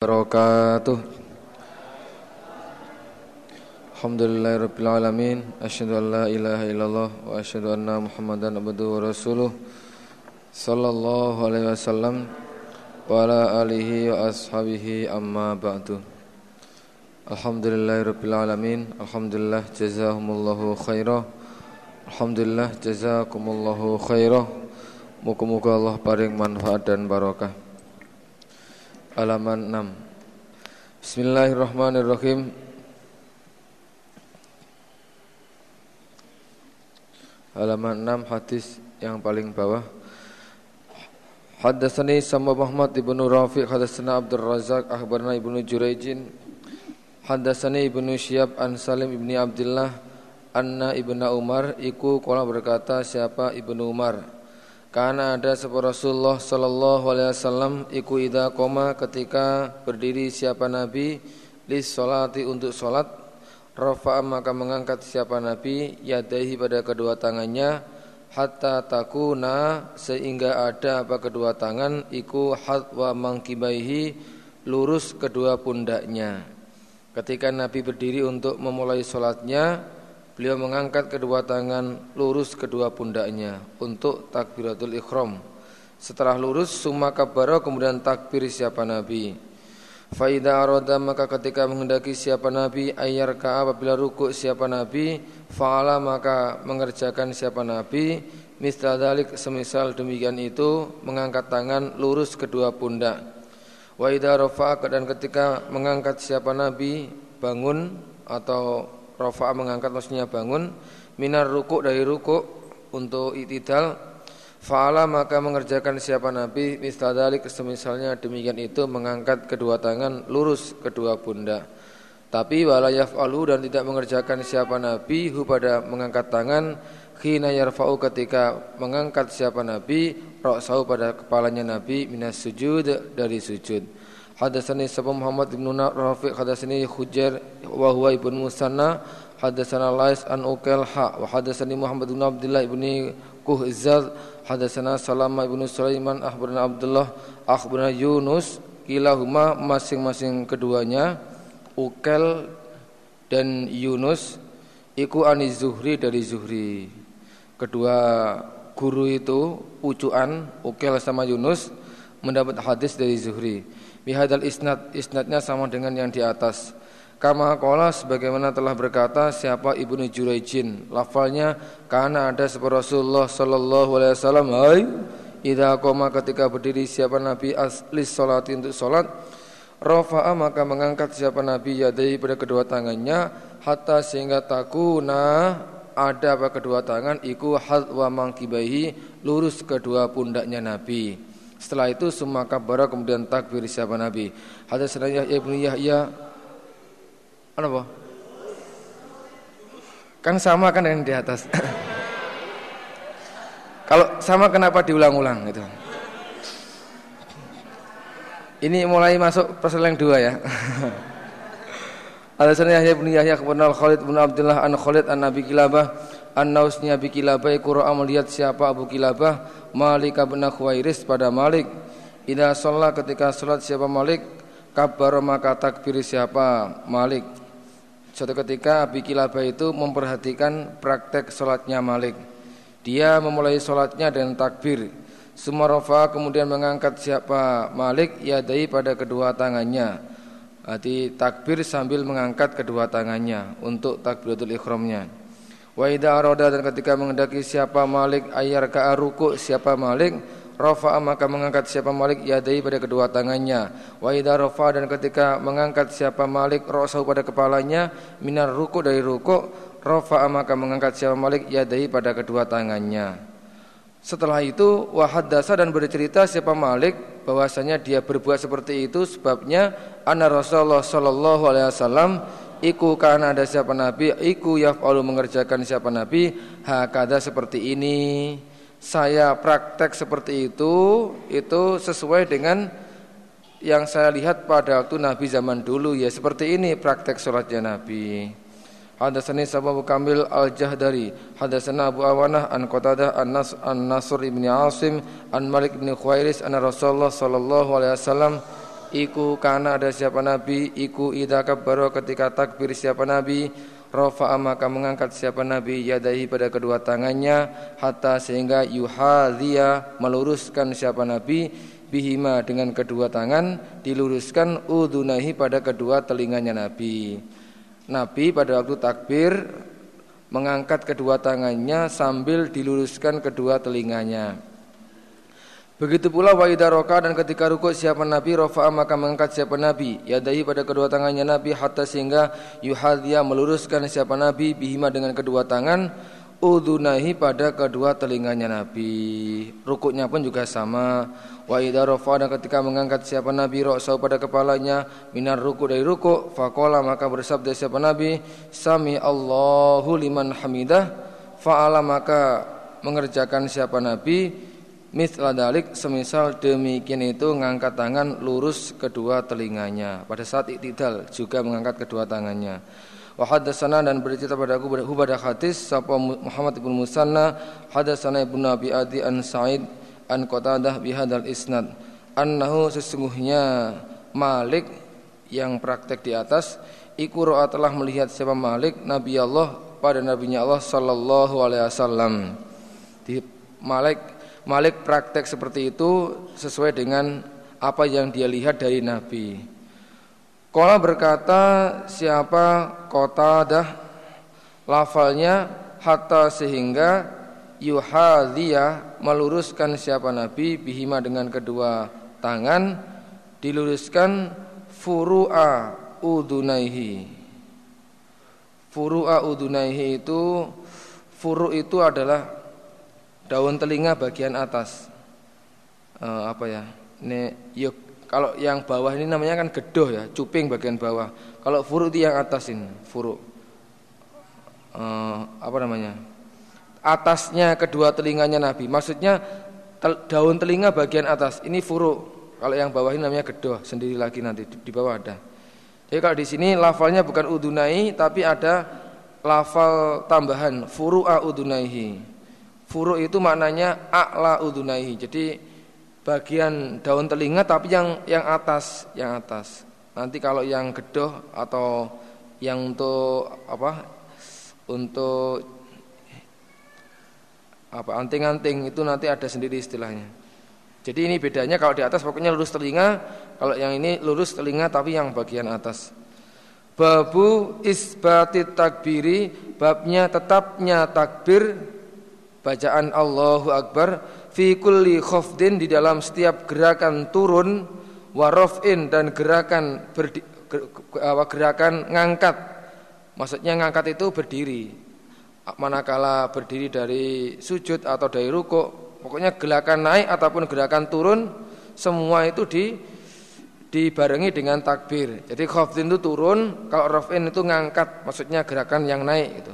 wabarakatuh. Alhamdulillahirrabbilalamin Asyadu an la ilaha illallah Wa asyadu anna muhammadan abdu wa rasuluh. Sallallahu alaihi wasallam Wa ala alihi wa ashabihi amma ba'du. Alhamdulillahirrabbilalamin Alhamdulillah jazahumullahu khairah. Alhamdulillah jazakumullahu khairah. Muka-muka Allah paring manfaat dan barakah halaman 6 Bismillahirrahmanirrahim. Halaman 6 hadis yang paling bawah. Haddatsani sama Muhammad ibnu Rafiq Haddatsana Abdul Razak Akhbarna ibnu Jurayjin. Haddatsani ibnu Syihab An Salim ibni Abdullah Anna ibnu Umar Iku kola berkata siapa ibnu Umar karena ada sebuah Rasulullah Sallallahu Alaihi Wasallam iku ida koma ketika berdiri siapa Nabi lis solati untuk solat Rafa maka mengangkat siapa Nabi yadahi pada kedua tangannya hatta takuna sehingga ada apa kedua tangan iku hatwa mangkibaihi lurus kedua pundaknya. Ketika Nabi berdiri untuk memulai solatnya Beliau mengangkat kedua tangan lurus kedua pundaknya untuk takbiratul ikhram. Setelah lurus summa kabbara kemudian takbir siapa Nabi. Faida aroda maka ketika menghendaki siapa Nabi ayar ka apabila ruku siapa Nabi faala maka mengerjakan siapa Nabi misal dalik semisal demikian itu mengangkat tangan lurus kedua pundak. Wa idza dan ketika mengangkat siapa Nabi bangun atau Rafa'a mengangkat maksudnya bangun Minar ruku dari ruku Untuk itidal Fa'ala maka mengerjakan siapa Nabi? Mistadalik semisalnya demikian itu Mengangkat kedua tangan lurus kedua pundak Tapi walayaf alu dan tidak mengerjakan siapa Nabi Hu pada mengangkat tangan Khina yarfa'u ketika mengangkat siapa Nabi Ra'sahu pada kepalanya Nabi Minas sujud dari sujud Hadatsani Sabu Muhammad bin Rafiq hadatsani Hujair wa huwa ibn Musanna hadatsana Lais an Ukail ha wa hadatsani Muhammad bin Abdullah ibn Kuhzaz hadatsana Salama ibn Sulaiman akhbarana Abdullah akhbarana Yunus kilahuma masing-masing keduanya Ukail dan Yunus iku ani Zuhri dari Zuhri. Kedua guru itu pucuan Ukail sama Yunus mendapat hadis dari Zuhri bihadal isnad isnadnya sama dengan yang di atas. Kama kola sebagaimana telah berkata siapa ibnu Jurayjin lafalnya karena ada sebuah Rasulullah sallallahu alaihi wasallam hai idza koma ketika berdiri siapa nabi asli salat untuk salat rafa'a maka mengangkat siapa nabi yadai pada kedua tangannya hatta sehingga takuna ada apa kedua tangan iku hadwa mangkibaihi lurus kedua pundaknya nabi setelah itu semua kabar kemudian takbir siapa Nabi. Hadatsana Yahya ibnu Yahya apa? Kan sama kan yang di atas. Kalau sama kenapa diulang-ulang gitu? Ini mulai masuk pasal yang dua ya. Hadatsana Yahya ibnu Yahya kemudian Khalid bin Abdullah an Khalid an Nabi Kilabah an Nausnya Abi Kilabah Qur'a melihat siapa Abu Kilabah? Malik bin Khuwairis pada Malik. Ida sholat ketika sholat siapa Malik? Kabar maka takbir siapa? Malik. Suatu ketika Abi Kilabah itu memperhatikan praktek sholatnya Malik. Dia memulai sholatnya dengan takbir. Sumarofa kemudian mengangkat siapa Malik Yadai pada kedua tangannya. Berarti takbir sambil mengangkat kedua tangannya Untuk takbiratul ikhramnya Wa idza arada dan ketika mengendaki siapa Malik ayar ka ruku siapa Malik rafa maka mengangkat siapa Malik yadai pada kedua tangannya. Wa idza rafa dan ketika mengangkat siapa Malik ra'sahu pada kepalanya minar ruku dari ruku rafa maka mengangkat siapa Malik yadai pada kedua tangannya. Setelah itu wahadasa dan bercerita siapa Malik bahwasanya dia berbuat seperti itu sebabnya anna Rasulullah sallallahu alaihi wasallam Iku karena ada siapa Nabi Iku yaf'alu mengerjakan siapa Nabi Hakada seperti ini. Saya praktek seperti itu Itu sesuai dengan Yang saya lihat pada waktu Nabi zaman dulu. Ya seperti ini praktek sholatnya Nabi. Hadasani Abu Kamil Al-Jahdari Hadasana Abu Awanah An Qatadah An, Nas, An Nasr ibn Asim An Malik ibn Khuairis An Rasulullah Sallallahu Alaihi Wasallam Iku karena ada siapa Nabi Iku idha kabbaro ketika takbir siapa Nabi Rafa'a maka mengangkat siapa Nabi Yadahi pada kedua tangannya Hatta sehingga yuhadhiya Meluruskan siapa Nabi Bihima dengan kedua tangan Diluruskan udunahi pada kedua telinganya Nabi. Nabi pada waktu takbir Mengangkat kedua tangannya Sambil diluruskan kedua telinganya Begitu pula wa roka dan ketika rukuk siapa Nabi rofa'a maka mengangkat siapa Nabi. Yadahi pada kedua tangannya Nabi hatta sehingga yuhadhiya meluruskan siapa Nabi bihima dengan kedua tangan udunahi pada kedua telinganya Nabi. Rukuknya pun juga sama. Wa rofa dan ketika mengangkat siapa Nabi roksau pada kepalanya minar ruku dari ruku fakola maka bersabda siapa Nabi sami Allahu liman hamidah. Fa'ala maka mengerjakan siapa Nabi Mithla dalik semisal demikian itu mengangkat tangan lurus kedua telinganya pada saat iktidal juga mengangkat kedua tangannya. Wa hadatsana dan bercerita pada aku pada hadis sapa Muhammad bin Musanna hadatsana Ibnu Abi Adi an Sa'id an Qatadah bihadal isnad annahu sesungguhnya Malik yang praktek di atas iku telah melihat siapa Malik Nabi Allah pada nabinya Allah sallallahu alaihi wasallam. Di Malik Malik praktek seperti itu sesuai dengan apa yang dia lihat dari Nabi. Kola berkata siapa kota dah lafalnya hatta sehingga yuhadhiya meluruskan siapa Nabi bihima dengan kedua tangan diluruskan furu'a udunaihi. Furu'a udunaihi itu furu itu adalah daun telinga bagian atas. Uh, apa ya? Ini yuk kalau yang bawah ini namanya kan gedoh ya cuping bagian bawah. Kalau furu itu yang atas ini furu uh, apa namanya? Atasnya kedua telinganya Nabi. Maksudnya tel, daun telinga bagian atas. Ini furu kalau yang bawah ini namanya gedoh sendiri lagi nanti di, di bawah ada. Jadi kalau di sini lafalnya bukan udunai tapi ada lafal tambahan furu'a udunaihi Furu itu maknanya a'la udunaihi. Jadi bagian daun telinga tapi yang yang atas, yang atas. Nanti kalau yang gedoh atau yang untuk apa? Untuk apa anting-anting itu nanti ada sendiri istilahnya. Jadi ini bedanya kalau di atas pokoknya lurus telinga, kalau yang ini lurus telinga tapi yang bagian atas. Babu isbatit takbiri, babnya tetapnya takbir bacaan Allahu Akbar fi kulli khafdin di dalam setiap gerakan turun warofin dan gerakan berdi, gerakan ngangkat. Maksudnya ngangkat itu berdiri. Manakala berdiri dari sujud atau dari ruko pokoknya gerakan naik ataupun gerakan turun semua itu di dibarengi dengan takbir. Jadi khafdin itu turun kalau rofin itu ngangkat maksudnya gerakan yang naik itu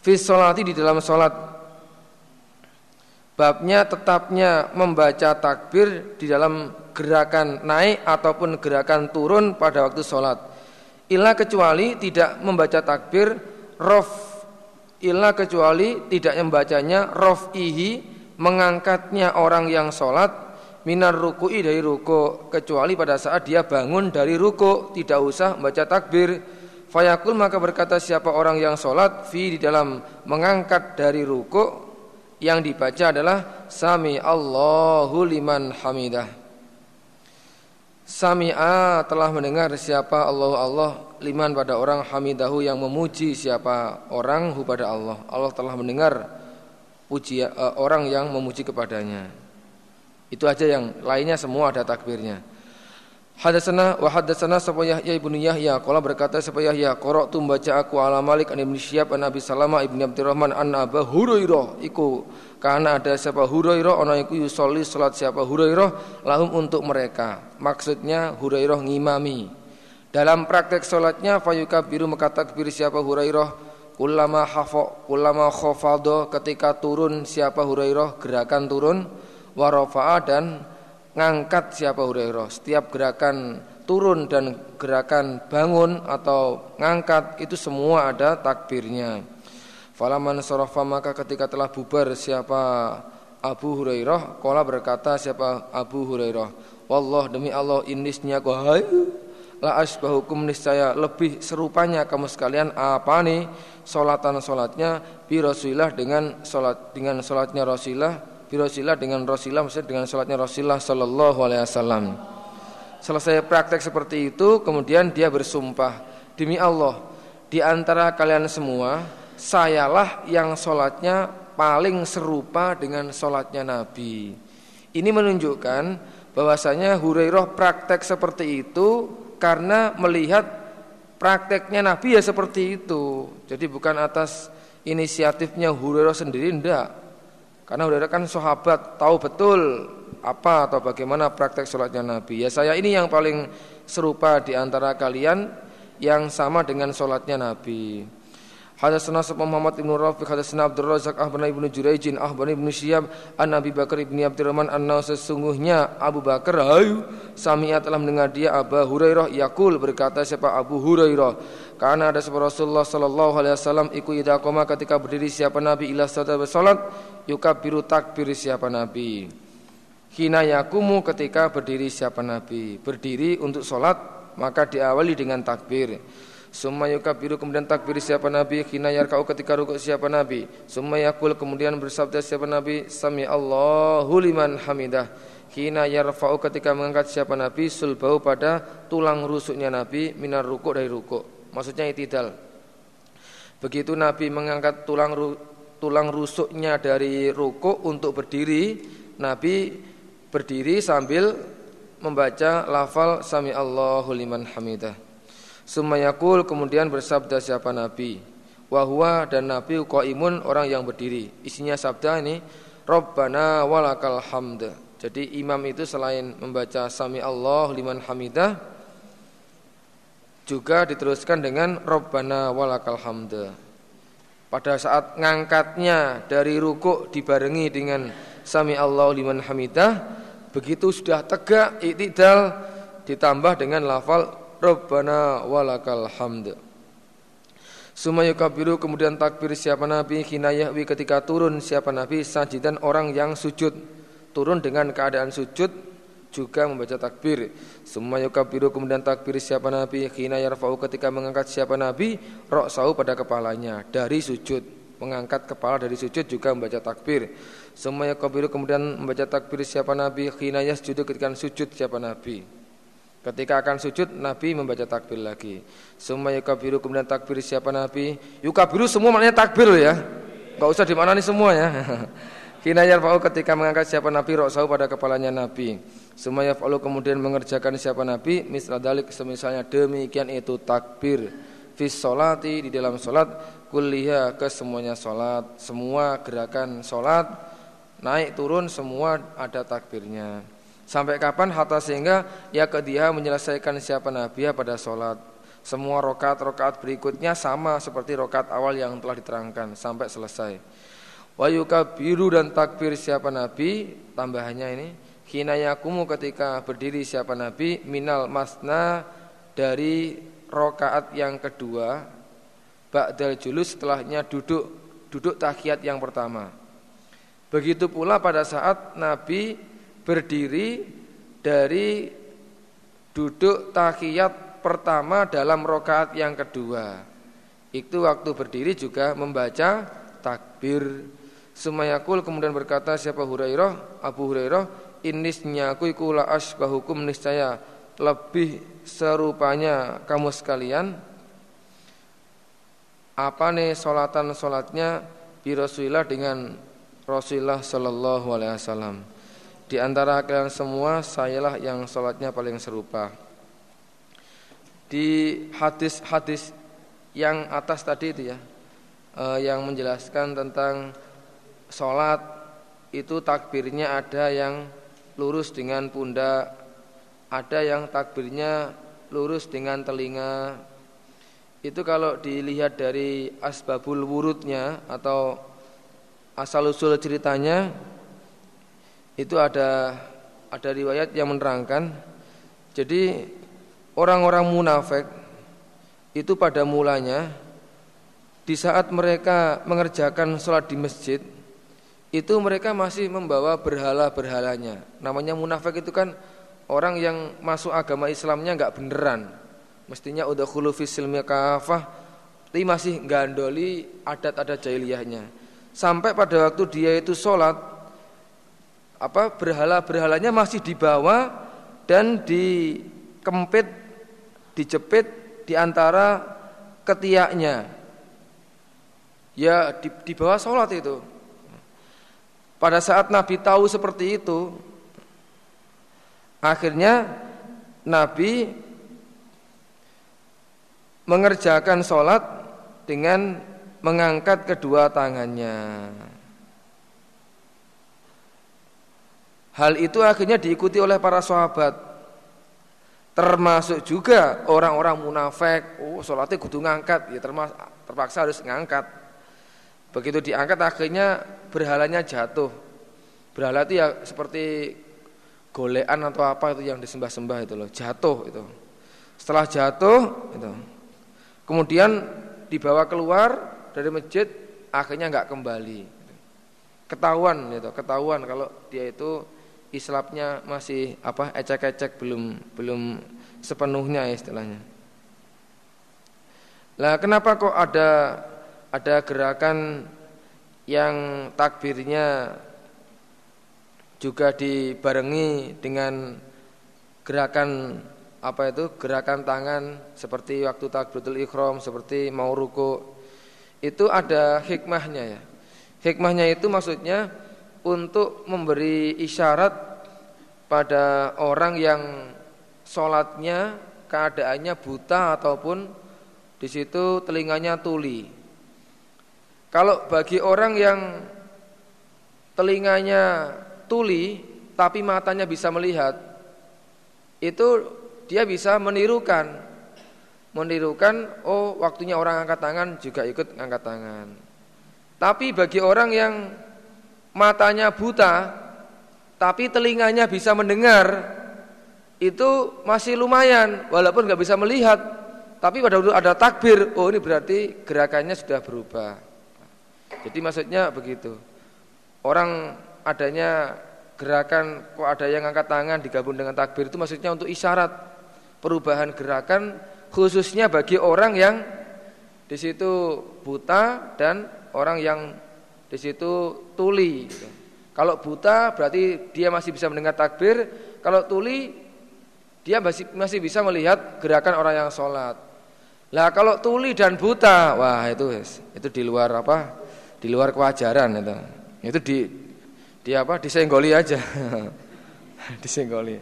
fi di dalam sholat Babnya tetapnya membaca takbir di dalam gerakan naik ataupun gerakan turun pada waktu sholat. Ilah kecuali tidak membaca takbir rof. Ilah kecuali tidak membacanya rof ihi mengangkatnya orang yang sholat minar ruku'i dari ruku kecuali pada saat dia bangun dari ruku tidak usah membaca takbir fayakul maka berkata siapa orang yang sholat fi di dalam mengangkat dari ruku yang dibaca adalah Sami Allahu liman hamidah. Sami'a telah mendengar siapa Allah Allah liman pada orang hamidahu yang memuji siapa orang hu pada Allah. Allah telah mendengar puji uh, orang yang memuji kepadanya. Itu aja yang lainnya semua ada takbirnya. Hadasana wa hadasana sapa Yahya ibnu Yahya? Qala berkata sapa Yahya? Qara'tu membaca aku ala Malik an Ibnu Syihab an Abi Salama ibnu Abdurrahman an Abu Hurairah. Iku karena ada siapa Hurairah ana iku yusolli salat siapa Hurairah lahum untuk mereka. Maksudnya Hurairah ngimami. Dalam praktek salatnya biru maka takbir siapa Hurairah kullama hafa kullama khafadha ketika turun siapa Hurairah gerakan turun wa dan ngangkat siapa Hurairah. Setiap gerakan turun dan gerakan bangun atau ngangkat itu semua ada takbirnya. Falaman sorofa maka ketika telah bubar siapa Abu Hurairah? Kola berkata siapa Abu Hurairah? Wallah demi Allah inisnya hai La asbahukum niscaya lebih serupanya kamu sekalian. Apa nih solatan solatnya bi Rasulillah dengan solat dengan solatnya Rasulillah bi Rasulillah dengan Rasulillah maksudnya dengan solatnya Rasulillah Sallallahu Alaihi Wasallam selesai praktek seperti itu kemudian dia bersumpah demi Allah di antara kalian semua sayalah yang solatnya paling serupa dengan sholatnya Nabi. Ini menunjukkan bahwasanya Hurairah praktek seperti itu karena melihat prakteknya Nabi ya seperti itu. Jadi bukan atas inisiatifnya Hurairah sendiri ndak. Karena Hurairah kan sahabat tahu betul apa atau bagaimana praktek sholatnya Nabi. Ya saya ini yang paling serupa di antara kalian yang sama dengan sholatnya Nabi. Hadatsana Sa'd Muhammad ibn Rafiq hadatsana Abdul Razak ahbana ibnu Jurayjin ahbana ibnu Syihab an Abi Bakar ibni Abdurrahman anna sesungguhnya Abu Bakar hayu sami'a telah mendengar dia Abu Hurairah yakul berkata siapa Abu Hurairah karena ada sebuah Rasulullah sallallahu alaihi wasallam iku idza ketika berdiri siapa Nabi ila salat yukabiru takbir siapa Nabi. Hina yakumu ketika berdiri siapa Nabi. Berdiri untuk salat maka diawali dengan takbir. Summa yukabiru kemudian takbir siapa Nabi. Kina yarka'u ketika rukuk siapa Nabi. Summa yakul kemudian bersabda siapa Nabi Sami Allahu liman hamidah. Kina yarfa'u ketika mengangkat siapa Nabi Sulbau pada tulang rusuknya Nabi Minar rukuk dari rukuk Maksudnya itidal. Begitu Nabi mengangkat tulang tulang rusuknya dari rukuk untuk berdiri Nabi berdiri sambil membaca lafal Sami Allahu liman hamidah. Sumayakul kemudian bersabda siapa Nabi? Wahwa dan Nabi qaimun orang yang berdiri. Isinya sabda ini Rabbana walakal hamd. Jadi imam itu selain membaca Sami Allah liman hamidah Juga diteruskan dengan Rabbana walakal hamd. Pada saat ngangkatnya dari rukuk dibarengi dengan Sami Allah liman hamidah Begitu sudah tegak iktidal ditambah dengan lafal Rabbana walakal hamd. Sumaya kabiru kemudian takbir siapa Nabi Kinayahwi ketika turun siapa Nabi Sajidan orang yang sujud. Turun dengan keadaan sujud juga membaca takbir Sumaya kabiru kemudian takbir siapa Nabi Kinayarfa'u ketika mengangkat siapa Nabi Roksau pada kepalanya dari sujud Mengangkat kepala dari sujud juga membaca takbir Sumaya kabiru kemudian membaca takbir siapa Nabi Kinayah sujud ketika sujud siapa Nabi Ketika akan sujud Nabi membaca takbir lagi. Semua yukabiru kemudian takbir siapa Nabi? Yukabiru semua maknanya takbir ya. Enggak usah dimanani semua ya. Kina yarfa'u ketika mengangkat siapa Nabi roksau pada kepalanya Nabi. Semua yaf'alu kemudian mengerjakan siapa Nabi misal dalik semisalnya demikian itu takbir fis solati di dalam solat kuliah ke semuanya solat semua gerakan solat naik turun semua ada takbirnya. Sampai kapan hatta sehingga ya ke dia menyelesaikan siapa Nabi pada sholat. Semua rokat-rokat berikutnya sama seperti rokat awal yang telah diterangkan sampai selesai. Wayuka biru dan takbir siapa Nabi tambahannya ini Kinayakumu ketika berdiri siapa Nabi minal masna dari rokaat yang kedua Ba'dal julus setelahnya duduk duduk tahiyat yang pertama Begitu pula pada saat Nabi berdiri dari duduk tahiyat pertama dalam rokaat yang kedua. Itu waktu berdiri juga membaca takbir. Sumayakul kemudian berkata siapa Hurairah, Abu Hurairah, inisnya aku ikula asbahukum niscaya lebih serupanya kamu sekalian. Apa nih solatan solatnya bi Rasulillah dengan Rasulullah Sallallahu Alaihi Wasallam. Di antara kalian semua sayalah yang sholatnya paling serupa Di hadis-hadis yang atas tadi itu ya eh, Yang menjelaskan tentang sholat Itu takbirnya ada yang lurus dengan pundak. Ada yang takbirnya lurus dengan telinga. Itu kalau dilihat dari asbabul wurudnya Atau asal-usul ceritanya itu ada ada riwayat yang menerangkan. Jadi orang-orang munafik itu pada mulanya di saat mereka mengerjakan sholat di masjid itu mereka masih membawa berhala-berhalanya. Namanya munafik itu kan orang yang masuk agama Islamnya nggak beneran. Mestinya udah khulufis silmi kafah, tapi masih gandoli adat-adat jahiliyahnya. Sampai pada waktu dia itu sholat, apa berhala-berhalanya masih dibawa dan dikempit, dijepit di antara ketiaknya. Ya di, di bawah sholat itu. Pada saat Nabi tahu seperti itu, akhirnya Nabi mengerjakan sholat dengan mengangkat kedua tangannya. Hal itu akhirnya diikuti oleh para sahabat. Termasuk juga orang-orang munafik, oh sholatnya kudu ngangkat, ya terpaksa harus ngangkat. Begitu diangkat akhirnya berhalanya jatuh. Berhala itu ya seperti golean atau apa itu yang disembah-sembah itu loh, jatuh itu. Setelah jatuh itu. Kemudian dibawa keluar dari masjid akhirnya nggak kembali. Ketahuan itu, ketahuan kalau dia itu islapnya masih apa ecek-ecek belum belum sepenuhnya istilahnya. Lah kenapa kok ada ada gerakan yang takbirnya juga dibarengi dengan gerakan apa itu gerakan tangan seperti waktu takbiratul ikhram seperti mau ruku. Itu ada hikmahnya ya. Hikmahnya itu maksudnya untuk memberi isyarat pada orang yang sholatnya keadaannya buta ataupun di situ telinganya tuli kalau bagi orang yang telinganya tuli tapi matanya bisa melihat, itu dia bisa menirukan. Menirukan oh waktunya orang angkat tangan juga ikut angkat tangan. Tapi bagi orang yang matanya buta tapi telinganya bisa mendengar itu masih lumayan walaupun nggak bisa melihat. Tapi pada waktu ada takbir oh ini berarti gerakannya sudah berubah jadi maksudnya begitu. Orang adanya gerakan kok ada yang angkat tangan digabung dengan takbir itu maksudnya untuk isyarat perubahan gerakan khususnya bagi orang yang di situ buta dan orang yang di situ tuli. Kalau buta berarti dia masih bisa mendengar takbir, kalau tuli dia masih masih bisa melihat gerakan orang yang sholat. Lah kalau tuli dan buta, wah itu itu di luar apa? Di luar kewajaran itu. Itu di di apa? Disenggoli aja. disenggoli.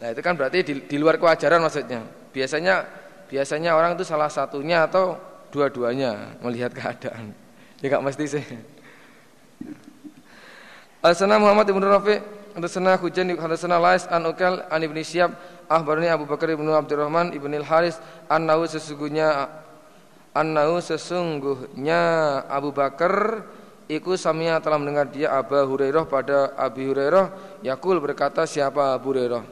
Nah, itu kan berarti di, di luar kewajaran maksudnya. Biasanya biasanya orang itu salah satunya atau dua-duanya melihat keadaan. Ya enggak mesti sih. Al-Sana Muhammad Ibn Rafi Hadasana Hujan Hadasana Lais An Ukel An Ibn Syab Ahbarni Abu Bakar Ibn Abdurrahman Ibn Al-Haris An-Nahu sesungguhnya Annahu sesungguhnya Abu Bakar Iku samia telah mendengar dia Abu Hurairah pada Abi Hurairah Yakul berkata siapa Abu Hurairah?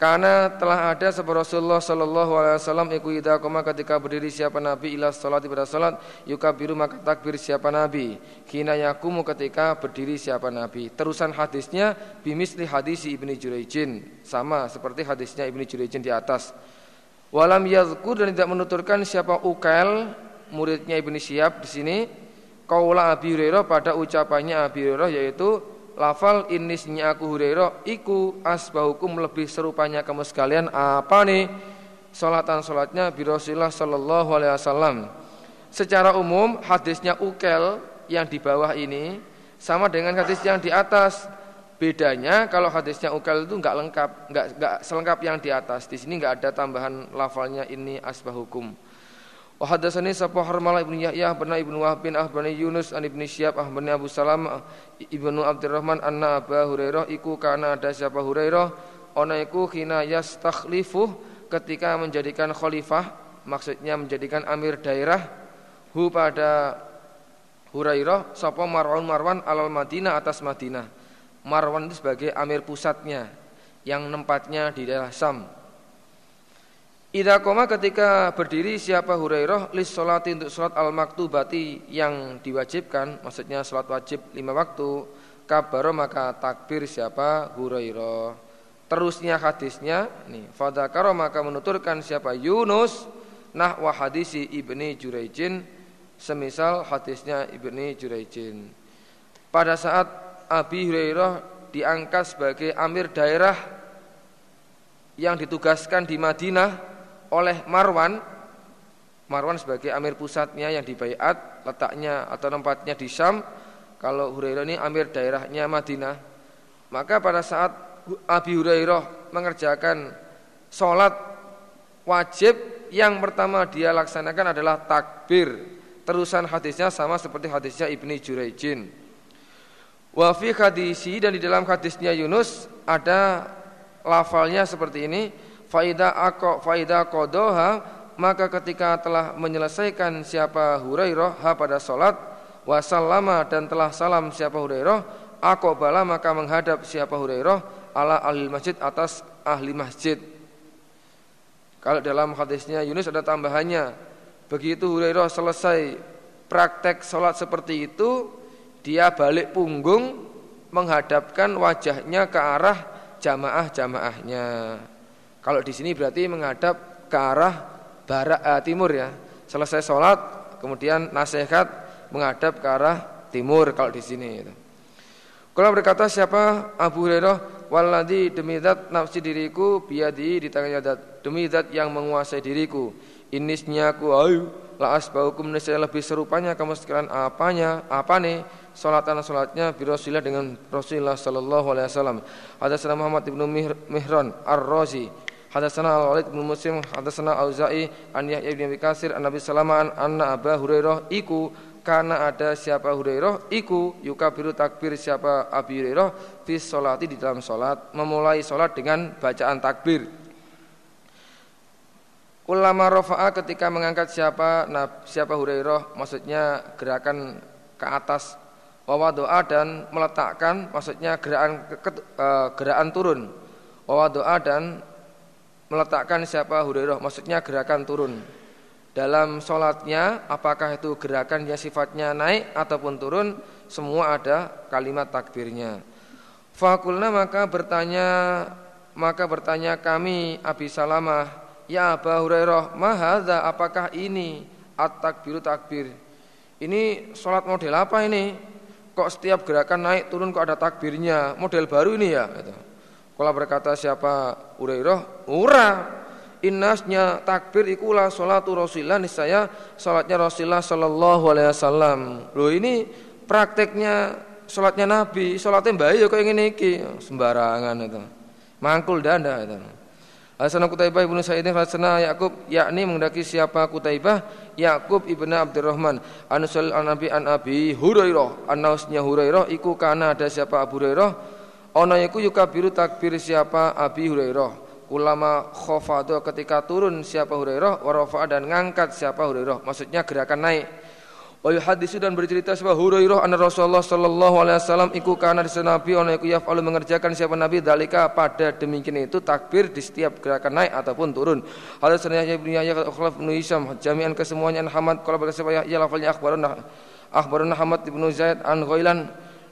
Karena telah ada sebab Rasulullah Sallallahu Alaihi Wasallam Iku ida koma ketika berdiri siapa Nabi? Ilah salat pada salat Yukabiru maka takbir siapa Nabi? Kina yakumu ketika berdiri siapa Nabi? Terusan hadisnya Bimisli hadisi Ibni Jurejin. Sama seperti hadisnya Ibni Jurejin di atas Walam yazkur dan tidak menuturkan siapa Ukail muridnya Ibnu Syihab di sini kaula Abi Hurairah pada ucapannya Abi Hurairah yaitu lafal inisnya aku Hurairah iku asbahukum lebih serupanya kamu sekalian apa nih salatan salatnya bi Rasulullah sallallahu alaihi wasallam. Secara umum hadisnya Ukel yang di bawah ini sama dengan hadis yang di atas Bedanya kalau hadisnya ukal itu enggak lengkap, enggak enggak selengkap yang di atas. Di sini enggak ada tambahan lafalnya ini asbahukum. Wa hadatsani sapa Harmalah ibnu Yahya bin ibnu Wahb bin Ahbani Yunus an ibnu Syihab ahbani Abu Salam ibnu Abdurrahman anna Abu Hurairah iku kana ada siapa Hurairah ona iku khina yastakhlifu ketika menjadikan khalifah maksudnya menjadikan amir daerah hu pada Hurairah sapa Marwan Marwan alal Madinah atas Madinah Marwan itu sebagai amir pusatnya yang nempatnya di daerah Sam. Ida koma ketika berdiri siapa Hurairah lis sholati untuk sholat al maktubati yang diwajibkan, maksudnya sholat wajib lima waktu, kabaro maka takbir siapa Hurairah. Terusnya hadisnya, nih, fadakaro maka menuturkan siapa Yunus nahwa hadisi ibni Jurejin, semisal hadisnya ibni Jurejin. Pada saat Abi Hurairah diangkat sebagai amir daerah yang ditugaskan di Madinah oleh Marwan. Marwan sebagai amir pusatnya yang dibaiat letaknya atau tempatnya di Syam. Kalau Hurairah ini amir daerahnya Madinah. Maka pada saat Abi Hurairah mengerjakan sholat wajib yang pertama dia laksanakan adalah takbir. Terusan hadisnya sama seperti hadisnya Ibni Jurayjin wa fi hadisi dan di dalam hadisnya Yunus ada lafalnya seperti ini faida ako faida kodoha maka ketika telah menyelesaikan siapa Hurairah ha pada solat wasallama dan telah salam siapa Hurairah bala maka menghadap siapa Hurairah ala ahli masjid atas ahli masjid. Kalau dalam hadisnya Yunus ada tambahannya begitu Hurairah selesai praktek solat seperti itu dia balik punggung menghadapkan wajahnya ke arah jamaah-jamaahnya kalau di sini berarti menghadap ke arah barat eh, timur ya. Selesai sholat, kemudian nasihat menghadap ke arah timur kalau di sini. Gitu. Kalau berkata siapa Abu Hurairah, waladi demi zat nafsi diriku biadi di tangannya zat demi zat yang menguasai diriku. Inisnya aku ayu la asbaukum nescaya lebih serupanya kamu sekalian apanya apa nih salatan salatnya bi Rasulillah dengan Rasulullah sallallahu alaihi wasallam. Hadatsana Muhammad ibnu Mihran Ar-Razi. Hadatsana Al-Walid bin Muslim hadatsana Auza'i an Yahya bin Abi Katsir an Nabi Salaman anna Abu Hurairah. Iku karena ada siapa Hurairah iku yukabiru takbir siapa Abi Hurairah fi sholati di dalam salat memulai salat dengan bacaan takbir. Ulama rofa'a ketika mengangkat siapa nah, siapa Hurairah maksudnya gerakan ke atas wawa doa dan meletakkan maksudnya gerakan uh, gerakan turun. Wawa doa dan meletakkan siapa Hurairah maksudnya gerakan turun. Dalam sholatnya apakah itu gerakan yang sifatnya naik ataupun turun semua ada kalimat takbirnya. Fakulna maka bertanya maka bertanya kami Abi Salamah ya Aba Hurairah mahadha apakah ini at-takbiru takbir? Ini sholat model apa ini kok setiap gerakan naik turun kok ada takbirnya model baru ini ya gitu. Kalau berkata siapa Hurairah, ura innasnya takbir ikulah salatu Rasulullah niscaya salatnya Rasulullah sallallahu alaihi wasallam. Loh ini prakteknya salatnya Nabi, salatnya bayi kok ngene iki, sembarangan itu. Mangkul danda itu. Hasan Kutaibah ibnu Sa'id Hasan Yakub yakni menghendaki siapa Kutaibah Yakub ibnu Abdurrahman. Anusul an Nabi an Abi Hurairah. Anausnya Hurairah iku kana ada siapa Abu Hurairah? Ono iku yukabiru takbir siapa Abi Hurairah. Ulama khofado ketika turun siapa Hurairah warafa dan ngangkat siapa Hurairah. Maksudnya gerakan naik wa yuhadisu dan bercerita siapa Hurairah anna Rasulullah sallallahu alaihi wasallam iku kana Nabi ono iku yaf'alu mengerjakan siapa Nabi dalika pada demikian itu takbir di setiap gerakan naik ataupun turun hadis Yahya bin Yahya Khalaf bin Hisam jami'an kesemuanya Hamad kalau berkata ya lafalnya akhbaruna akhbaruna Hamad bin Zaid an Ghailan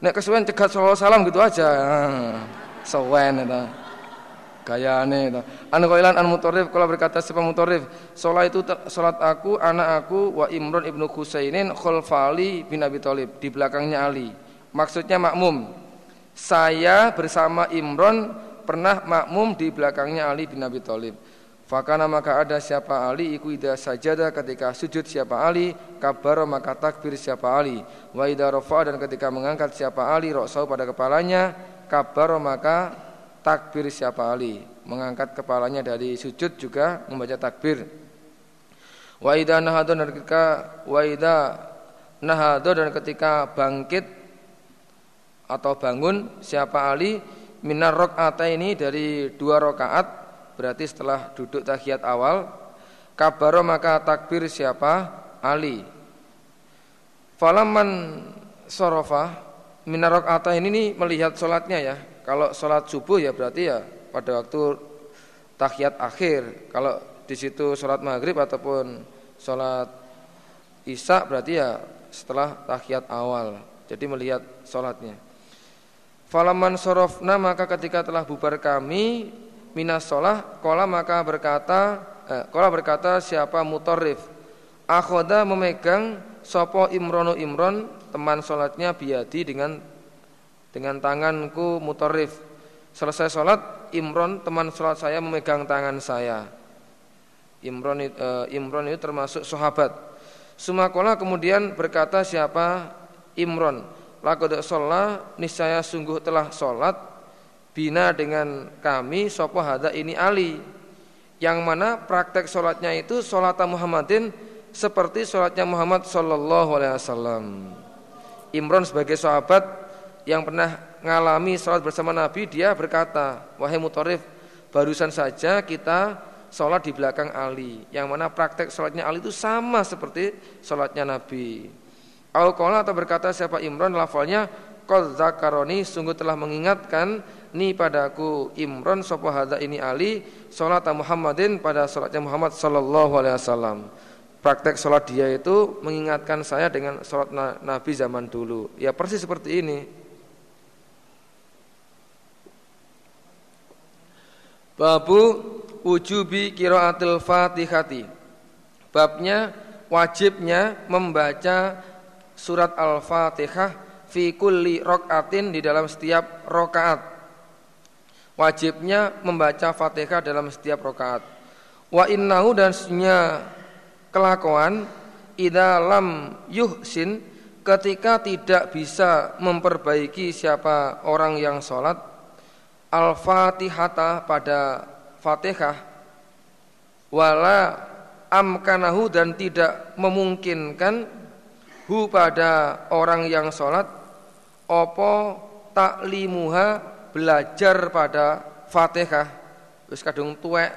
Nek kesuwen cegat sallallahu salam gitu aja. Sewen itu. Gayane itu. An qailan an mutarrif kalau berkata siapa mutarrif, salat itu salat aku, anak aku wa Imran ibnu Husainin khalfali bin Abi Thalib, di belakangnya Ali. Maksudnya makmum. Saya bersama Imron pernah makmum di belakangnya Ali bin Abi Thalib. Fakana maka ada siapa Ali iku ida sajadah ketika sujud siapa Ali kabar maka takbir siapa Ali wa ida rofa dan ketika mengangkat siapa Ali roksau pada kepalanya kabar maka takbir siapa Ali mengangkat kepalanya dari sujud juga membaca takbir. Wa ida nahadu dan ketika wa ida nahadu dan ketika bangkit atau bangun siapa Ali minar ini dari dua rakaat berarti setelah duduk tahiyat awal kabaro maka takbir siapa? Ali falaman sorofa minarok ata ini nih melihat sholatnya ya kalau sholat subuh ya berarti ya pada waktu tahiyat akhir kalau di situ sholat maghrib ataupun sholat isya berarti ya setelah tahiyat awal. Jadi melihat sholatnya. Falaman sorofna maka ketika telah bubar kami minas sholah, kola maka berkata, eh, kola berkata siapa mutorif, akhoda memegang sopo imrono imron teman sholatnya biadi dengan dengan tanganku mutorif. Selesai sholat, Imron teman sholat saya memegang tangan saya. Imron, uh, Imron itu termasuk sahabat. Sumakola kemudian berkata siapa Imron. Laqad sholat niscaya sungguh telah sholat bina dengan kami sopo hada ini Ali. Yang mana praktek sholatnya itu sholat Muhammadin seperti sholatnya Muhammad Sallallahu Alaihi Wasallam. Imron sebagai sahabat yang pernah mengalami sholat bersama Nabi dia berkata wahai mutorif barusan saja kita sholat di belakang Ali yang mana praktek sholatnya Ali itu sama seperti sholatnya Nabi Al-Qala atau berkata siapa Imran lafalnya Qad zakaroni sungguh telah mengingatkan ni padaku Imran sapa ini Ali salat Muhammadin pada salatnya Muhammad sallallahu alaihi wasallam. Praktek salat dia itu mengingatkan saya dengan salat Nabi zaman dulu. Ya persis seperti ini. Babu wujubi kiraatil fatihati. Babnya wajibnya membaca surat al-fatihah fi kulli rokaatin di dalam setiap rokaat Wajibnya membaca fatihah dalam setiap rokaat Wa innahu dan sunya kelakuan Ida lam yuhsin ketika tidak bisa memperbaiki siapa orang yang sholat al-fatihata pada fatihah wala amkanahu dan tidak memungkinkan hu pada orang yang sholat opo taklimuha belajar pada fatihah. Wis kadung tuwek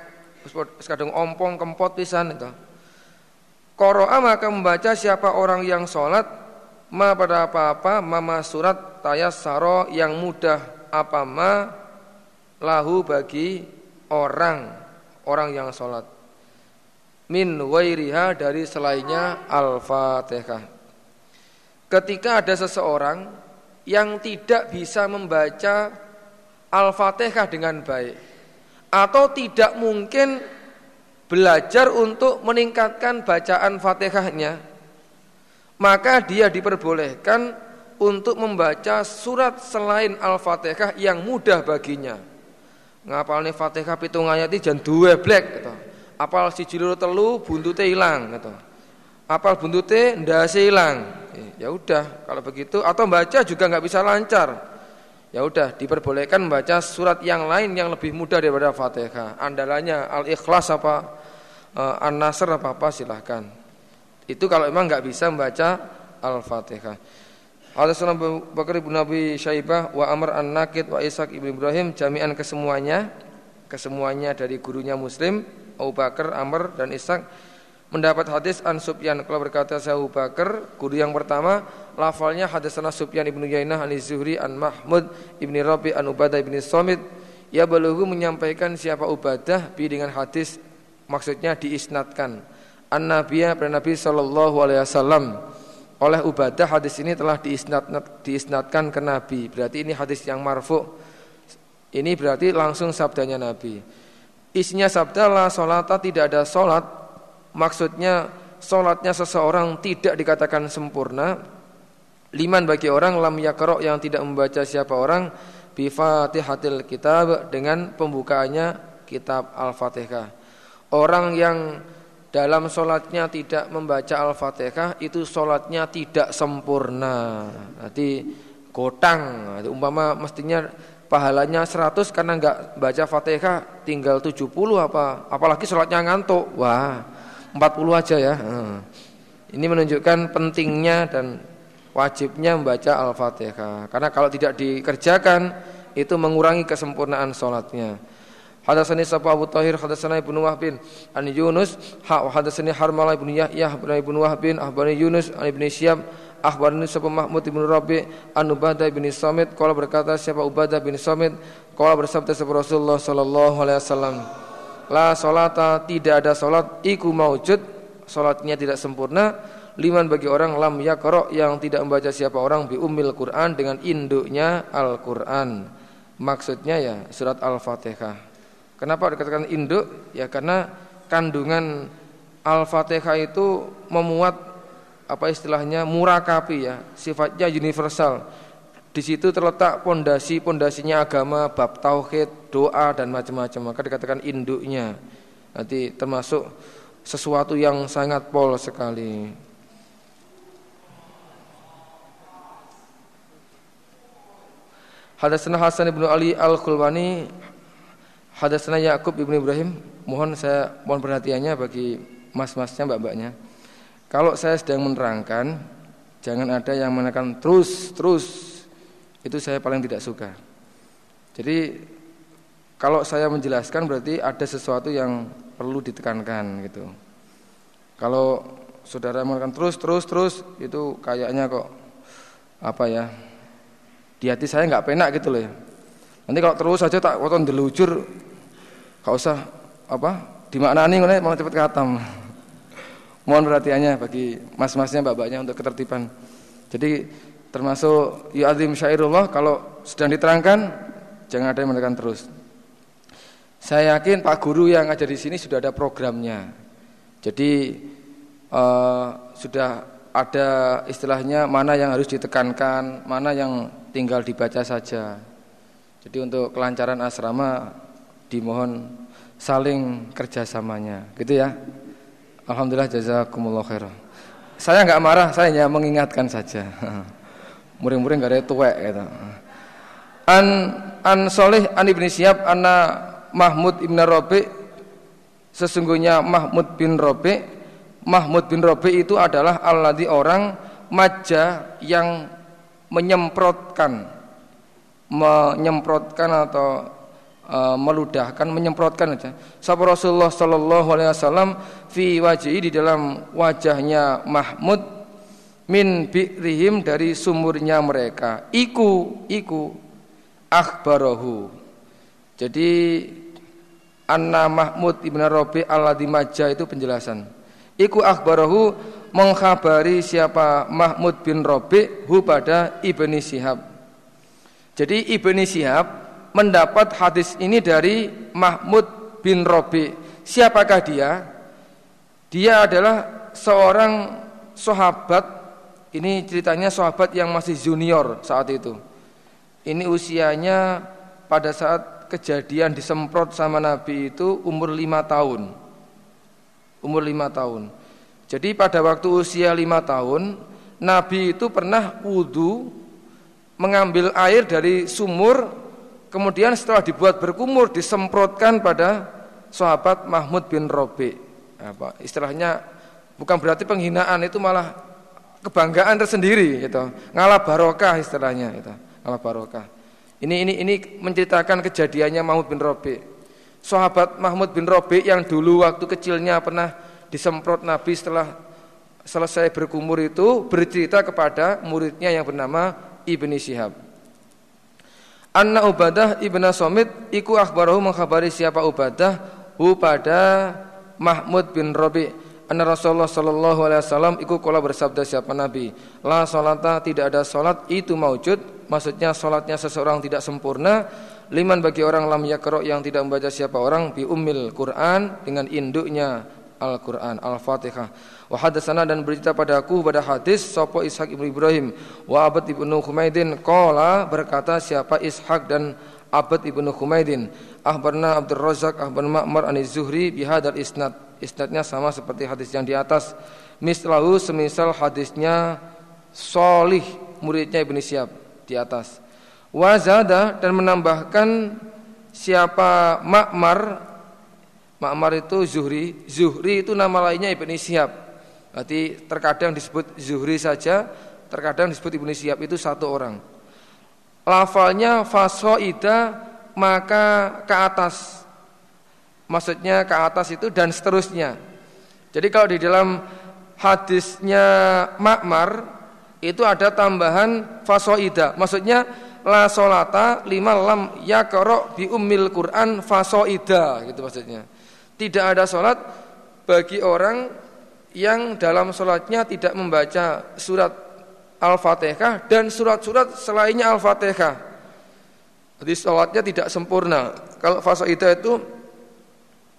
wis kadung ompong kempot pisan itu. Qara'a maka membaca siapa orang yang sholat ma pada apa-apa mama surat tayassaro yang mudah apa ma lahu bagi orang orang yang sholat. Min wairiha dari selainnya al-fatihah. Ketika ada seseorang yang tidak bisa membaca al-fatihah dengan baik atau tidak mungkin belajar untuk meningkatkan bacaan fatihahnya maka dia diperbolehkan untuk membaca surat selain al-fatihah yang mudah baginya nih Fatihah pitung ayat iki jan duwe blek gitu. Apal si loro telu buntute ilang gitu. Apal buntute ndase ilang. Ya udah, kalau begitu atau baca juga nggak bisa lancar. Ya udah, diperbolehkan membaca surat yang lain yang lebih mudah daripada Fatihah. Andalanya Al-Ikhlas apa uh, An-Nasr apa apa silahkan. Itu kalau memang nggak bisa membaca Al-Fatihah. Hadatsana Bakar bin Nabi Syaibah wa Amr An-Nakid wa Ishaq ibn Ibrahim jami'an kesemuanya kesemuanya dari gurunya Muslim Abu Bakar, Amr dan Ishaq mendapat hadis an Sufyan. Kalau berkata saya Abu Bakar guru yang pertama lafalnya hadatsana Sufyan ibnu Yainah an Zuhri an Mahmud ibni Rabi an Ubadah ibni Somit. Ya baluhu menyampaikan siapa Ubadah bi dengan hadis maksudnya diisnatkan. An Nabiya Nabi sallallahu alaihi wasallam oleh Ubadah hadis ini telah diisnat, diisnatkan ke Nabi. Berarti ini hadis yang marfu. Ini berarti langsung sabdanya Nabi. Isinya sabda la solata tidak ada solat. Maksudnya solatnya seseorang tidak dikatakan sempurna. Liman bagi orang lam yakro yang tidak membaca siapa orang bifatihatil kitab dengan pembukaannya kitab Al-Fatihah. Orang yang dalam sholatnya tidak membaca Al-Fatihah itu sholatnya tidak sempurna. Nanti gotang. Umpama mestinya pahalanya 100 karena enggak baca Fatihah tinggal 70 apa apalagi sholatnya ngantuk. Wah, 40 aja ya. Ini menunjukkan pentingnya dan wajibnya membaca Al-Fatihah. Karena kalau tidak dikerjakan itu mengurangi kesempurnaan sholatnya. Hadatsani Sapa Abu Tahir hadatsana Ibnu Wahbin an Yunus ha hadatsani Harmalah ibnu Yahya bin Ibnu Wahbin ahbani Yunus an Ibnu Syihab akhbarani Sapa Mahmud ibnu Rabi an Ubadah bin Samit qala berkata siapa Ubadah bin Samit? Qala bersabda sapa Rasulullah sallallahu alaihi wasallam La solata tidak ada solat Iku maujud Solatnya tidak sempurna Liman bagi orang lam yakro Yang tidak membaca siapa orang Bi umil Quran Dengan induknya Al-Quran. Maksudnya ya surat Al-Fatihah Kenapa dikatakan induk? Ya karena kandungan Al-Fatihah itu memuat apa istilahnya murakapi ya, sifatnya universal. Di situ terletak pondasi-pondasinya agama, bab tauhid, doa dan macam-macam. Maka dikatakan induknya. Nanti termasuk sesuatu yang sangat pol sekali. Hadasana Hasan ibnu Ali al-Khulwani Hadasana Yakub ibnu Ibrahim Mohon saya mohon perhatiannya bagi mas-masnya mbak-mbaknya. Kalau saya sedang menerangkan Jangan ada yang menekan terus terus. Itu saya paling tidak suka. Jadi Kalau saya menjelaskan berarti ada sesuatu yang perlu ditekankan gitu. Kalau saudara menekan terus terus terus Itu kayaknya kok Apa ya Di hati saya nggak penak gitu loh ya. Nanti kalau terus saja tak woton delujur Gak usah apa dimaknani ngono mau cepet khatam. Mohon perhatiannya bagi mas-masnya mbak-mbaknya untuk ketertiban. Jadi termasuk ya azim syairullah kalau sedang diterangkan jangan ada yang menekan terus. Saya yakin Pak Guru yang ada di sini sudah ada programnya. Jadi uh, sudah ada istilahnya mana yang harus ditekankan, mana yang tinggal dibaca saja. Jadi untuk kelancaran asrama dimohon saling kerjasamanya. Gitu ya. Alhamdulillah jazakumullah khairan. Saya nggak marah saya hanya mengingatkan saja. Muring-muring gak ada tuwek gitu. An an soleh an ibni siap anna Mahmud ibn Robi sesungguhnya Mahmud bin Robi Mahmud bin Robi itu adalah alladhi orang maja yang menyemprotkan menyemprotkan atau uh, meludahkan menyemprotkan aja. Sapa Rasulullah sallallahu alaihi wasallam fi wajhi di dalam wajahnya Mahmud min bi'rihim dari sumurnya mereka. Iku iku akhbarahu. Jadi Anna Mahmud ibn Rabi alladhi majah itu penjelasan. Iku akhbarahu mengkhabari siapa Mahmud bin Rabi hu pada Ibni Sihab. Jadi Ibni Sihab mendapat hadis ini dari Mahmud bin Robi. Siapakah dia? Dia adalah seorang sahabat. Ini ceritanya sahabat yang masih junior saat itu. Ini usianya pada saat kejadian disemprot sama Nabi itu umur lima tahun. Umur lima tahun. Jadi pada waktu usia lima tahun, Nabi itu pernah wudhu mengambil air dari sumur Kemudian setelah dibuat berkumur disemprotkan pada sahabat Mahmud bin Robi. Apa istilahnya bukan berarti penghinaan itu malah kebanggaan tersendiri gitu. Ngalah barokah istilahnya itu. Ngalah barokah. Ini ini ini menceritakan kejadiannya Mahmud bin Robi. Sahabat Mahmud bin Robi yang dulu waktu kecilnya pernah disemprot Nabi setelah selesai berkumur itu bercerita kepada muridnya yang bernama Ibni Syihab. Anna Ubadah ibnu Somit iku akhbarahu mengkhabari siapa Ubadah? Hu pada Mahmud bin Robi Anna Rasulullah sallallahu alaihi wasallam iku kala bersabda siapa Nabi? La salata tidak ada salat itu maujud. Maksudnya salatnya seseorang tidak sempurna Liman bagi orang lam yakro yang tidak membaca siapa orang Bi ummil Quran dengan induknya Al-Quran Al-Fatihah. Wa hadatsana dan berita padaku pada hadis sapa Ishaq ibnu Ibrahim. Wa Abad ibnu Humaidin qala berkata siapa Ishaq dan Abad ibnu Humaidin? Akhbarna Abdul Razak akhbarna Ma'mar an Zuhri bihadal isnad. Isnadnya sama seperti hadis yang di atas. Mislahu semisal hadisnya Solih muridnya Ibnu Syihab di atas. Wazada dan menambahkan siapa Ma'mar Ma'mar itu Zuhri Zuhri itu nama lainnya Ibnu Syihab Berarti terkadang disebut Zuhri saja, terkadang disebut Ibnu Syihab itu satu orang. Lafalnya fasoida maka ke atas. Maksudnya ke atas itu dan seterusnya. Jadi kalau di dalam hadisnya Makmar itu ada tambahan fasoida. Maksudnya la solata lima lam yakro bi umil Quran fasoida gitu maksudnya. Tidak ada sholat bagi orang yang dalam sholatnya tidak membaca surat Al-Fatihah dan surat-surat selainnya Al-Fatihah. Jadi sholatnya tidak sempurna. Kalau fasoidah itu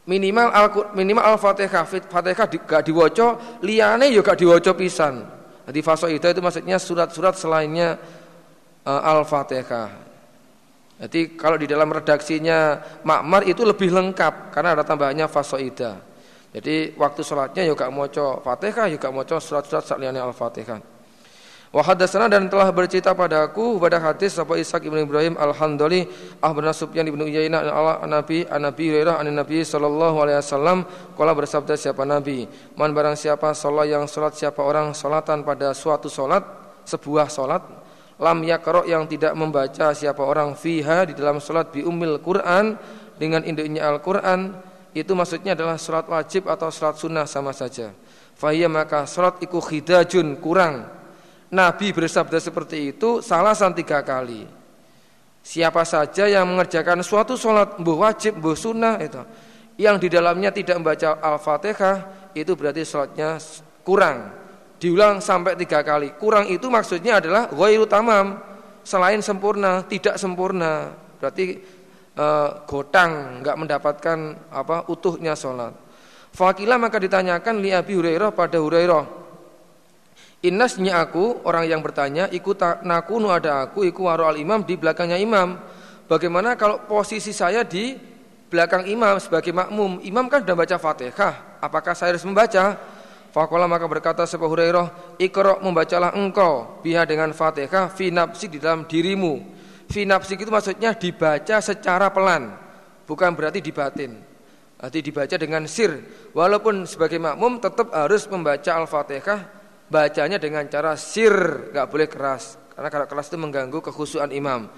minimal al minimal Al-Fatihah, Fatihah di, gak diwoco, liane juga gak diwoco pisan. Jadi fasoidah itu maksudnya surat-surat selainnya uh, Al-Fatihah. Jadi kalau di dalam redaksinya makmar itu lebih lengkap karena ada tambahannya fasoida. Jadi waktu sholatnya juga moco fatihah juga moco surat-surat sakliyani al-fatihah. Wahadasana dan telah bercerita padaku pada hadis sapa Ishaq ibnu Ibrahim al-Handali ahbarna Sufyan ibnu Uyainah ala Nabi an Nabi Hurairah an Nabi sallallahu alaihi wasallam kala bersabda siapa Nabi man barang siapa salat yang salat siapa orang salatan pada suatu salat sebuah salat lam yakro yang tidak membaca siapa orang fiha di dalam salat bi umil Quran dengan induknya Al-Quran itu maksudnya adalah salat wajib atau salat sunnah sama saja. Fahiyya maka salat iku khidajun kurang. Nabi bersabda seperti itu salah tiga kali. Siapa saja yang mengerjakan suatu salat mbuh wajib mbuh sunnah itu yang di dalamnya tidak membaca Al-Fatihah itu berarti salatnya kurang diulang sampai tiga kali. Kurang itu maksudnya adalah ghairu tamam, selain sempurna, tidak sempurna. Berarti e, gotang, enggak mendapatkan apa utuhnya sholat. Fakila maka ditanyakan li Abi Hurairah pada Hurairah. Innasnya aku orang yang bertanya ikut nakunu ada aku ikut waro al imam di belakangnya imam. Bagaimana kalau posisi saya di belakang imam sebagai makmum? Imam kan sudah baca Fatihah. Apakah saya harus membaca? Fakola maka berkata sebuah Hurairah, ikro membacalah engkau biha dengan Fatihah fi nafsi di dalam dirimu. Fi nafsi itu maksudnya dibaca secara pelan, bukan berarti dibatin. Nanti dibaca dengan sir. Walaupun sebagai makmum tetap harus membaca Al-Fatihah, bacanya dengan cara sir, nggak boleh keras. Karena kalau keras itu mengganggu kekhusuan imam.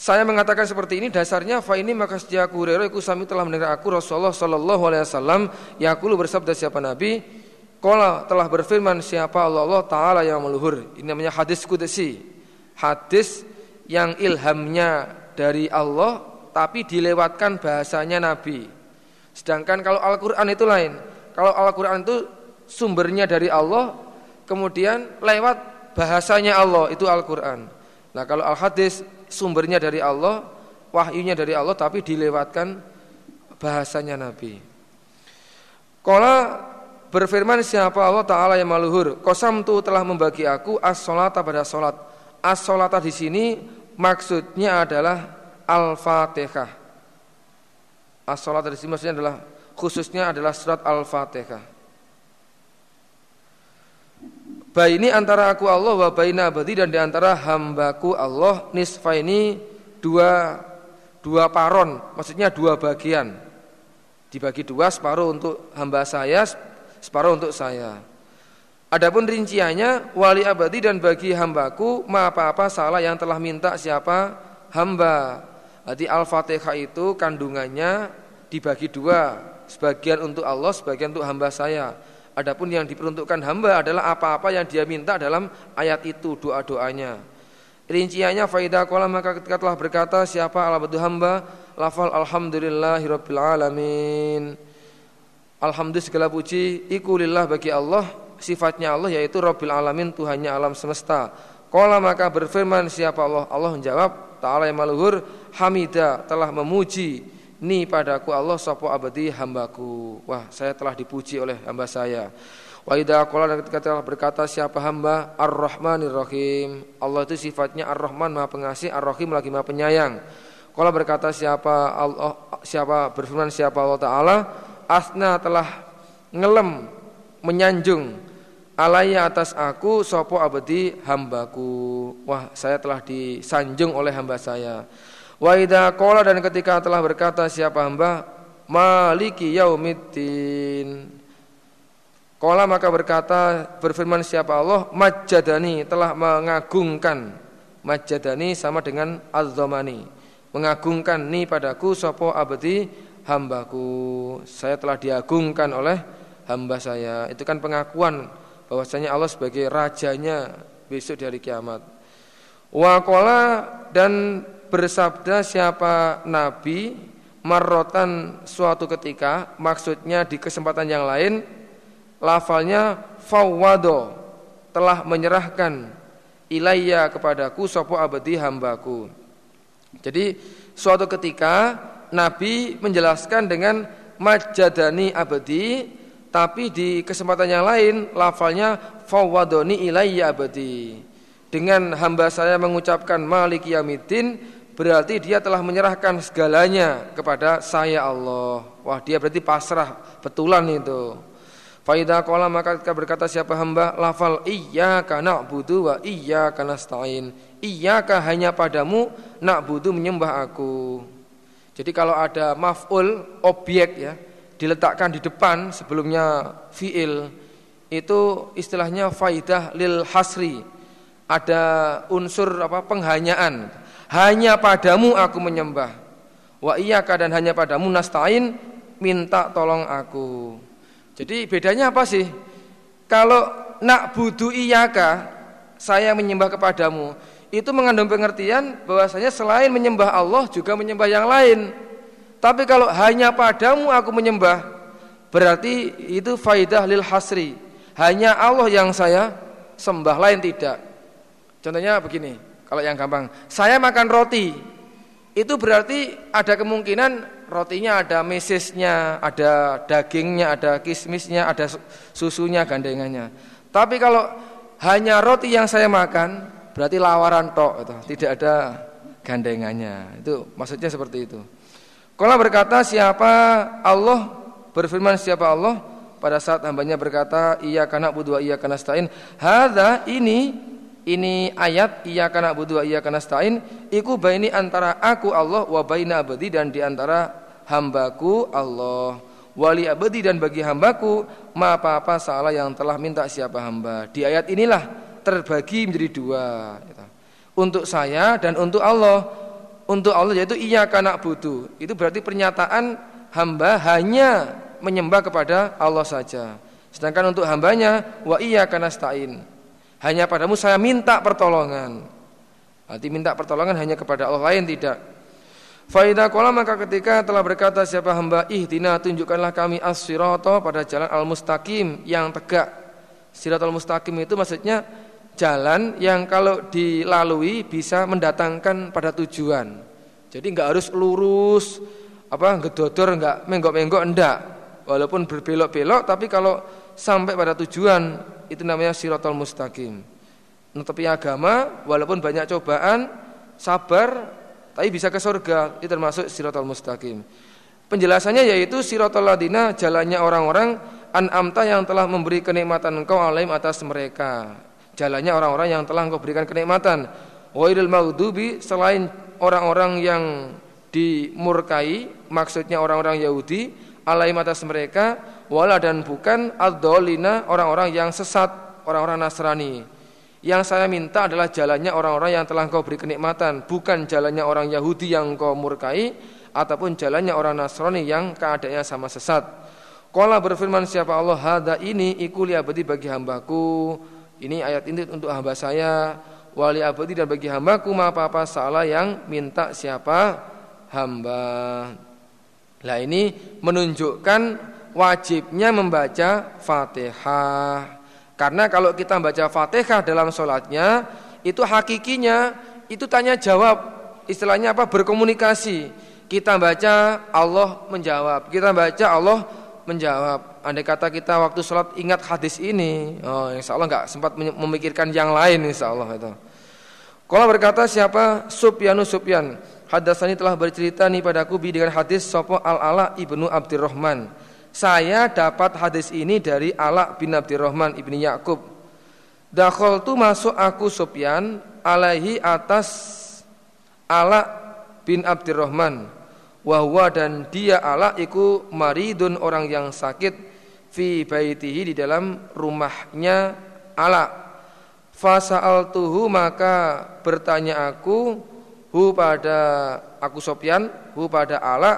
Saya mengatakan seperti ini dasarnya fa ini maka sejak Hurairah iku sami telah mendengar aku Rasulullah sallallahu alaihi wasallam yaqulu bersabda siapa nabi Kala telah berfirman siapa Allah, Allah Ta'ala yang meluhur. Ini namanya hadis kudesi Hadis yang ilhamnya dari Allah Tapi dilewatkan bahasanya Nabi. Sedangkan kalau Al-Quran itu lain. Kalau Al-Quran itu sumbernya dari Allah Kemudian lewat bahasanya Allah Itu Al-Quran. Nah kalau Al-Hadis sumbernya dari Allah Wahyunya dari Allah tapi dilewatkan bahasanya Nabi. Kala Berfirman siapa Allah Ta'ala yang maluhur? Kosam tu telah membagi aku as-solata pada solat. As-solata di sini maksudnya adalah Al-Fatihah. As-solata di sini maksudnya adalah Khususnya adalah surat Al-Fatihah. Baini antara aku Allah wa baina abadi dan di antara hambaku Allah nisfa ini dua dua paron, maksudnya dua bagian. Dibagi dua separuh untuk hamba saya, separuh untuk saya. Adapun rinciannya wali abadi dan bagi hambaku ma apa-apa salah yang telah minta siapa hamba. Jadi Al-Fatihah itu kandungannya dibagi dua, sebagian untuk Allah, sebagian untuk hamba saya. Adapun yang diperuntukkan hamba adalah apa-apa yang dia minta dalam ayat itu doa-doanya. Rinciannya faidah kolam maka ketika telah berkata siapa ala hamba lafal alhamdulillahirabbil alamin. Alhamdulillah segala puji. Ikulillah bagi Allah sifatnya Allah yaitu Rabbil alamin Tuhannya alam semesta. Kala maka berfirman siapa Allah? Allah menjawab Ta'ala yang maluhur Hamida telah memuji. Ni padaku Allah sopo abadi hambaku. Wah saya telah dipuji oleh hamba saya. Wa idha qala ketika telah berkata siapa hamba? Ar-Rahmanir Rahim Allah itu sifatnya Ar-Rahman Maha Pengasih Ar-Rahim lagi Maha Penyayang. Kalau berkata siapa Allah siapa berfirman siapa Allah Ta'ala asna telah ngelem menyanjung alaya atas aku sopo abadi hambaku? Wah saya telah disanjung oleh hamba saya. Wa qala dan ketika telah berkata siapa hamba? Maliki yaumiddin. Kala maka berkata berfirman siapa Allah? Majadani telah mengagungkan. Majadani sama dengan azzamani mengagungkan ni padaku sopo abadi hambaku. Saya telah diagungkan oleh hamba saya. Itu kan pengakuan bahwasanya Allah sebagai rajanya besok di hari kiamat. Wakola dan bersabda siapa nabi marrotan suatu ketika maksudnya di kesempatan yang lain lafalnya fawwado telah menyerahkan ilayya kepadaku sopo abadi hambaku. Jadi suatu ketika Nabi menjelaskan dengan majadani abadi tapi di kesempatan yang lain lafalnya fawwadoni ilayya abadi dengan hamba saya mengucapkan maliki yamidin berarti dia telah menyerahkan segalanya kepada saya Allah. Wah, dia berarti pasrah betulan itu. Faida kola maka ketika berkata siapa hamba lafal iya karena budu wa iya karena stain iya hanya padamu nak budu menyembah aku. Jadi kalau ada maf'ul objek ya diletakkan di depan sebelumnya fiil itu istilahnya faidah lil hasri ada unsur apa penghanyaan hanya padamu aku menyembah. Wa iyyaka dan hanya padamu nasta'in minta tolong aku. Jadi bedanya apa sih? Kalau nak budu iyaka saya menyembah kepadamu itu mengandung pengertian bahwasanya selain menyembah Allah juga menyembah yang lain. Tapi kalau hanya padamu aku menyembah berarti itu faidah lil hasri. Hanya Allah yang saya sembah lain tidak. Contohnya begini. Kalau yang gampang, saya makan roti. Itu berarti ada kemungkinan rotinya ada mesisnya, ada dagingnya, ada kismisnya, ada susunya, gandengannya. Tapi kalau hanya roti yang saya makan, berarti lawaran tok itu, tidak ada gandengannya. Itu maksudnya seperti itu. Kalau berkata siapa Allah? Berfirman siapa Allah? Pada saat hambanya berkata iya karena budua iya karena stain. Hada ini ini ayat iya karena budu iya karena stain iku baini antara aku Allah wa baina abadi dan di antara hambaku Allah. Wali abadi dan bagi hambaku ma apa-apa salah yang telah minta siapa hamba. Di ayat inilah terbagi menjadi dua gitu. untuk saya dan untuk Allah untuk Allah yaitu iya karena budu itu berarti pernyataan hamba hanya menyembah kepada Allah saja sedangkan untuk hambanya wa iya karena stain hanya padamu saya minta pertolongan. Arti minta pertolongan hanya kepada Allah lain tidak. Faidah kolam maka ketika telah berkata siapa hamba ihdina tunjukkanlah kami as pada jalan al-mustaqim yang tegak. Siratal mustaqim itu maksudnya jalan yang kalau dilalui bisa mendatangkan pada tujuan. Jadi enggak harus lurus apa gedodor enggak menggok-menggok enggak. Walaupun berbelok-belok tapi kalau sampai pada tujuan itu namanya sirotol mustaqim. Nutupi agama walaupun banyak cobaan, sabar tapi bisa ke surga itu termasuk sirotol mustaqim. Penjelasannya yaitu sirotol ladina jalannya orang-orang an'amta yang telah memberi kenikmatan engkau alaim atas mereka. Jalannya orang-orang yang telah engkau berikan kenikmatan. Wairil maghdubi selain orang-orang yang dimurkai, maksudnya orang-orang Yahudi, alaim atas mereka wala dan bukan adzolina orang-orang yang sesat, orang-orang Nasrani. Yang saya minta adalah jalannya orang-orang yang telah engkau beri kenikmatan, bukan jalannya orang Yahudi yang engkau murkai ataupun jalannya orang Nasrani yang keadaannya sama sesat. Kala berfirman siapa Allah hada ini ikuli abadi bagi hambaku. Ini ayat ini untuk hamba saya wali abadi dan bagi hambaku ma apa-apa salah yang minta siapa hamba. Nah ini menunjukkan wajibnya membaca Fatihah. Karena kalau kita membaca Fatihah dalam sholatnya, itu hakikinya itu tanya jawab, istilahnya apa? Berkomunikasi. Kita baca Allah menjawab, kita baca Allah menjawab. Andai kata kita waktu sholat ingat hadis ini, oh insya Allah nggak sempat memikirkan yang lain insya Allah itu. Kalau berkata siapa Supyanu Supyan Hadasani telah bercerita nih padaku bi dengan hadis Sopo al-ala ibnu Abdurrahman saya dapat hadis ini dari Ala bin Abdurrahman ibni Yakub. Dakhol tu masuk aku Sufyan alaihi atas Ala bin Abdurrahman. Wahwa dan dia Ala iku maridun orang yang sakit fi baitihi di dalam rumahnya Ala. tuhu maka bertanya aku hu pada aku Sofyan hu pada Ala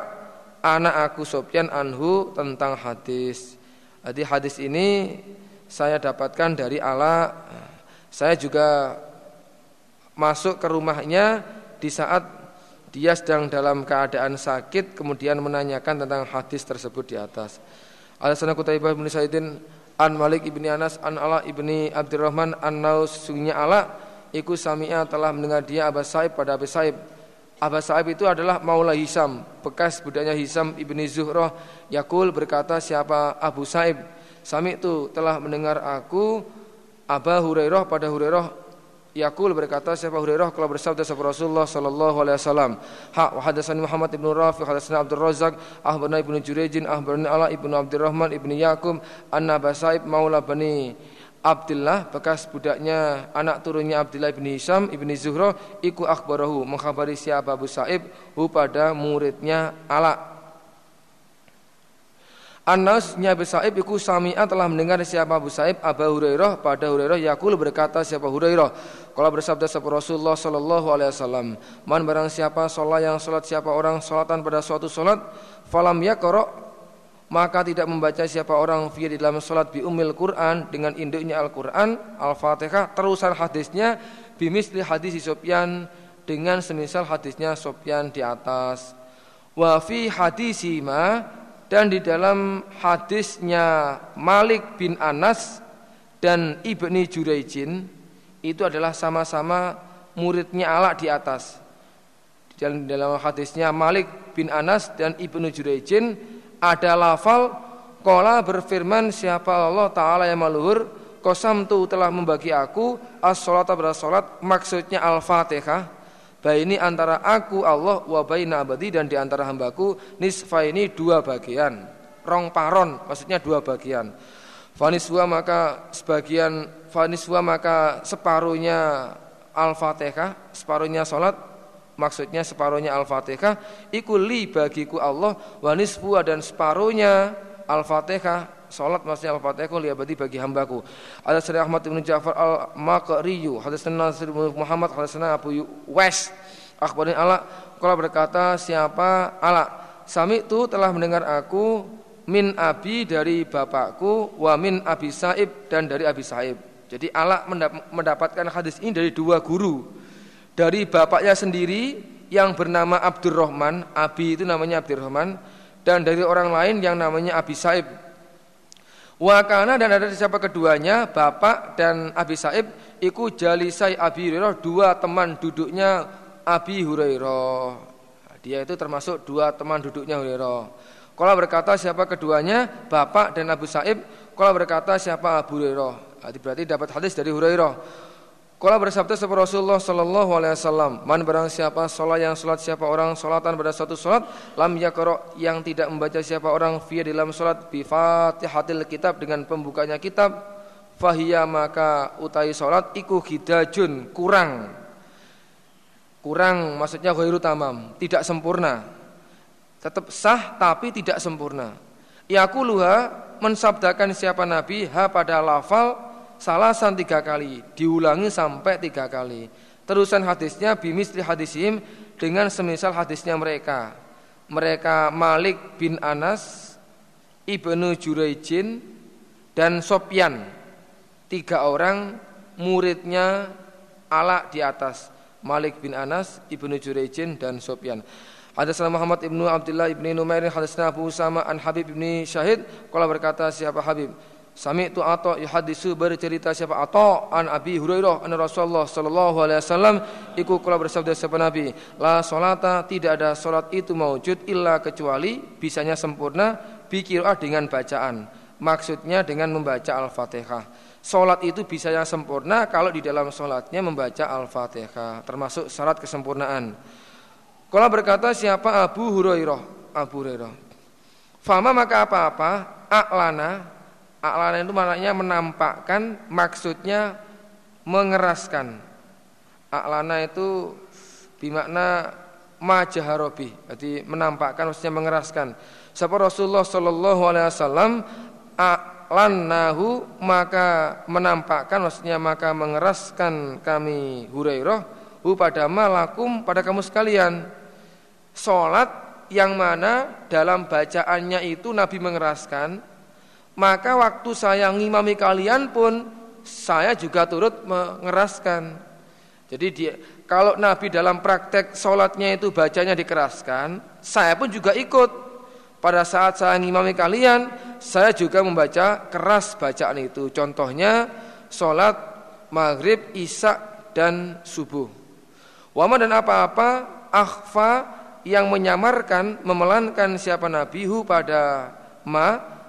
anak aku Sofyan anhu tentang hadis. Jadi hadis ini saya dapatkan dari Ala. Saya juga masuk ke rumahnya di saat dia sedang dalam keadaan sakit kemudian menanyakan tentang hadis tersebut di atas. Al-Sana Kutaibah bin Saidin An Malik ibni Anas An Ala ibni Abdurrahman An Naus sungguhnya Ala Iku Sami'a telah mendengar dia Abu Saib pada Abu Saib. Abu Saib itu adalah Maula Hisam Bekas budaknya Hisam ibni Zuhroh. Yakul berkata siapa Abu Saib? Sami itu telah mendengar aku Aba Hurairah pada Hurairah Yakul berkata siapa Hurairah kalau bersabda sahabat Rasulullah sallallahu alaihi wasallam. Ha wa hadatsani Muhammad ibnu Rafi hadatsani Abdul Razzaq ahbarana ibnu Jurayjin ahbarana Ala ibnu Abdurrahman ibnu Yaqub anna Basaib maula bani Abdullah bekas budaknya anak turunnya Abdullah ibni Hisham ibni Zuhra iku akhbarahu mengkhabari siapa Abu Saib hu pada muridnya Ala Anasnya Abu Sa'ib iku sami'a telah mendengar siapa Abu Sa'ib Abu Hurairah pada Hurairah yakul berkata siapa Hurairah. Kalau bersabda siapa Rasulullah sallallahu alaihi wasallam man barang siapa sholat yang sholat siapa orang sholatan pada suatu sholat falam yaqra maka tidak membaca siapa orang fi di dalam sholat bi umil Quran dengan induknya Al-Quran Al-Fatihah terusan hadisnya bimisli hadis Sofyan dengan semisal hadisnya Sofyan di atas. Wa fi hadisi ma dan di dalam hadisnya Malik bin Anas dan Ibni Juraijin itu adalah sama-sama muridnya Ala di atas. Dan dalam hadisnya Malik bin Anas dan Ibnu Juraijin ada lafal Kola berfirman siapa Allah Ta'ala yang maluhur Kosam tu telah membagi aku As-sholat salat Maksudnya Al-Fatihah ini antara aku Allah wa baina abadi dan di antara hambaku nisfa ini dua bagian. Rong paron maksudnya dua bagian. Faniswa maka sebagian faniswa maka separuhnya Al-Fatihah, separuhnya salat maksudnya separuhnya Al-Fatihah iku li bagiku Allah wa nisfu dan separuhnya Al-Fatihah Salat maksudnya Al-Fatihah liabadi bagi hambaku. Ada Sri Ahmad bin Ja'far Al-Maqriyu, hadatsana Nasir bin Muhammad, hadatsana Abu Wes. Akhbarin ala kalau berkata siapa ala Sami itu telah mendengar aku min abi dari bapakku wa min abi Saib dan dari abi Saib. Jadi ala mendapatkan hadis ini dari dua guru. Dari bapaknya sendiri yang bernama Abdurrahman, Abi itu namanya Abdurrahman dan dari orang lain yang namanya Abi Saib Wakana dan ada siapa keduanya Bapak dan Abi Saib Iku jalisai Abi Hurairah Dua teman duduknya Abi Hurairah. Dia itu termasuk dua teman duduknya Hurairah. Kalau berkata siapa keduanya Bapak dan Abu Saib Kalau berkata siapa Abu Hurairah. Berarti dapat hadis dari Hurairah Kala bersabda seperti Rasulullah Sallallahu Alaihi Wasallam, man barang siapa sholat yang sholat siapa orang sholatan pada satu sholat, lam yakro yang tidak membaca siapa orang via dalam sholat bi fatihatil kitab dengan pembukanya kitab, fahiyya maka utai sholat iku hidajun kurang, kurang maksudnya ghairu tamam, tidak sempurna, tetap sah tapi tidak sempurna. Yakuluha mensabdakan siapa Nabi ha pada lafal salasan tiga kali, diulangi sampai tiga kali. Terusan hadisnya bimisli hadisim dengan semisal hadisnya mereka. Mereka Malik bin Anas, Ibnu Juraijin, dan Sopyan. Tiga orang muridnya ala di atas. Malik bin Anas, Ibnu Juraijin, dan Sopyan. Hadasna Muhammad ibnu Abdullah ibni Numair hadasna Abu Usama an Habib ibni Syahid Kalau berkata siapa Habib Sami itu Atta yuhadisu bercerita siapa Atta an Abi Hurairah an Rasulullah sallallahu alaihi wasallam iku kula bersabda siapa Nabi la salata tidak ada salat itu maujud illa kecuali bisanya sempurna bikirah dengan bacaan maksudnya dengan membaca Al-Fatihah. Salat itu bisanya sempurna kalau di dalam salatnya membaca Al-Fatihah termasuk syarat kesempurnaan. Kala berkata siapa Abu Hurairah Abu Hurairah Fama maka apa-apa aklana A'lana itu maknanya menampakkan, maksudnya mengeraskan. A'lana itu bimakna majaharobi, jadi menampakkan maksudnya mengeraskan. Siapa Rasulullah Shallallahu Alaihi Wasallam a'lanahu maka menampakkan maksudnya maka mengeraskan kami Hurairah hu pada malakum pada kamu sekalian. Salat yang mana dalam bacaannya itu Nabi mengeraskan maka waktu saya ngimami kalian pun saya juga turut mengeraskan. Jadi dia kalau Nabi dalam praktek sholatnya itu bacanya dikeraskan, saya pun juga ikut. Pada saat saya ngimami kalian, saya juga membaca keras bacaan itu. Contohnya sholat maghrib, isya dan subuh. Wama dan apa-apa akhfa yang menyamarkan, memelankan siapa nabihu pada ma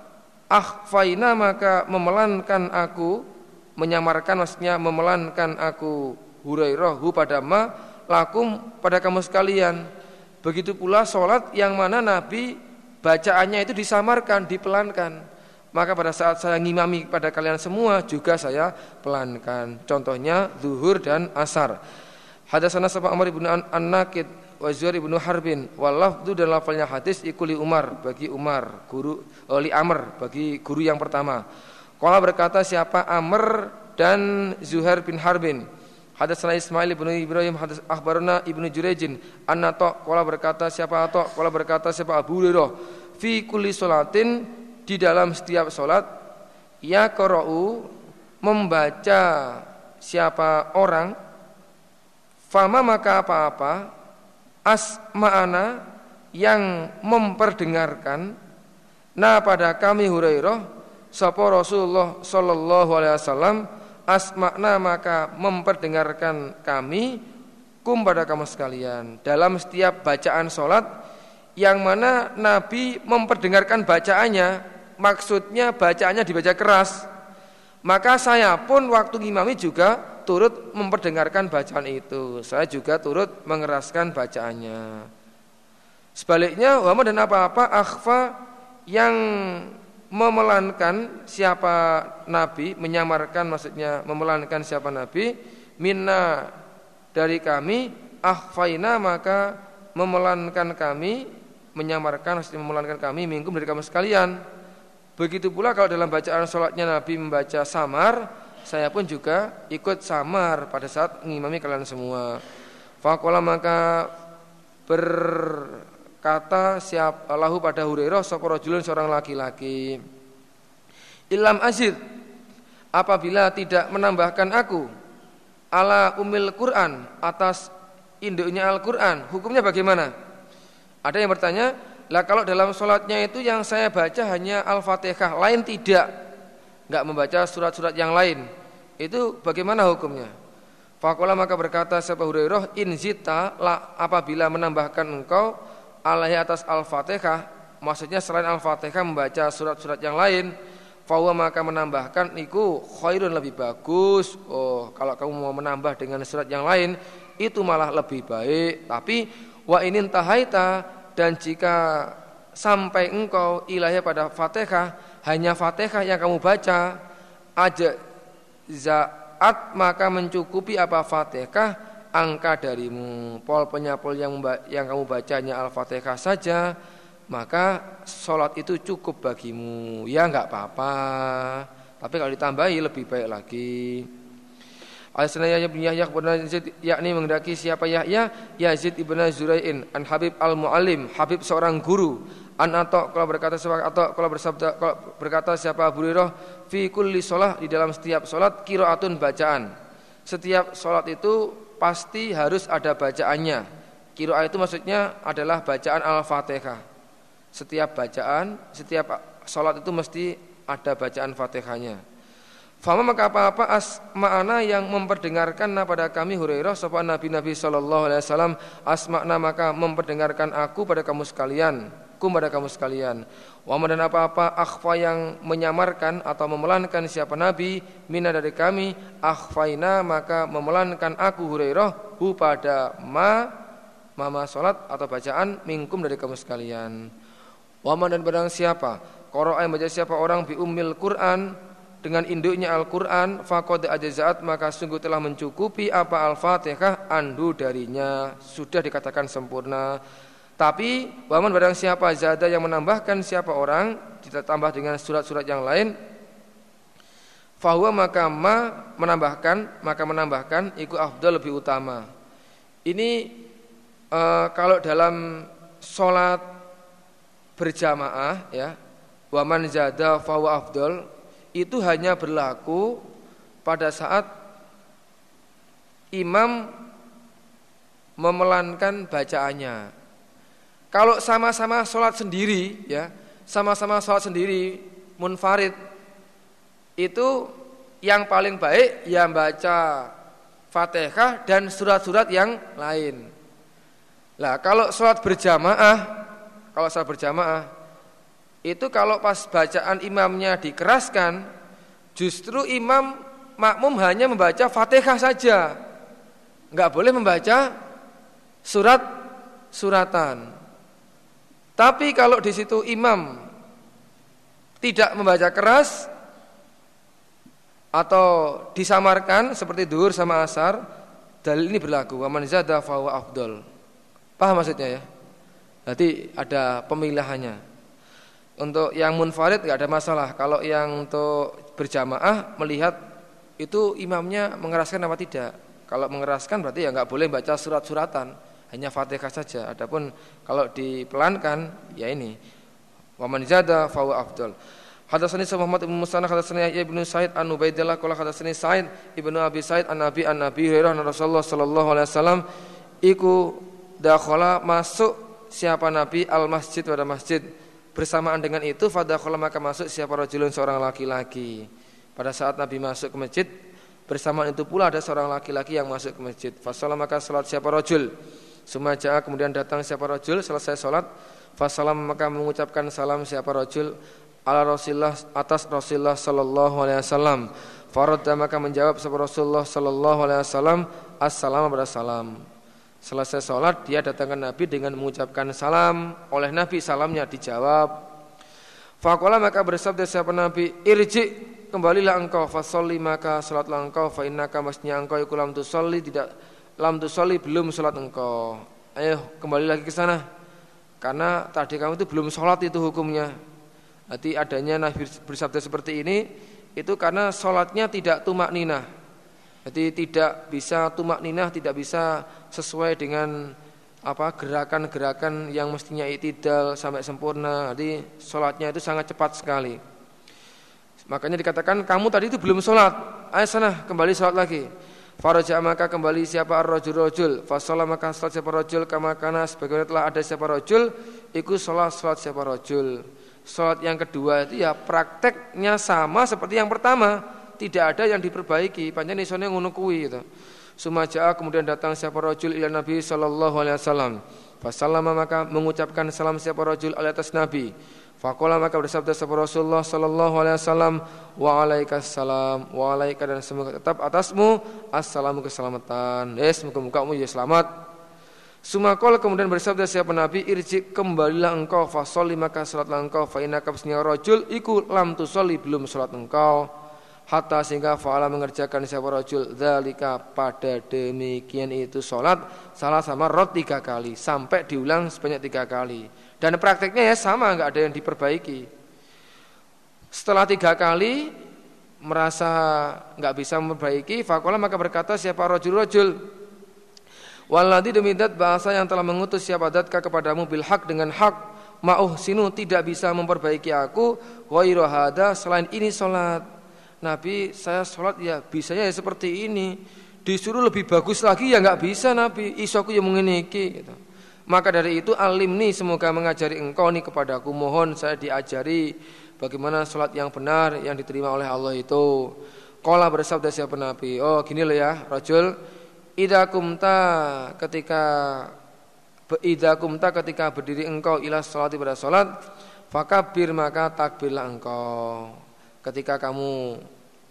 akhfaina maka memelankan aku menyamarkan maksudnya memelankan aku Hurairah hu pada ma lakum pada kamu sekalian. Begitu pula sholat yang mana Nabi bacaannya itu disamarkan, dipelankan. Maka pada saat saya ngimami pada kalian semua juga saya pelankan. Contohnya zuhur dan asar. Hadasana sama Amr ibnu An-Nakid wa Zuhair ibnu Harbin. Walafdu dan lafalnya hadis ikuli Umar bagi Umar guru oli Amr bagi guru yang pertama. Kala berkata siapa Amr dan Zuhair bin Harbin? Hadatsana Ismail bin Ibrahim hadas akhbarana Ibnu Jurejin anna ta qala berkata siapa ta qala berkata siapa Abu Hurairah? Fi kulli salatin di dalam setiap salat ya qara'u membaca siapa orang fama maka apa-apa asma'ana yang memperdengarkan nah pada kami Hurairah sapa Rasulullah sallallahu alaihi wasallam asmakna maka memperdengarkan kami kum pada kamu sekalian. Dalam setiap bacaan sholat yang mana Nabi memperdengarkan bacaannya maksudnya bacaannya dibaca keras. Maka saya pun waktu ngimami juga turut memperdengarkan bacaan itu saya juga turut mengeraskan bacaannya sebaliknya wama dan apa-apa akhfa yang memelankan siapa nabi, menyamarkan maksudnya memelankan siapa nabi, minna dari kami, akhfaina maka memelankan kami, menyamarkan maksudnya memelankan kami minggum dari kami sekalian. Begitu pula kalau dalam bacaan sholatnya Nabi membaca samar, saya pun juga ikut samar pada saat mengimami kalian semua. Fakola maka ber kata siap Allahu pada Hurairah sapa seorang laki-laki. Ilam azid apabila tidak menambahkan aku ala umil Quran atas induknya Al-Quran hukumnya bagaimana? Ada yang bertanya lah kalau dalam sholatnya itu yang saya baca hanya Al-Fatihah lain tidak nggak membaca surat-surat yang lain itu bagaimana hukumnya Fakola maka berkata Sapa Hurairah in zita la apabila menambahkan engkau alaihi atas Al-Fatihah, maksudnya selain Al-Fatihah membaca surat-surat yang lain, fawa maka menambahkan niku khairun lebih bagus. Oh, kalau kamu mau menambah dengan surat yang lain itu malah lebih baik. Tapi wa inin tahaita dan jika sampai engkau ilahnya pada Fatihah hanya Fatihah yang kamu baca. Aja zaat maka mencukupi apa Fatihah? Angka darimu. Pol penyapol yang yang kamu bacanya al-fatihah saja maka sholat itu cukup bagimu. Ya nggak apa-apa. Tapi kalau ditambahi lebih baik lagi. Al-Sana bin Yahya kepada Yazid yakni mengendaki siapa Yahya? Yazid ibn Zurai'in an Habib al-Muallim Habib seorang guru an Ato kalau berkata siapa Ato kalau bersabda kalau berkata siapa Abu Hurairah fi kulli sholat di dalam setiap sholat kiroatun bacaan setiap sholat itu pasti harus ada bacaannya. Kiroah itu maksudnya adalah bacaan Al-Fatihah. Setiap bacaan, setiap sholat itu mesti ada bacaan Fatihahnya. Fama maka apa-apa asma'ana yang memperdengarkan pada kami Hurairah sapa Nabi Nabi sallallahu alaihi wasallam maka memperdengarkan aku pada kamu sekalian kum pada kamu sekalian. Wama dan apa-apa akhfa yang menyamarkan atau memelankan siapa Nabi mina dari kami akhfaina maka memelankan aku Hurairah hu pada ma mama salat atau bacaan mingkum dari kamu sekalian. Wama dan barang siapa Qara'a baca siapa orang bi ummil Quran dengan induknya Al-Quran faqad ajazat maka sungguh telah mencukupi apa Al-Fatihah andu darinya. Sudah dikatakan sempurna tapi waman barang siapa zada yang menambahkan siapa orang kita tambah dengan surat-surat yang lain fahuwa maka ma menambahkan maka menambahkan ikut afdal lebih utama. Ini e, kalau dalam sholat berjamaah ya waman zada fahuwa afdal itu hanya berlaku pada saat imam memelankan bacaannya. Kalau sama-sama sholat sendiri, ya, sama-sama sholat sendiri, munfarid, itu yang paling baik ya baca fatihah dan surat-surat yang lain. Lah kalau sholat berjamaah, kalau sholat berjamaah, itu kalau pas bacaan imamnya dikeraskan, justru imam makmum hanya membaca fatihah saja, nggak boleh membaca surat suratan. Tapi kalau di situ imam tidak membaca keras atau disamarkan seperti duhur sama asar, dalil ini berlaku. Waman zada fawa afdol. Paham maksudnya ya? Nanti ada pemilihannya. Untuk yang munfarid nggak ada masalah. Kalau yang untuk berjamaah melihat itu imamnya mengeraskan apa tidak. Kalau mengeraskan berarti ya nggak boleh baca surat-suratan hanya Fatihah saja. Adapun kalau dipelankan ya ini. Wa man zada fa huwa afdal. Hadatsani Muhammad bin Musanna hadatsani Ibnu Sa'id an Ubaidillah qala hadatsani Sa'id Ibnu Abi Sa'id an Nabi an Nabi Hurairah Rasulullah sallallahu alaihi wasallam iku dakhala masuk siapa Nabi al masjid pada masjid bersamaan dengan itu fadakhala maka masuk siapa rajulun seorang laki-laki pada saat Nabi masuk ke masjid bersamaan itu pula ada seorang laki-laki yang masuk ke masjid fasalah maka salat siapa rajul Sumaja'a kemudian datang siapa rajul selesai sholat Fasalam maka mengucapkan salam siapa rajul ala Rasulullah atas Rasulullah sallallahu alaihi wasallam. Faradda maka menjawab siapa Rasulullah sallallahu alaihi wasallam assalamu pada salam. Selesai sholat dia datangkan Nabi dengan mengucapkan salam oleh Nabi salamnya dijawab. Fakola maka bersabda siapa Nabi irji kembalilah engkau fasolli maka sholatlah engkau fa innaka masnya engkau ikulam tusolli tidak lam tusolli belum sholat engkau. Ayo kembali lagi ke sana. Karena tadi kamu itu belum sholat itu hukumnya. Nanti adanya Nabi bersabda seperti ini itu karena sholatnya tidak tumak ninah. Jadi tidak bisa tumak ninah, tidak bisa sesuai dengan apa gerakan-gerakan yang mestinya itidal sampai sempurna. Jadi sholatnya itu sangat cepat sekali. Makanya dikatakan kamu tadi itu belum sholat. Ayo sana kembali sholat lagi. Faraja maka kembali siapa ar-rajul rajul Fasolah maka salat siapa rajul. Kama kana sebagaimana telah ada siapa rajul Iku sholat salat siapa rajul. Salat yang kedua itu ya prakteknya sama seperti yang pertama. Tidak ada yang diperbaiki. Panjang isone ngono kuwi gitu. Sumaja'a kemudian datang siapa rajul ila Nabi sallallahu alaihi wasallam. Fasalama maka mengucapkan salam siapa rajul atas Nabi. Fakola maka bersabda sahabat Rasulullah Sallallahu Alaihi Wasallam wa alaikassalam wa alaika dan semoga tetap atasmu assalamu keselamatan. Yes, semoga mukamu ya selamat. Sumakol kemudian bersabda siapa Nabi irji kembalilah engkau fasoli maka salatlah engkau fa innaka rojul iku lam tusolli belum salat engkau hatta sehingga faala mengerjakan siapa rojul dalika pada demikian itu salat salah sama rot tiga kali sampai diulang sebanyak tiga kali dan prakteknya ya sama, nggak ada yang diperbaiki. Setelah tiga kali merasa nggak bisa memperbaiki, fakola maka berkata siapa rojul-rojul. Waladi demi dat bahasa yang telah mengutus siapa datka kepadamu bil hak dengan hak ma'uh sinu tidak bisa memperbaiki aku wa hada selain ini sholat. Nabi saya sholat ya bisanya ya seperti ini. Disuruh lebih bagus lagi ya nggak bisa Nabi. Isoku yang mengeniki gitu. Maka dari itu alim nih semoga mengajari engkau nih kepadaku mohon saya diajari bagaimana sholat yang benar yang diterima oleh Allah itu. Kola bersabda siapa Nabi. Oh gini loh ya, rajul. Ida kumta ketika Ida kumta ketika berdiri engkau ilah sholat pada sholat Fakabir maka takbirlah engkau Ketika kamu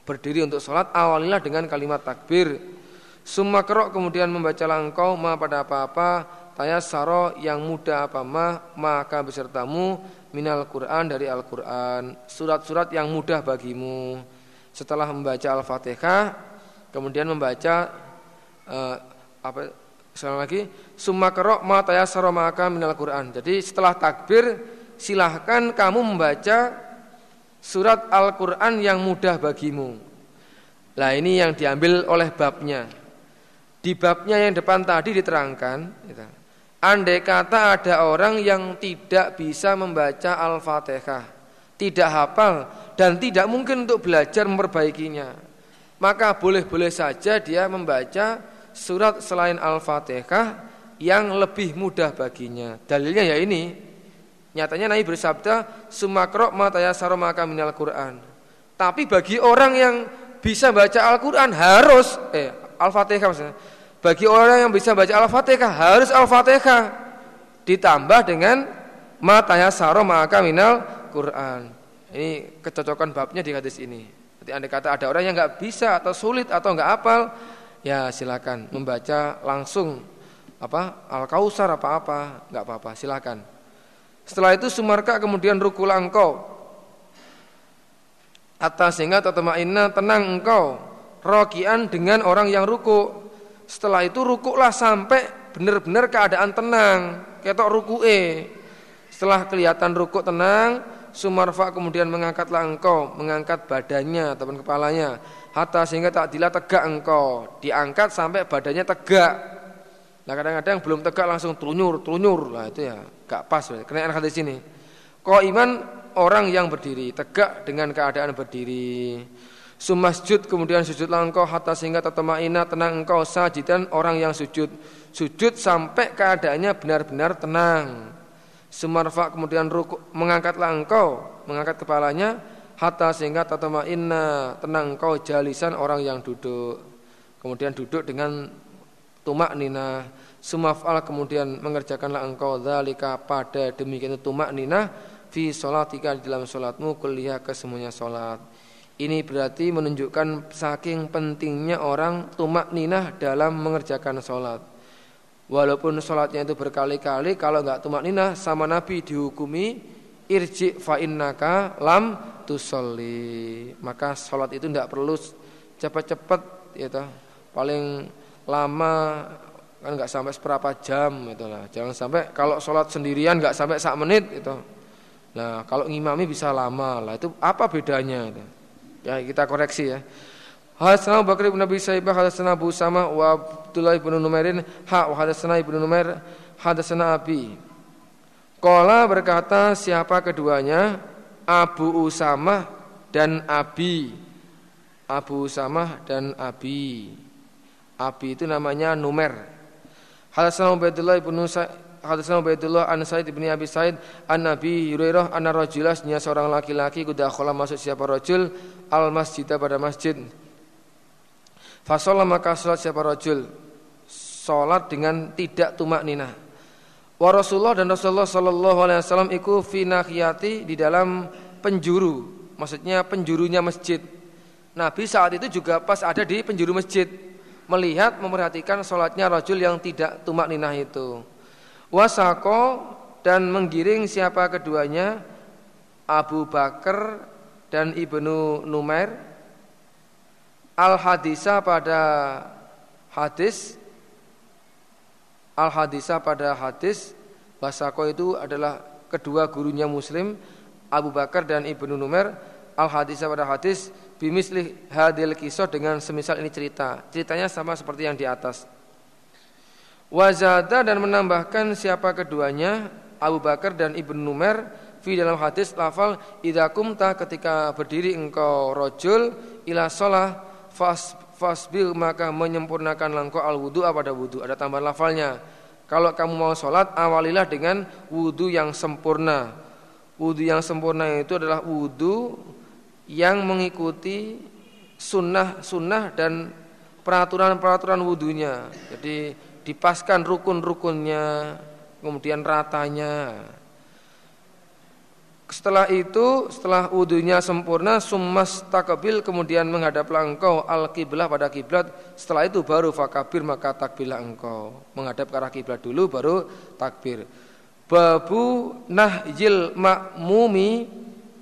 berdiri untuk sholat Awalilah dengan kalimat takbir Summa kerok kemudian membacalah engkau Ma pada apa-apa tayasaro yang mudah apa mah maka besertamu minal Quran dari Al Quran surat-surat yang mudah bagimu. Setelah membaca Al-Fatihah kemudian membaca uh, apa sekali lagi summa kerok ma tayasaro maka minal Quran. Jadi setelah takbir silahkan kamu membaca surat Al-Quran yang mudah bagimu. Lah ini yang diambil oleh babnya. Di babnya yang depan tadi diterangkan gitu. Andai kata ada orang yang tidak bisa membaca Al-Fatihah, tidak hafal dan tidak mungkin untuk belajar memperbaikinya, maka boleh-boleh saja dia membaca surat selain Al-Fatihah yang lebih mudah baginya. Dalilnya ya ini. Nyatanya Nabi bersabda, "Sumakro matayasaro maka minal Quran." Tapi bagi orang yang bisa baca Al-Qur'an harus eh Al-Fatihah maksudnya. Bagi orang yang bisa baca Al-Fatihah harus Al-Fatihah. Ditambah dengan matayasaro maka minal Quran. Ini kecocokan babnya di hadis ini. Jadi anda kata ada orang yang nggak bisa atau sulit atau nggak hafal, ya silakan membaca langsung apa al kausar apa apa nggak apa apa silakan. Setelah itu sumarka kemudian rukul engkau. Atas sehingga tatma'inna tenang engkau. Rokian dengan orang yang ruku setelah itu rukuklah sampai benar-benar keadaan tenang ketok ruku'e setelah kelihatan rukuk tenang sumarfa kemudian mengangkatlah engkau mengangkat badannya ataupun kepalanya hatta sehingga tak dila tegak engkau diangkat sampai badannya tegak Nah kadang-kadang belum tegak langsung trunyur, trunyur. Lah itu ya gak pas. Kenaikan hadis ini. Kau iman orang yang berdiri, tegak dengan keadaan berdiri. Sumasjud kemudian sujud langkau hatta sehingga tatma'ina tenang engkau sajidan orang yang sujud. Sujud sampai keadaannya benar-benar tenang. Sumarfa kemudian ruku, mengangkatlah engkau, mengangkat kepalanya hatta sehingga tatma'ina tenang engkau jalisan orang yang duduk. Kemudian duduk dengan tumak nina sumafal kemudian mengerjakanlah engkau zalika pada demikian tumak nina fi sholatika di dalam sholatmu kuliah ke semuanya sholat ini berarti menunjukkan saking pentingnya orang tumak nina dalam mengerjakan sholat walaupun sholatnya itu berkali-kali kalau nggak tumak nina sama Nabi dihukumi irji fa innaka lam tusolli maka sholat itu tidak perlu cepat-cepat ya paling lama kan nggak sampai seberapa jam itu lah. Jangan sampai kalau sholat sendirian nggak sampai sak menit itu. Nah kalau ngimami bisa lama lah itu apa bedanya? Itu? Ya kita koreksi ya. Hadasana Abu Bakar bin Abi Saibah hadasana Abu Sama wa Abdullah bin Numairin ha wa hadasana Ibnu Numair hadasana Abi. Kola berkata siapa keduanya Abu Usama dan Abi. Abu Usama dan Abi. Abi itu namanya Numer. Hadatsana Ubaidullah ibnu Hadatsana Ubaidullah an Said ibni Abi Said an Nabi Hurairah anna rajulasnya seorang laki-laki kuda khola masuk siapa rajul al masjid pada masjid. Fasolah maka sholat siapa rajul Sholat dengan tidak tumak nina. Wa Rasulullah dan Rasulullah Sallallahu Alaihi Wasallam iku di dalam penjuru. Maksudnya penjurunya masjid. Nabi saat itu juga pas ada di penjuru masjid melihat memerhatikan sholatnya rajul yang tidak tumak ninah itu. Wasako dan menggiring siapa keduanya? Abu Bakar dan Ibnu Numair al hadisah pada hadis al hadisah pada hadis Wasako itu adalah kedua gurunya Muslim Abu Bakar dan Ibnu Numair al hadisah pada hadis bimisli hadil kisah dengan semisal ini cerita. Ceritanya sama seperti yang di atas. Wazada dan menambahkan siapa keduanya Abu Bakar dan Ibnu Numer fi dalam hadis lafal idza kumta ketika berdiri engkau rojul ila sholah fas fasbil maka menyempurnakan langkau al wudu pada wudu ada tambahan lafalnya kalau kamu mau sholat awalilah dengan wudu yang sempurna wudu yang sempurna itu adalah wudu yang mengikuti sunnah-sunnah dan peraturan-peraturan wudhunya. Jadi dipaskan rukun-rukunnya, kemudian ratanya. Setelah itu, setelah wudhunya sempurna, summas takabil kemudian menghadaplah engkau al kiblah pada kiblat. Setelah itu baru fakabir maka takbilah engkau. Menghadap ke arah kiblat dulu baru takbir. Babu nahjil makmumi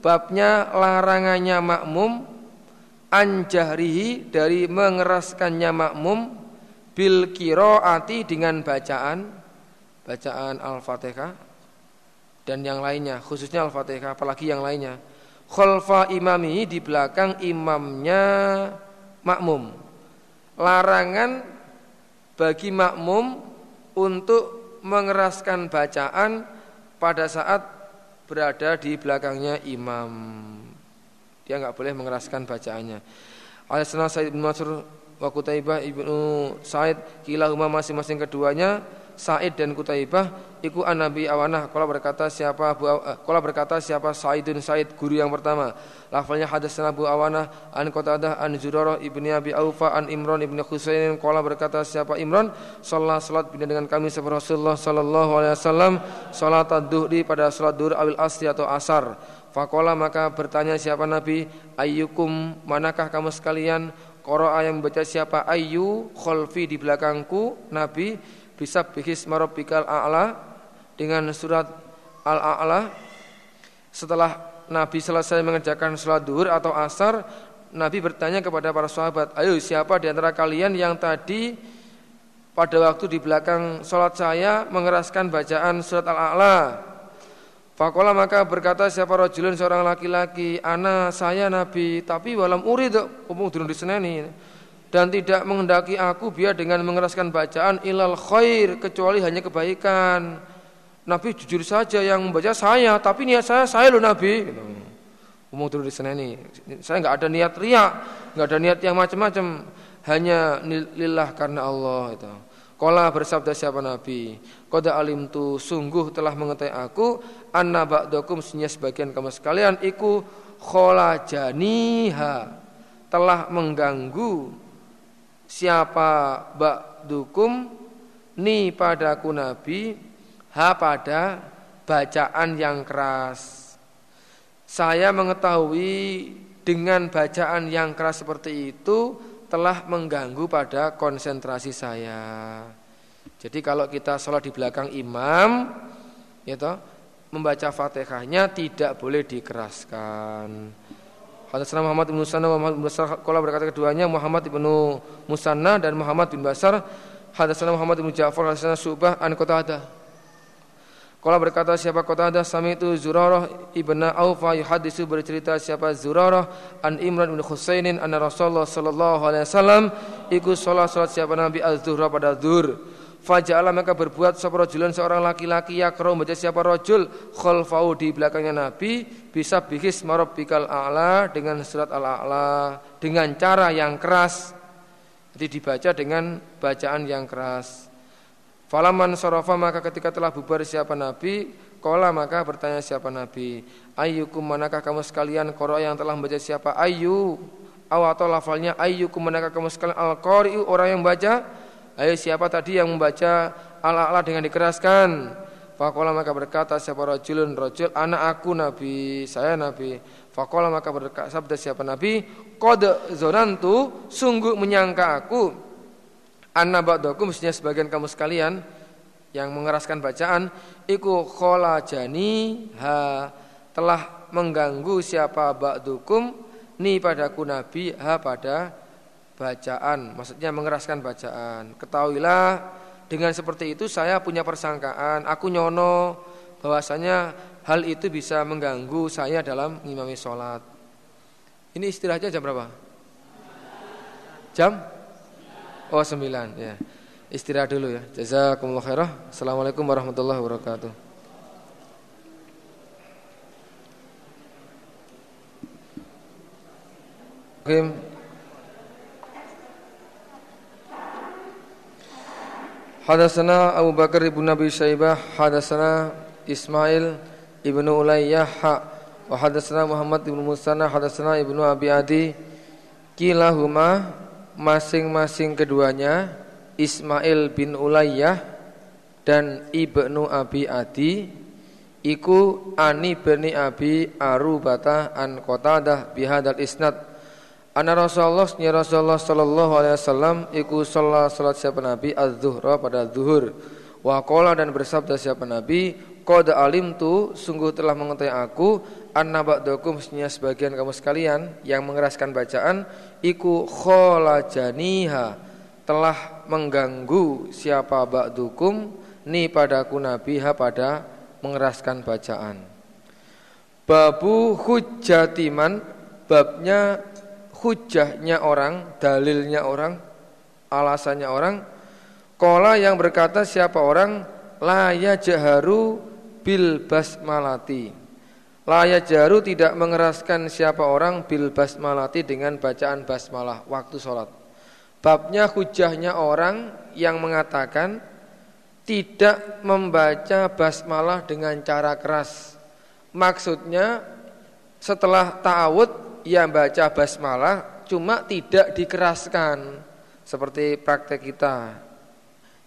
Babnya larangannya makmum anjahrihi dari mengeraskannya makmum bil kiroati dengan bacaan bacaan al-fatihah dan yang lainnya khususnya al-fatihah apalagi yang lainnya khalfa imami di belakang imamnya makmum larangan bagi makmum untuk mengeraskan bacaan pada saat berada di belakangnya imam. Dia nggak boleh mengeraskan bacaannya. Al-Sana Said bin Mansur wa Kutaibah ibnu Said kilahuma masing-masing keduanya Said dan Kutaibah iku an Nabi Awanah. Kalau berkata siapa Abu eh, berkata siapa Saidun Said guru yang pertama. Lafalnya hadatsana Abu Awanah an Qatadah an Zurarah ibni Abi Aufa an Imran ibni Husain kalau berkata siapa Imran salat salat bina dengan kami seperti Rasulullah sallallahu alaihi wasallam salat duhri pada salat duhur awil asri atau asar. Fakola maka bertanya siapa Nabi Ayyukum manakah kamu sekalian Qara'a yang membaca siapa? Ayu kholfi di belakangku Nabi bisa bihis marobikal a'la dengan surat al-a'la. Setelah Nabi selesai mengerjakan sholat duhur atau asar Nabi bertanya kepada para sahabat ayo siapa di antara kalian yang tadi pada waktu di belakang sholat saya mengeraskan bacaan surat al-a'la Fakola maka berkata siapa rojulun seorang laki-laki Ana saya Nabi Tapi walam urid Umum durung diseneni dan tidak menghendaki aku biar dengan mengeraskan bacaan ilal khair kecuali hanya kebaikan. Nabi jujur saja yang membaca saya, tapi niat saya saya loh Nabi. Gitu. Umum turun di sana ini. Saya nggak ada niat riak, nggak ada niat yang macam-macam, hanya lillah karena Allah itu. Kola bersabda siapa Nabi? Koda alim tu sungguh telah mengetahui aku Anna ba'dakum sebagian kamu sekalian Iku khola janiha Telah mengganggu siapa ba'dukum ni padaku nabi ha pada bacaan yang keras. Saya mengetahui dengan bacaan yang keras seperti itu telah mengganggu pada konsentrasi saya. Jadi kalau kita sholat di belakang imam ya toh, membaca fatihahnya tidak boleh dikeraskan. Hadatsana Muhammad bin Musanna Muhammad bin Basar qala berkata keduanya Muhammad bin Musanna dan Muhammad bin Basar. Hadatsana Muhammad bin Ja'far hadatsana Subah an Qatadah Qala berkata siapa Qatadah sami itu Zurarah ibnu Aufa yuhadisu bercerita siapa Zurarah an Imran bin Husainin anna Rasulullah sallallahu alaihi wasallam ikut salat salat siapa Nabi az-zuhra pada zuhur Faja'ala maka berbuat sapa rajulun seorang laki-laki yakro membaca siapa rajul khalfau di belakangnya Nabi bisa bihis marabbikal a'la dengan surat al-a'la dengan cara yang keras. Jadi dibaca dengan bacaan yang keras. Falaman sorofa maka ketika telah bubar siapa Nabi? Kola maka bertanya siapa Nabi? Ayyukum manakah kamu sekalian Koro yang telah membaca siapa? Ayu Aw atau lafalnya Ayyukum manakah kamu sekalian? Al-Qari'u orang yang baca Ayo siapa tadi yang membaca? Ala-ala dengan dikeraskan? Fakola maka berkata siapa rojulun rojul anak aku nabi. Saya nabi. Fakola maka berkata sabda siapa nabi? Kode zonantu sungguh menyangka aku anak ba'dakum mestinya sebagian kamu sekalian yang mengeraskan bacaan iku jani ha telah mengganggu siapa ba'dukum ni padaku nabi ha pada bacaan, maksudnya mengeraskan bacaan. Ketahuilah dengan seperti itu saya punya persangkaan, aku nyono bahwasanya hal itu bisa mengganggu saya dalam ngimami sholat. Ini istirahatnya jam berapa? Jam? Oh sembilan ya. Istirahat dulu ya. Jazakumullah khairah. Assalamualaikum warahmatullahi wabarakatuh. Okay. Hadasana Abu Bakar ibn Nabi Syaibah Hadasana Ismail ibnu Ulayyah Wa hadasana Muhammad ibnu Musana Hadasana ibnu Abi Adi Kilahuma Masing-masing keduanya Ismail bin Ulayyah Dan ibnu Abi Adi Iku Ani bin Abi Arubata An Qatadah Bihadal Isnad. Anna Rasulullah ya Rasulullah sallallahu alaihi wasallam iku sholat salat siapa Nabi? Az-zuhra pada zuhur. Wa qala dan bersabda siapa Nabi, qad alimtu sungguh telah mengetahui aku anna ba'dakum sebagian kamu sekalian yang mengeraskan bacaan iku kholajaniha telah mengganggu siapa ba'dukum ni padaku Nabi ha pada mengeraskan bacaan. Babu hujjatiman babnya hujahnya orang, dalilnya orang, alasannya orang. Kola yang berkata siapa orang laya jaharu bil basmalati. Laya jaharu tidak mengeraskan siapa orang bil basmalati dengan bacaan basmalah waktu sholat. Babnya hujahnya orang yang mengatakan tidak membaca basmalah dengan cara keras. Maksudnya setelah ta'awud yang baca basmalah cuma tidak dikeraskan seperti praktek kita.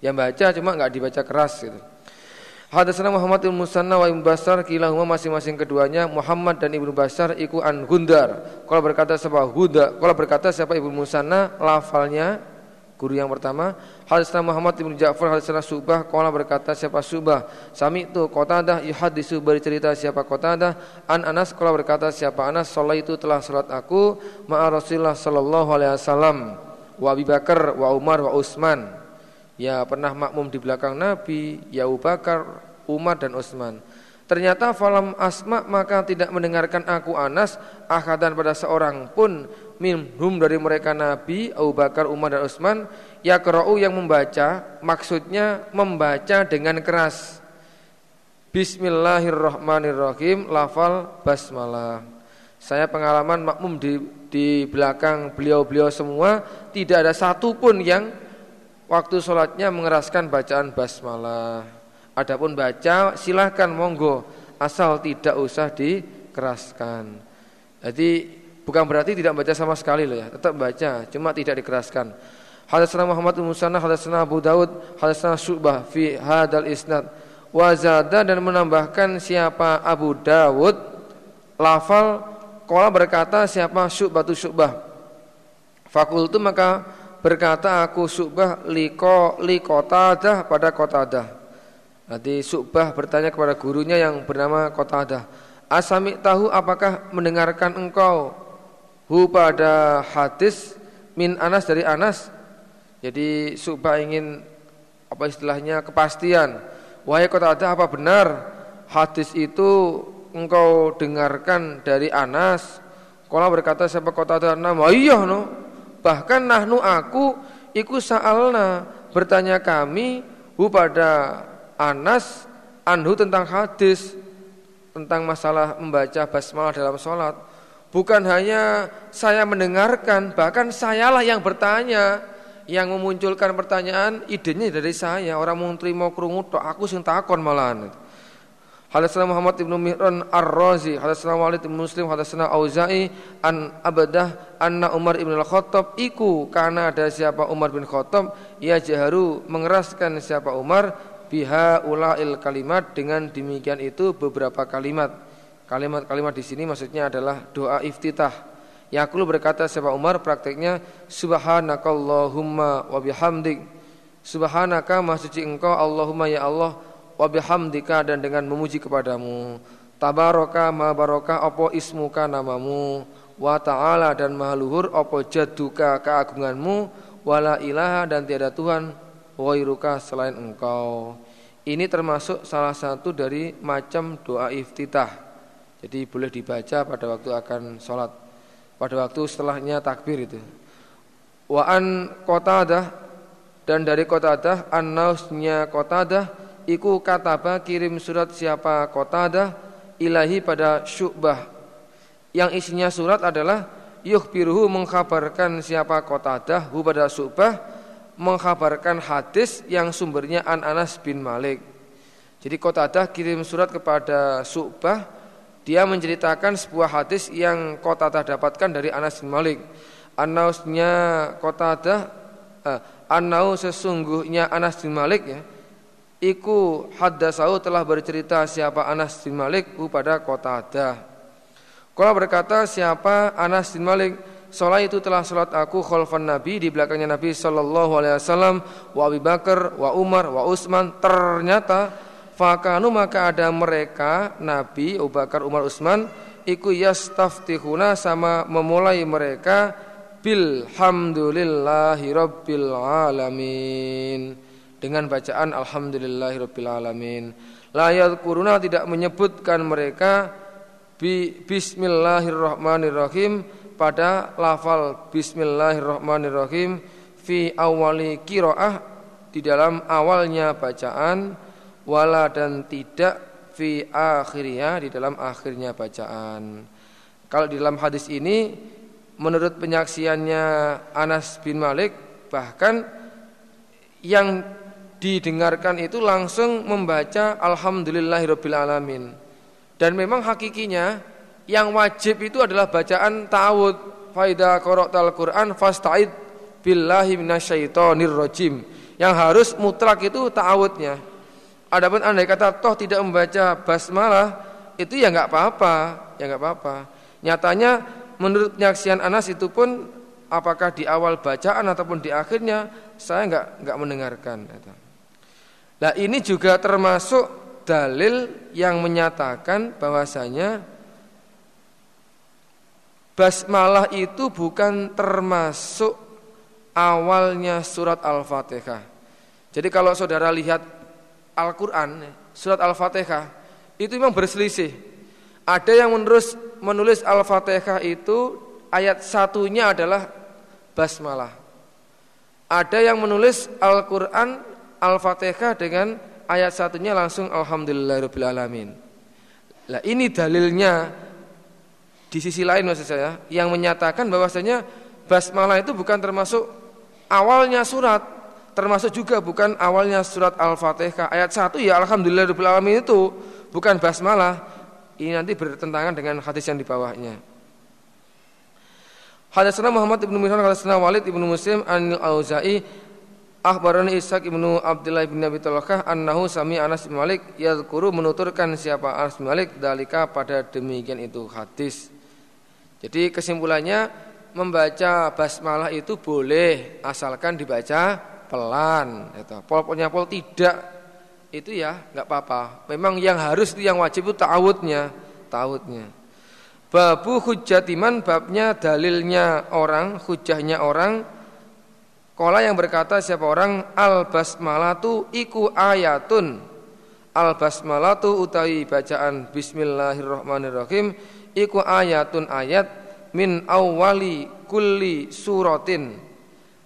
Yang baca cuma nggak dibaca keras gitu. Hadatsana Muhammad bin Musanna wa Ibnu Basar kilahuma masing-masing keduanya Muhammad dan Ibnu Basar iku an Gundar. Kalau berkata siapa Huda, kalau berkata siapa Ibnu Musanna lafalnya guru yang pertama Hadatsana Muhammad bin Ja'far hadatsana Subah qala berkata siapa Subah sami itu Qatadah yuhaddisu bercerita siapa Qatadah an Anas qala berkata siapa Anas itu telah salat aku ma'a Rasulullah sallallahu alaihi wasallam wa Abi Bakar wa Umar wa Utsman ya pernah makmum di belakang Nabi, ya Abu Bakar, Umar dan Utsman. Ternyata falam asma maka tidak mendengarkan aku Anas akadan pada seorang pun minhum dari mereka Nabi, Abu Bakar, Umar dan Utsman ya kerau yang membaca maksudnya membaca dengan keras. Bismillahirrahmanirrahim lafal basmalah. Saya pengalaman makmum di di belakang beliau-beliau semua tidak ada satu pun yang waktu sholatnya mengeraskan bacaan basmalah. Adapun baca silahkan monggo asal tidak usah dikeraskan. Jadi bukan berarti tidak baca sama sekali loh ya, tetap baca, cuma tidak dikeraskan. Hadatsana Muhammad bin Musanna, hadatsana Abu Daud, hadatsana Syu'bah fi hadal isnad. Wazada dan menambahkan siapa Abu Dawud lafal Kola berkata siapa Syu'bah tu Syu'bah Fakultu maka berkata aku Subah liko likotadah pada kotadah. Nanti Subah bertanya kepada gurunya yang bernama Kotadah. Asami tahu apakah mendengarkan engkau hu pada hadis min Anas dari Anas. Jadi Subah ingin apa istilahnya kepastian. Wahai Kotadah apa benar hadis itu engkau dengarkan dari Anas? Kalau berkata siapa Kotadah nama iya no Bahkan nahnu aku iku sa'alna bertanya kami hu pada Anas anhu tentang hadis tentang masalah membaca basmalah dalam sholat. Bukan hanya saya mendengarkan, bahkan sayalah yang bertanya, yang memunculkan pertanyaan, idenya dari saya. Orang mau terima krungu aku sing takon malahan. Hadatsana Muhammad ibnu Mihran Ar-Razi, hadatsana Walid ibnu Muslim, hadatsana Auza'i an Abadah anna Umar ibn Al-Khattab iku karena ada siapa Umar bin Khattab ia jaharu mengeraskan siapa Umar biha ulail kalimat dengan demikian itu beberapa kalimat. Kalimat-kalimat di sini maksudnya adalah doa iftitah. Yakulu berkata siapa Umar prakteknya subhanakallahumma wa bihamdik. Subhanaka maha engkau Allahumma ya Allah wa bihamdika dan dengan memuji kepadamu tabaraka ma baraka apa ismuka namamu wa ta'ala dan maha luhur apa jadduka keagunganmu wala ilaha dan tiada Tuhan wairuka selain engkau ini termasuk salah satu dari macam doa iftitah. Jadi boleh dibaca pada waktu akan sholat. Pada waktu setelahnya takbir itu. Wa an qatadah dan dari qatadah an-nausnya qatadah iku kataba kirim surat siapa Qatadah ilahi pada Syu'bah. Yang isinya surat adalah yukhbiruhu mengkhabarkan siapa Qatadah hu pada Syu'bah mengkhabarkan hadis yang sumbernya An Anas bin Malik. Jadi Qatadah kirim surat kepada Syu'bah dia menceritakan sebuah hadis yang Qatadah dapatkan dari Anas bin Malik. Anausnya Qatadah eh, Anau sesungguhnya Anas bin Malik ya Iku haddasau telah bercerita siapa Anas bin Malik pada kota Adah. Kalau berkata siapa Anas bin Malik Sholat itu telah sholat aku khalfan Nabi di belakangnya Nabi Sallallahu Alaihi Wasallam wa Abu Bakar wa Umar wa Utsman ternyata fakanu maka ada mereka Nabi Abu Bakar Umar Utsman iku yastaftihuna sama memulai mereka bilhamdulillahi rabbil alamin. Dengan bacaan alhamdulillahirabbil alamin. La yadhkuruna tidak menyebutkan mereka bi bismillahirrahmanirrahim pada lafal bismillahirrahmanirrahim fi awali kiroah di dalam awalnya bacaan wala dan tidak fi akhirnya di dalam akhirnya bacaan. Kalau di dalam hadis ini menurut penyaksiannya Anas bin Malik Bahkan yang didengarkan itu langsung membaca alhamdulillahirabbil alamin. Dan memang hakikinya yang wajib itu adalah bacaan ta'awud. Faida qara'tal Qur'an fasta'id billahi minasyaitonir rajim. Yang harus mutlak itu ta'awudnya. Adapun andai kata toh tidak membaca basmalah itu ya nggak apa-apa, ya nggak apa-apa. Nyatanya menurut penyaksian Anas itu pun apakah di awal bacaan ataupun di akhirnya saya nggak nggak mendengarkan. Nah ini juga termasuk dalil yang menyatakan bahwasanya basmalah itu bukan termasuk awalnya surat Al-Fatihah. Jadi kalau saudara lihat Al-Quran, surat Al-Fatihah, itu memang berselisih. Ada yang menulis, menulis Al-Fatihah itu ayat satunya adalah basmalah. Ada yang menulis Al-Quran Al-Fatihah dengan ayat satunya langsung Alhamdulillahirabbil alamin. Nah ini dalilnya di sisi lain maksud saya yang menyatakan bahwasanya basmalah itu bukan termasuk awalnya surat, termasuk juga bukan awalnya surat Al-Fatihah. Ayat satu ya Alhamdulillahirabbil alamin itu bukan basmalah. Ini nanti bertentangan dengan hadis yang di bawahnya. Hadatsana Muhammad ibnu Mihran hadatsana Walid ibnu Muslim an Al-Auza'i Akhbarani Ishaq ibnu Abdullah bin Abi Talakah annahu sami Anas bin Malik yadhkuru menuturkan siapa Anas bin Malik dalika pada demikian itu hadis. Jadi kesimpulannya membaca basmalah itu boleh asalkan dibaca pelan itu. Pol-polnya pol tidak itu ya nggak apa-apa. Memang yang harus itu yang wajib itu ta'awudnya, ta'awudnya. Babu hujjatiman babnya dalilnya orang, hujahnya orang. Kola yang berkata siapa orang al basmalatu iku ayatun. Al basmalatu utawi bacaan Bismillahirrahmanirrahim iku ayatun ayat min awali kulli suratin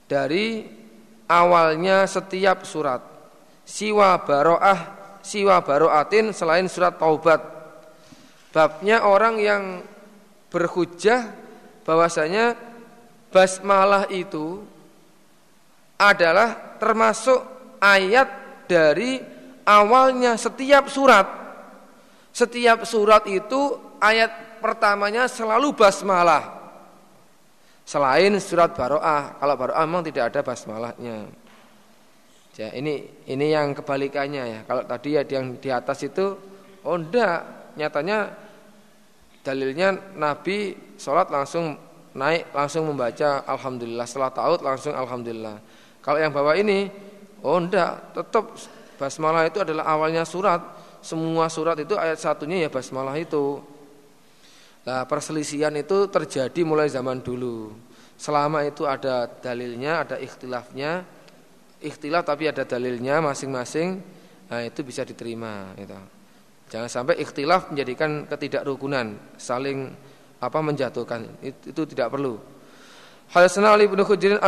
dari awalnya setiap surat. Siwa baroah, siwa baroatin selain surat taubat. Babnya orang yang berhujah bahwasanya basmalah itu adalah termasuk ayat dari awalnya setiap surat. Setiap surat itu ayat pertamanya selalu basmalah. Selain surat Baro'ah, kalau Baro'ah memang tidak ada basmalahnya. Ya, ini ini yang kebalikannya ya. Kalau tadi ya yang di atas itu oh enggak, nyatanya Dalilnya Nabi sholat langsung naik langsung membaca Alhamdulillah setelah taut langsung Alhamdulillah. Kalau yang bawah ini, oh enggak, tetap basmalah itu adalah awalnya surat. Semua surat itu ayat satunya ya basmalah itu. Nah perselisihan itu terjadi mulai zaman dulu. Selama itu ada dalilnya, ada ikhtilafnya, ikhtilaf tapi ada dalilnya masing-masing, nah itu bisa diterima. Gitu. Jangan sampai ikhtilaf menjadikan ketidakrukunan, saling apa menjatuhkan. Itu, itu tidak perlu. Hadatsana Ali bin Khujrin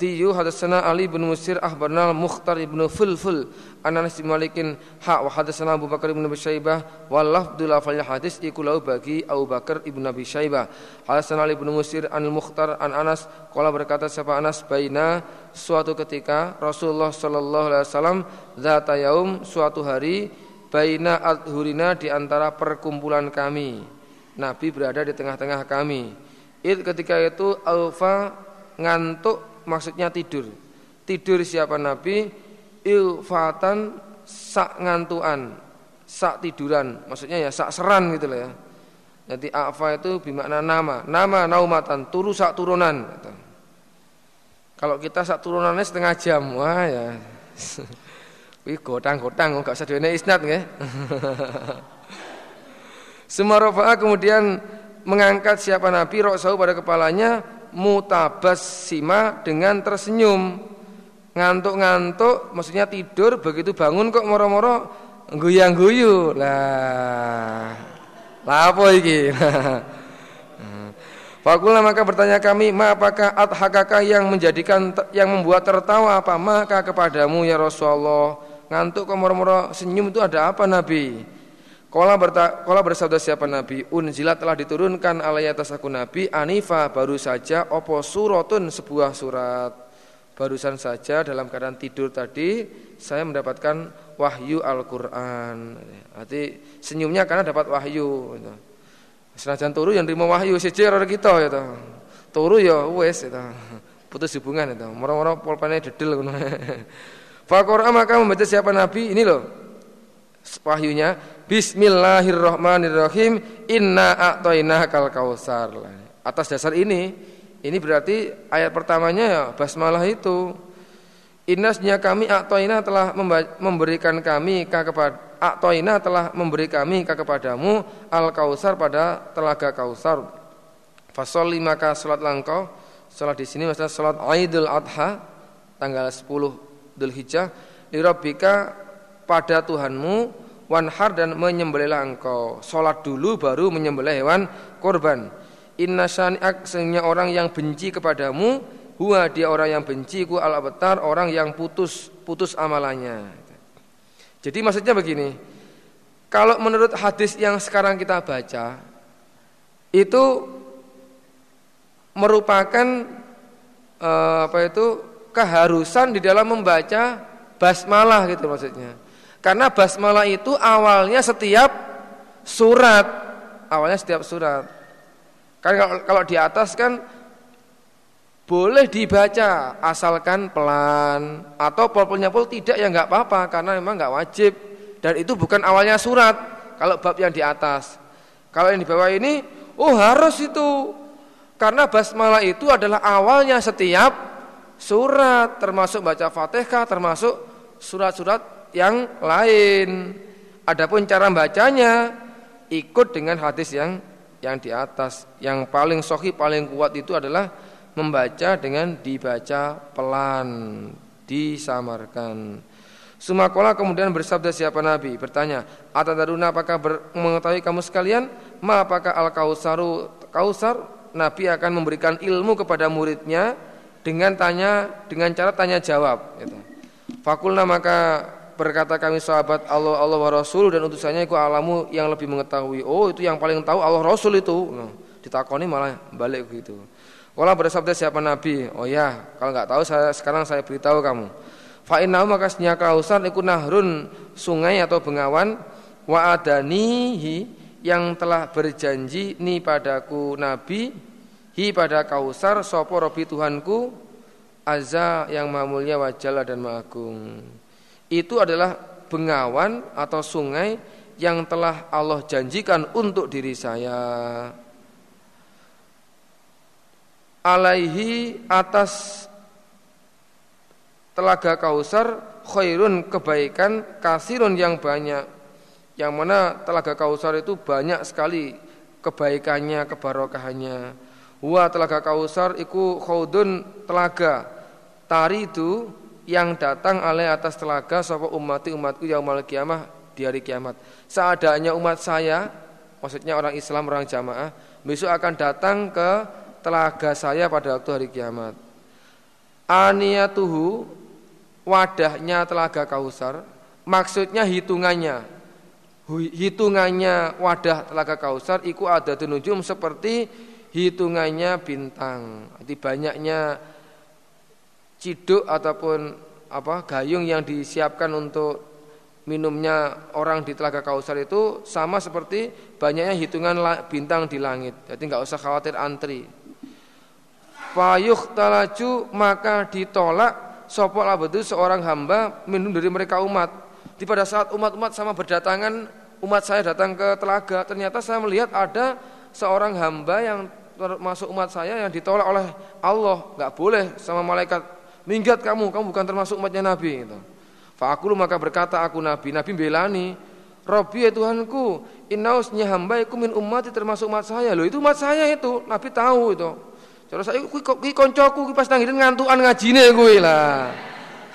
As-Sa'diyu hadatsana Ali bin Musir akhbarna Mukhtar bin Fulful an Anas bin Malikin ha wa hadatsana Abu Bakar bin Abi Syaibah wa lafdhu lafal hadis iku bagi Abu Bakar ibn Abi Syaibah. Hadatsana Ali bin Musir an Mukhtar an Anas qala berkata siapa Anas baina suatu ketika Rasulullah sallallahu alaihi wasallam zata yaum suatu hari baina adhurina di antara perkumpulan kami. Nabi berada di tengah-tengah kami. It ketika itu alfa ngantuk maksudnya tidur. Tidur siapa Nabi? Ilfatan sak ngantuan, sak tiduran. Maksudnya ya sak seran gitu loh ya. Jadi alfa itu bermakna nama. Nama naumatan, turu sak turunan. Kalau kita sak turunannya setengah jam, wah ya. Wih gotang-gotang gak usah duwene isnad nggih. Sumarofa kemudian mengangkat siapa Nabi roksau pada kepalanya mutabas sima dengan tersenyum. Ngantuk-ngantuk maksudnya tidur begitu bangun kok moro-moro guyang-guyu. Lah. Lah apa iki? Fakullah maka bertanya kami, ma apakah adhakaka yang menjadikan yang membuat tertawa apa maka kepadamu ya Rasulullah? ngantuk kok moro-moro senyum itu ada apa Nabi? Kala, berta, kala bersabda siapa Nabi? Unzilat telah diturunkan alai atas aku Nabi Anifa baru saja opo suratun sebuah surat. Barusan saja dalam keadaan tidur tadi saya mendapatkan wahyu Al-Qur'an. Arti senyumnya karena dapat wahyu gitu. Senajan turu yang terima wahyu siji ora kita to. Turu ya wis itu. Putus hubungan itu. Moro-moro pulpane dedel ngono. Faqara maka membaca siapa nabi ini loh wahyunya Bismillahirrahmanirrahim inna a'toina kal kausar. Atas dasar ini ini berarti ayat pertamanya ya basmalah itu. Innasnya kami a'toina telah memberikan kami kepada a'toina telah memberi kami kepadamu al kausar pada telaga kausar. Fasol maka salat langkau. Salat di sini maksudnya salat Aidul Adha tanggal 10 Dzulhijjah lirabbika pada Tuhanmu wanhar dan menyembelihlah engkau. Salat dulu baru menyembelih hewan korban. Inna syani'ak sesungguhnya orang yang benci kepadamu huwa dia orang yang benci ku al abtar orang yang putus putus amalannya. Jadi maksudnya begini. Kalau menurut hadis yang sekarang kita baca itu merupakan eh, apa itu keharusan di dalam membaca basmalah gitu maksudnya. Karena basmalah itu awalnya setiap surat, awalnya setiap surat. Kan kalau, kalau di atas kan boleh dibaca asalkan pelan. Atau pol-polnya pol tidak ya nggak apa-apa karena memang nggak wajib. Dan itu bukan awalnya surat kalau bab yang di atas. Kalau yang di bawah ini oh harus itu. Karena basmalah itu adalah awalnya setiap surat. Termasuk baca Fatihah termasuk surat-surat yang lain. Adapun cara bacanya ikut dengan hadis yang yang di atas. Yang paling sohi paling kuat itu adalah membaca dengan dibaca pelan, disamarkan. Sumakola kemudian bersabda siapa Nabi bertanya, Atadaruna apakah ber, mengetahui kamu sekalian? Ma apakah al kausaru kausar? Nabi akan memberikan ilmu kepada muridnya dengan tanya dengan cara tanya jawab. Gitu. Fakulna maka berkata kami sahabat Allah Allah wa Rasul dan utusannya itu alamu yang lebih mengetahui. Oh itu yang paling tahu Allah Rasul itu. Nah, ditakoni malah balik begitu. Wala bersabda siapa Nabi? Oh ya, kalau nggak tahu saya sekarang saya beritahu kamu. Fa innahu maka kausan iku nahrun sungai atau bengawan wa adanihi yang telah berjanji ni padaku Nabi hi pada kausar sopo robi Tuhanku azza yang maha mulia wajalla dan maha agung itu adalah bengawan atau sungai yang telah Allah janjikan untuk diri saya. Alaihi atas telaga kausar khairun kebaikan kasirun yang banyak. Yang mana telaga kausar itu banyak sekali kebaikannya, kebarokahannya. Wa telaga kausar iku khaudun telaga. Tari itu yang datang oleh atas telaga sapa umati umatku yaumul kiamah di hari kiamat. Seadanya umat saya, maksudnya orang Islam orang jamaah, besok akan datang ke telaga saya pada waktu hari kiamat. Aniyatuhu wadahnya telaga Kausar, maksudnya hitungannya. Hitungannya wadah telaga Kausar iku ada tunujum seperti hitungannya bintang. Jadi banyaknya ciduk ataupun apa gayung yang disiapkan untuk minumnya orang di Telaga Kausar itu sama seperti banyaknya hitungan bintang di langit. Jadi nggak usah khawatir antri. Payuh talaju maka ditolak sopok betul seorang hamba minum dari mereka umat. Di pada saat umat-umat sama berdatangan umat saya datang ke telaga, ternyata saya melihat ada seorang hamba yang masuk umat saya yang ditolak oleh Allah, nggak boleh sama malaikat minggat kamu, kamu bukan termasuk umatnya Nabi gitu. Fakulu maka berkata aku Nabi, Nabi belani, Robi ya Tuhanku, inausnya hamba iku min umat termasuk umat saya. Loh itu umat saya itu, Nabi tahu itu. Cara saya kui kui koncoku kui pas nangis ngantuan ngajine kui lah.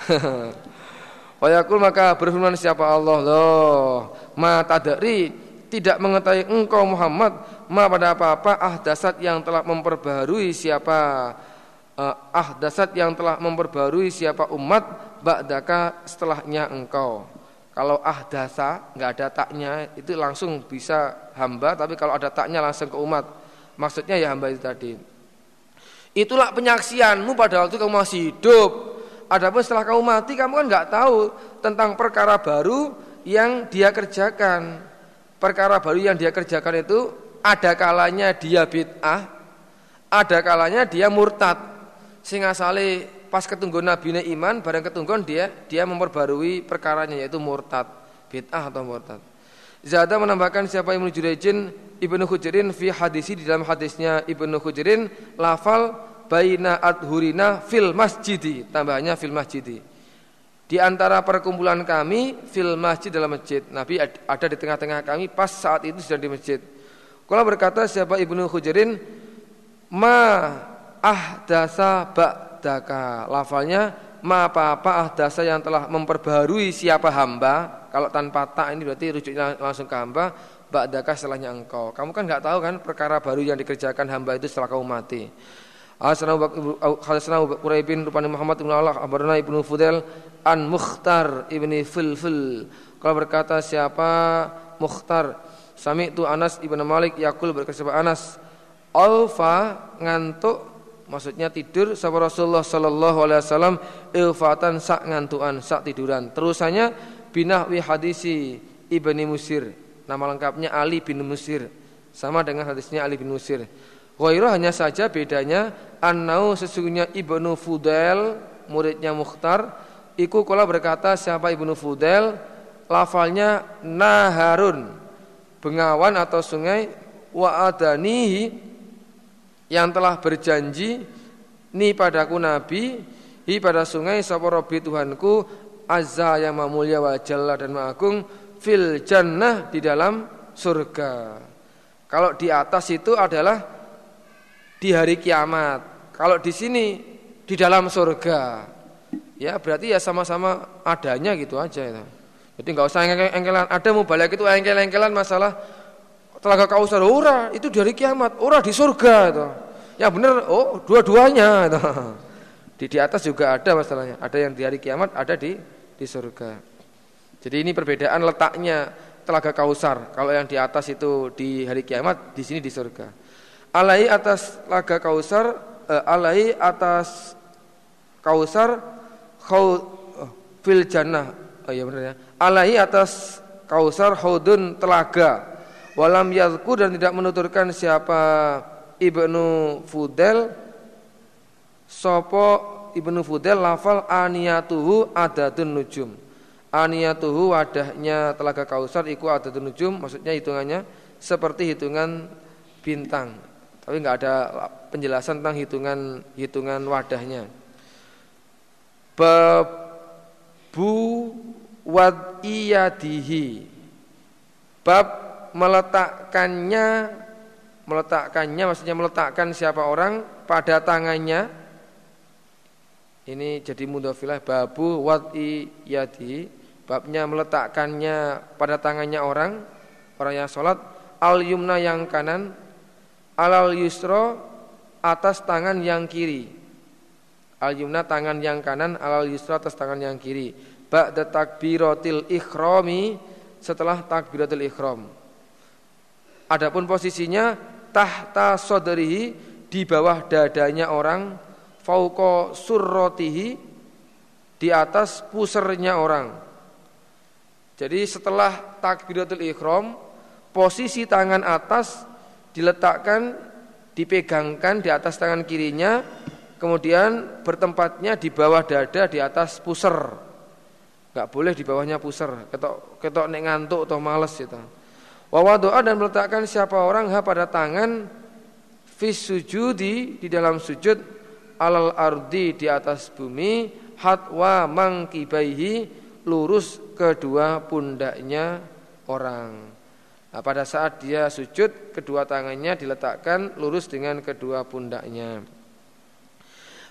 Wayakul maka berfirman siapa Allah loh, ma tadari tidak mengetahui engkau Muhammad ma pada apa-apa ah dasar yang telah memperbaharui siapa uh, ahdasat yang telah memperbarui siapa umat ba'daka setelahnya engkau. Kalau ahdasa nggak ada taknya itu langsung bisa hamba, tapi kalau ada taknya langsung ke umat. Maksudnya ya hamba itu tadi. Itulah penyaksianmu pada waktu kamu masih hidup. Adapun setelah kamu mati kamu kan nggak tahu tentang perkara baru yang dia kerjakan. Perkara baru yang dia kerjakan itu ada kalanya dia bid'ah, ada kalanya dia murtad. Sehingga sale pas ketunggu Nabi iman, barang ketungguan dia dia memperbarui perkaranya yaitu murtad, bid'ah atau murtad. Zada menambahkan siapa yang menuju Ibnu Hujirin fi hadisi di dalam hadisnya Ibnu Hujirin lafal baina adhurina fil masjidi tambahnya fil masjidi. Di antara perkumpulan kami fil masjid dalam masjid. Nabi ada di tengah-tengah kami pas saat itu sedang di masjid. Kalau berkata siapa Ibnu Hujirin ma ahdasa ba'daka. Lafalnya ma apa-apa ahdasa yang telah memperbarui siapa hamba. Kalau tanpa tak ini berarti rujuknya langsung ke hamba ba'daka setelahnya engkau. Kamu kan nggak tahu kan perkara baru yang dikerjakan hamba itu setelah kamu mati. Hadasana Quraib bin Rupani Muhammad bin Allah Abarna ibnu Fudel An Mukhtar ibni Filfil. Kalau berkata siapa? Mukhtar. Sami itu Anas ibnu Malik Yakul berkata siapa? Anas. Alfa ngantuk Maksudnya tidur Sahabat Rasulullah Sallallahu Alaihi Wasallam Ilfatan sak ngantuan sak tiduran. Terusannya binahwi hadisi ibni Musir. Nama lengkapnya Ali bin Musir. Sama dengan hadisnya Ali bin Musir. Ghairah hanya saja bedanya annau sesungguhnya Ibnu Fudail muridnya Mukhtar iku kala berkata siapa Ibnu Fudail? Lafalnya naharun. Bengawan atau sungai wa adanihi yang telah berjanji ni padaku nabi hi pada sungai sapa Rabbi Tuhanku azza yang mulia wa jalla dan maagung fil jannah di dalam surga. Kalau di atas itu adalah di hari kiamat. Kalau di sini di dalam surga. Ya berarti ya sama-sama adanya gitu aja itu. Jadi nggak usah engkelan. Ada mau balik itu engkel-engkelan masalah telaga kausar. Ora itu di hari kiamat. Ora di surga itu. Ya benar. Oh dua-duanya itu. Di di atas juga ada masalahnya. Ada yang di hari kiamat, ada di di surga. Jadi ini perbedaan letaknya telaga kausar. Kalau yang di atas itu di hari kiamat, di sini di surga alai atas laga kausar uh, alai atas kausar khau uh, fil jannah oh iya benar ya alai atas kausar haudun telaga walam yadku dan tidak menuturkan siapa ibnu Fudel sopo ibnu Fudel lafal aniyatuhu adadun nujum aniyatuhu wadahnya telaga kausar iku adadun nujum maksudnya hitungannya seperti hitungan bintang tapi nggak ada penjelasan tentang hitungan hitungan wadahnya. Babu wadiyadihi. Bab meletakkannya meletakkannya maksudnya meletakkan siapa orang pada tangannya. Ini jadi mudafilah babu wadiyadihi babnya meletakkannya pada tangannya orang orang yang sholat al yumna yang kanan alal yusro atas tangan yang kiri. Al yumna tangan yang kanan alal yusro atas tangan yang kiri. Ba'da takbiratil ikhrami setelah takbiratul ikhram adapun posisinya tahta soderihi di bawah dadanya orang fauqa surrotihi di atas pusernya orang jadi setelah takbiratul ikhram posisi tangan atas diletakkan, dipegangkan di atas tangan kirinya, kemudian bertempatnya di bawah dada di atas puser. Enggak boleh di bawahnya puser, ketok ketok nek ngantuk atau males itu. Wa doa dan meletakkan siapa orang ha pada tangan fis sujudi di dalam sujud alal ardi di atas bumi hatwa mangkibaihi lurus kedua pundaknya orang. Nah, pada saat dia sujud, kedua tangannya diletakkan lurus dengan kedua pundaknya.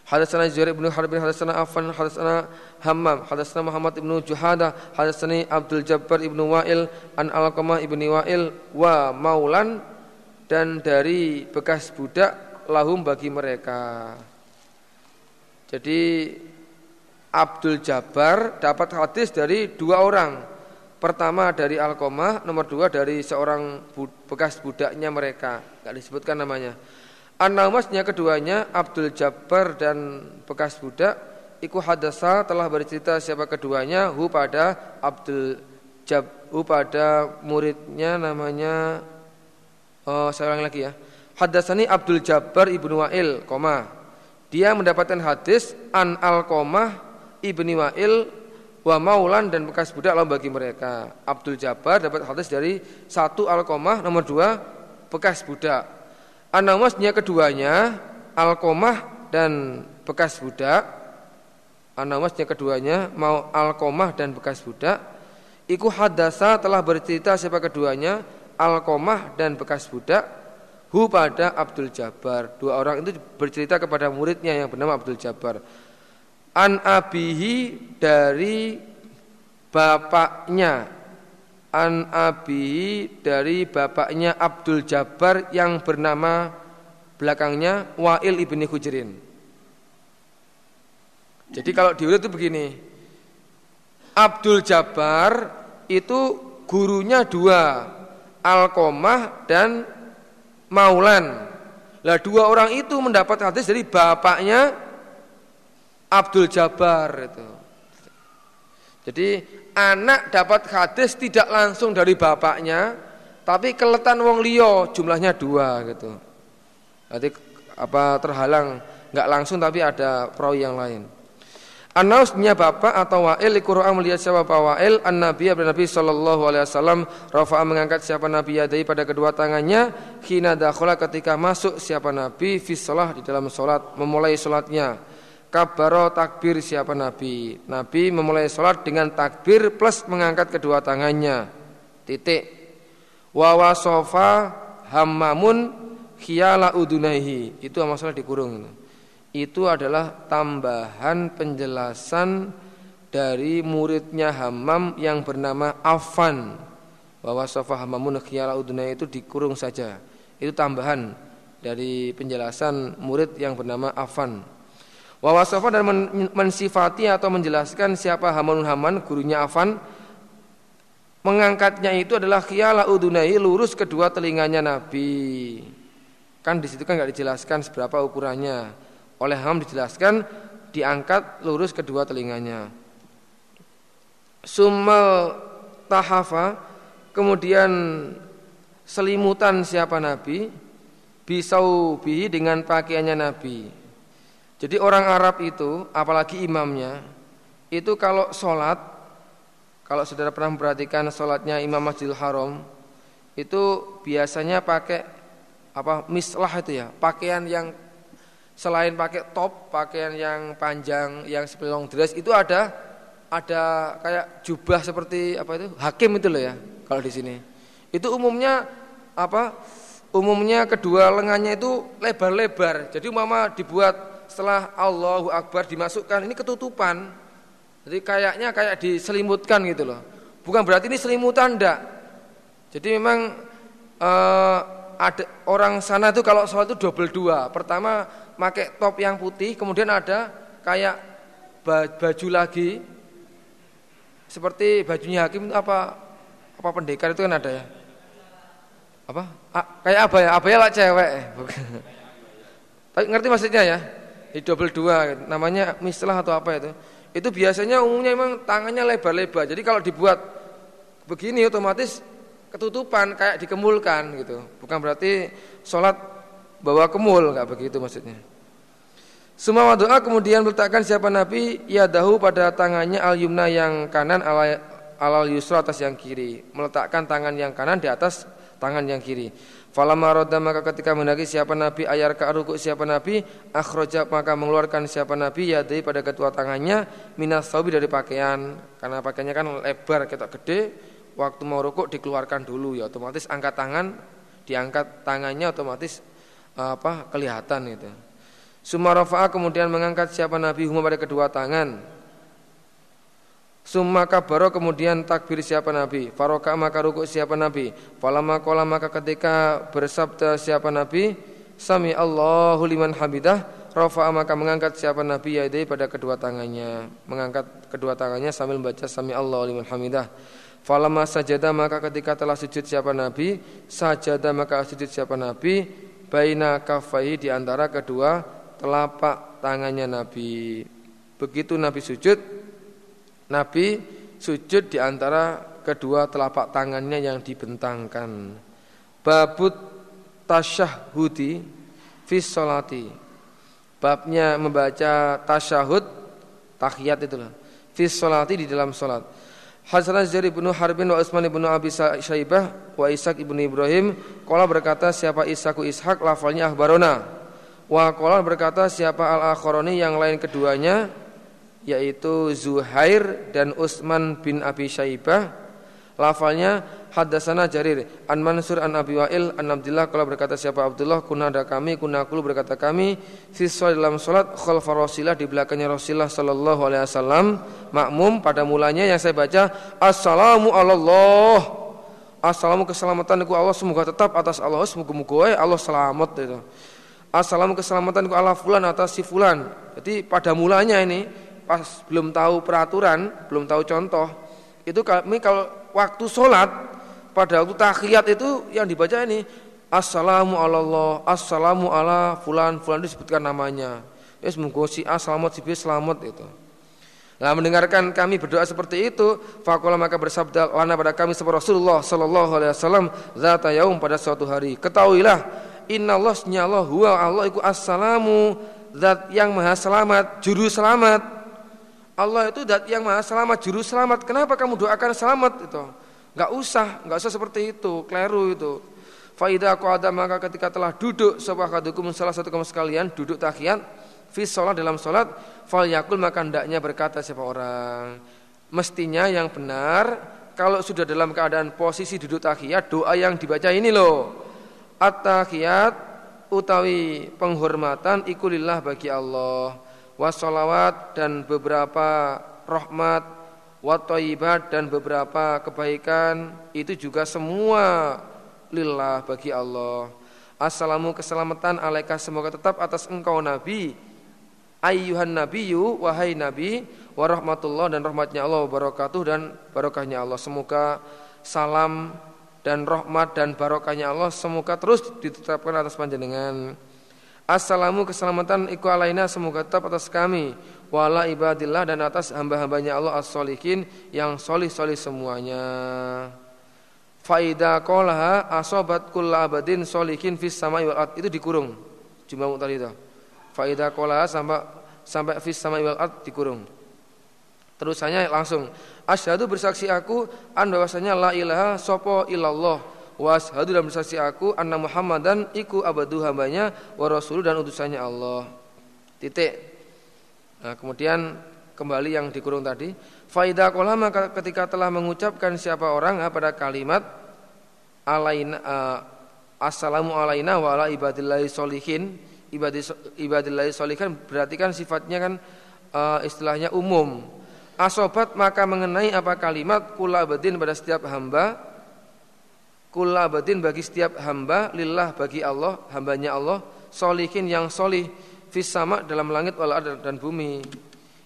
Hadatsana Zuhair bin Harb bin hadatsana Affan hadatsana Hammam hadatsana Muhammad bin Juhada hadatsani Abdul Jabbar bin Wa'il an Alqamah bin Wa'il wa maulan dan dari bekas budak lahum bagi mereka. Jadi Abdul Jabbar dapat hadis dari dua orang Pertama dari Alkomah, nomor dua dari seorang bekas budaknya mereka, nggak disebutkan namanya. An-Naumasnya keduanya Abdul Jabbar dan bekas budak Iku hadasa telah bercerita siapa keduanya Hu pada Abdul Jab Hu pada muridnya namanya Oh saya ulang lagi ya. Hadasani Abdul Jabbar ibnu Wa'il koma. Dia mendapatkan hadis An al-Komah ibni Wa'il Wa maulan dan bekas budak lalu bagi mereka. Abdul Jabbar dapat hadis dari Satu al-Komah nomor dua Bekas budak Anamasnya keduanya Alkomah dan bekas budak. Anamasnya keduanya mau Alkomah dan bekas budak. Iku hadasa telah bercerita siapa keduanya Alkomah dan bekas budak. Hu pada Abdul Jabbar. Dua orang itu bercerita kepada muridnya yang bernama Abdul Jabbar. An abihi dari bapaknya an abi dari bapaknya Abdul Jabbar yang bernama belakangnya Wa'il ibni Hujrin. Jadi kalau diurut itu begini. Abdul Jabbar itu gurunya dua, Alkomah dan Maulan. Lah dua orang itu mendapat hadis dari bapaknya Abdul Jabbar itu. Jadi anak dapat hadis tidak langsung dari bapaknya, tapi keletan wong liya jumlahnya dua gitu. Nanti apa terhalang nggak langsung tapi ada perawi yang lain. Anausnya bapak atau wa'il Qur'an melihat siapa wa'il an Nabi sallallahu alaihi wasallam rafa'a mengangkat siapa Nabi yadai pada kedua tangannya hina dakhala ketika masuk siapa Nabi fi di dalam salat memulai salatnya kabaro takbir siapa Nabi? Nabi memulai sholat dengan takbir plus mengangkat kedua tangannya. Titik. Wawa sofa hammamun khiyala udunaihi. Itu masalah dikurung itu. Adalah tambahan penjelasan dari muridnya Hammam yang bernama Afan. Bahwa sofa hamamun khiyala udunaihi itu dikurung saja. Itu tambahan dari penjelasan murid yang bernama Afan Wawasofa dan mensifati atau menjelaskan siapa Hamanun Haman, gurunya Afan. Mengangkatnya itu adalah khiyala udunai lurus kedua telinganya Nabi. Kan di situ kan nggak dijelaskan seberapa ukurannya. Oleh Ham dijelaskan diangkat lurus kedua telinganya. Summa tahafa kemudian selimutan siapa Nabi bisau bihi dengan pakaiannya Nabi jadi orang Arab itu, apalagi imamnya, itu kalau sholat, kalau saudara pernah memperhatikan sholatnya Imam Masjidil Haram, itu biasanya pakai apa mislah itu ya, pakaian yang selain pakai top, pakaian yang panjang, yang seperti long dress itu ada ada kayak jubah seperti apa itu hakim itu loh ya kalau di sini. Itu umumnya apa? Umumnya kedua lengannya itu lebar-lebar. Jadi mama dibuat setelah Allahu Akbar dimasukkan ini ketutupan. Jadi kayaknya kayak diselimutkan gitu loh. Bukan berarti ini selimutan ndak. Jadi memang uh, ada orang sana itu kalau sholat itu double dua. Pertama pakai top yang putih, kemudian ada kayak baju lagi seperti bajunya hakim itu apa apa pendekar itu kan ada ya. Apa? A, kayak apa ya? Apa ya lah cewek. Tapi ngerti maksudnya ya? Di double dua namanya mislah atau apa itu. Itu biasanya umumnya memang tangannya lebar-lebar. Jadi kalau dibuat begini otomatis ketutupan kayak dikemulkan gitu. Bukan berarti sholat bawa kemul nggak begitu maksudnya. Semua doa kemudian meletakkan siapa Nabi ya dahu pada tangannya al yumna yang kanan alal yusra atas yang kiri. Meletakkan tangan yang kanan di atas tangan yang kiri Falamma radda maka ketika mendaki siapa Nabi? Ayar ka ruku siapa Nabi? Akhraja maka mengeluarkan siapa Nabi yadai pada ketua tangannya minas saubi dari pakaian. Karena pakaiannya kan lebar ketok gede waktu mau rukuk dikeluarkan dulu ya. Otomatis angkat tangan diangkat tangannya otomatis apa kelihatan itu. Sumarafa'a kemudian mengangkat siapa Nabi huma pada kedua tangan Summa kabaro kemudian takbir siapa Nabi? Faroka maka rukuk siapa Nabi? Falama kola maka ketika bersabda siapa Nabi? Sami Allahu liman hamidah. Rafa'a maka mengangkat siapa Nabi Yadai pada kedua tangannya. Mengangkat kedua tangannya sambil membaca Sami Allahu liman hamidah. Falama sajadah maka ketika telah sujud siapa Nabi? Sajadah maka sujud siapa Nabi? Baina kafai di antara kedua telapak tangannya Nabi. Begitu Nabi sujud, Nabi sujud di antara kedua telapak tangannya yang dibentangkan. Babut tasyahudi fi sholati. Babnya membaca tasyahud, tahiyat itulah. Fi sholati di dalam sholat. Hasan Zaid bin Harbin wa Utsman bin Abi Syaibah wa Ishaq ibnu Ibrahim Kala berkata siapa Ishaqu Ishaq lafalnya ahbarona Wa kala berkata siapa al-akharoni yang lain keduanya yaitu Zuhair dan Utsman bin Abi Syaibah. Lafalnya Haddasana Jarir An Mansur an Abi Wa'il An Abdullah kalau berkata siapa Abdullah Kuna ada kami Kuna kulu berkata kami Siswa dalam sholat Khalfa Rasulullah Di belakangnya Rasulullah Sallallahu alaihi wasallam Makmum pada mulanya yang saya baca Assalamu Allah Assalamu keselamatan ku Allah Semoga tetap atas Allah Semoga-moga Allah selamat itu. Assalamu keselamatan ku Allah fulan atas si fulan. Jadi pada mulanya ini Pas belum tahu peraturan Belum tahu contoh Itu kami kalau waktu sholat pada waktu tahiyat itu yang dibaca ini Assalamu Allah, Assalamu ala fulan, fulan disebutkan namanya. Ya semoga si A selamat, si B selamat itu. Nah mendengarkan kami berdoa seperti itu, fakola maka bersabda wana pada kami seperti Rasulullah Sallallahu Alaihi Wasallam zata yaum pada suatu hari. Ketahuilah, Inna Allah Allah huwa Allah iku assalamu zat yang maha selamat, juru selamat. Allah itu zat yang maha selamat, juru selamat. Kenapa kamu doakan selamat itu? Enggak usah, enggak usah seperti itu, kleru itu. Faidah aku ada maka ketika telah duduk sebuah kadukum salah satu kamu sekalian duduk tahiyat fi sholat dalam sholat fal yakul maka hendaknya berkata siapa orang mestinya yang benar kalau sudah dalam keadaan posisi duduk tahiyat doa yang dibaca ini loh at-tahiyat utawi penghormatan ikulillah bagi Allah wassalawat dan beberapa rahmat watoibat dan beberapa kebaikan itu juga semua lillah bagi Allah. Assalamu keselamatan alaika semoga tetap atas engkau Nabi. Ayyuhan nabiyyu wahai nabi warahmatullah dan rahmatnya Allah wabarakatuh dan barokahnya Allah. Semoga salam dan rahmat dan barokahnya Allah semoga terus ditetapkan atas panjenengan Assalamu keselamatan iku alaina semoga tetap atas kami wala ibadillah dan atas hamba-hambanya Allah as-solihin yang solih-solih semuanya. Faida qolaha asobat kulla abadin solihin fis samai wal Itu dikurung. Jumlah tadi itu. Faida qolaha sampai sampai fis samai wal dikurung. Terusannya langsung asyhadu bersaksi aku an bahwasanya la ilaha sopo illallah washadu dan bersaksi aku anna Muhammadan iku abadu hambanya wa rasul dan utusannya Allah. Titik. Nah, kemudian kembali yang dikurung tadi. Faidah kola maka ketika telah mengucapkan siapa orang ah, pada kalimat alaina uh, assalamu alaina wa ala ibadillahi solihin ibadillahi solihin berarti kan sifatnya kan uh, istilahnya umum asobat maka mengenai apa kalimat kula abadin pada setiap hamba Kulabadin bagi setiap hamba lillah bagi Allah hambanya Allah solihin yang solih fis sama dalam langit wal dan bumi.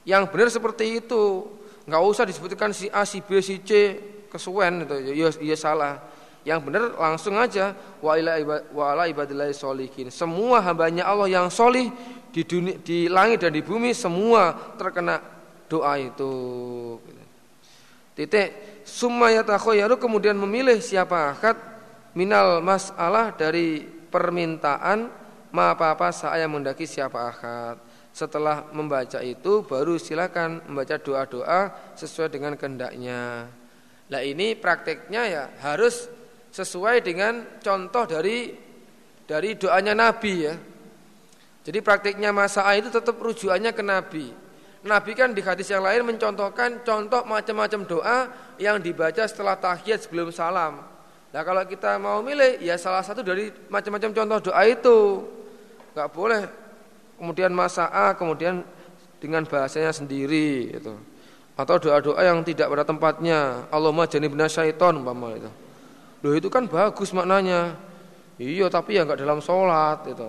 Yang benar seperti itu. Nggak usah disebutkan si A si B si C kesuwen itu. Ya, ya salah. Yang benar langsung aja wa ila wa ala ibadillahi solihin. Semua hambanya Allah yang solih di dunia, di langit dan di bumi semua terkena doa itu. Titik Summa yatakhoyaru kemudian memilih siapa akad minal masalah dari permintaan ma apa-apa saya mendaki siapa akad. Setelah membaca itu baru silakan membaca doa-doa sesuai dengan kehendaknya. Nah ini prakteknya ya harus sesuai dengan contoh dari dari doanya Nabi ya. Jadi praktiknya masa itu tetap rujukannya ke Nabi. Nabi kan di hadis yang lain mencontohkan contoh macam-macam doa yang dibaca setelah tahiyat sebelum salam. Nah kalau kita mau milih ya salah satu dari macam-macam contoh doa itu. Enggak boleh kemudian masa A kemudian dengan bahasanya sendiri itu. Atau doa-doa yang tidak pada tempatnya. Allahumma janibna syaiton umpama itu. Loh itu kan bagus maknanya. Iya tapi ya enggak dalam sholat itu.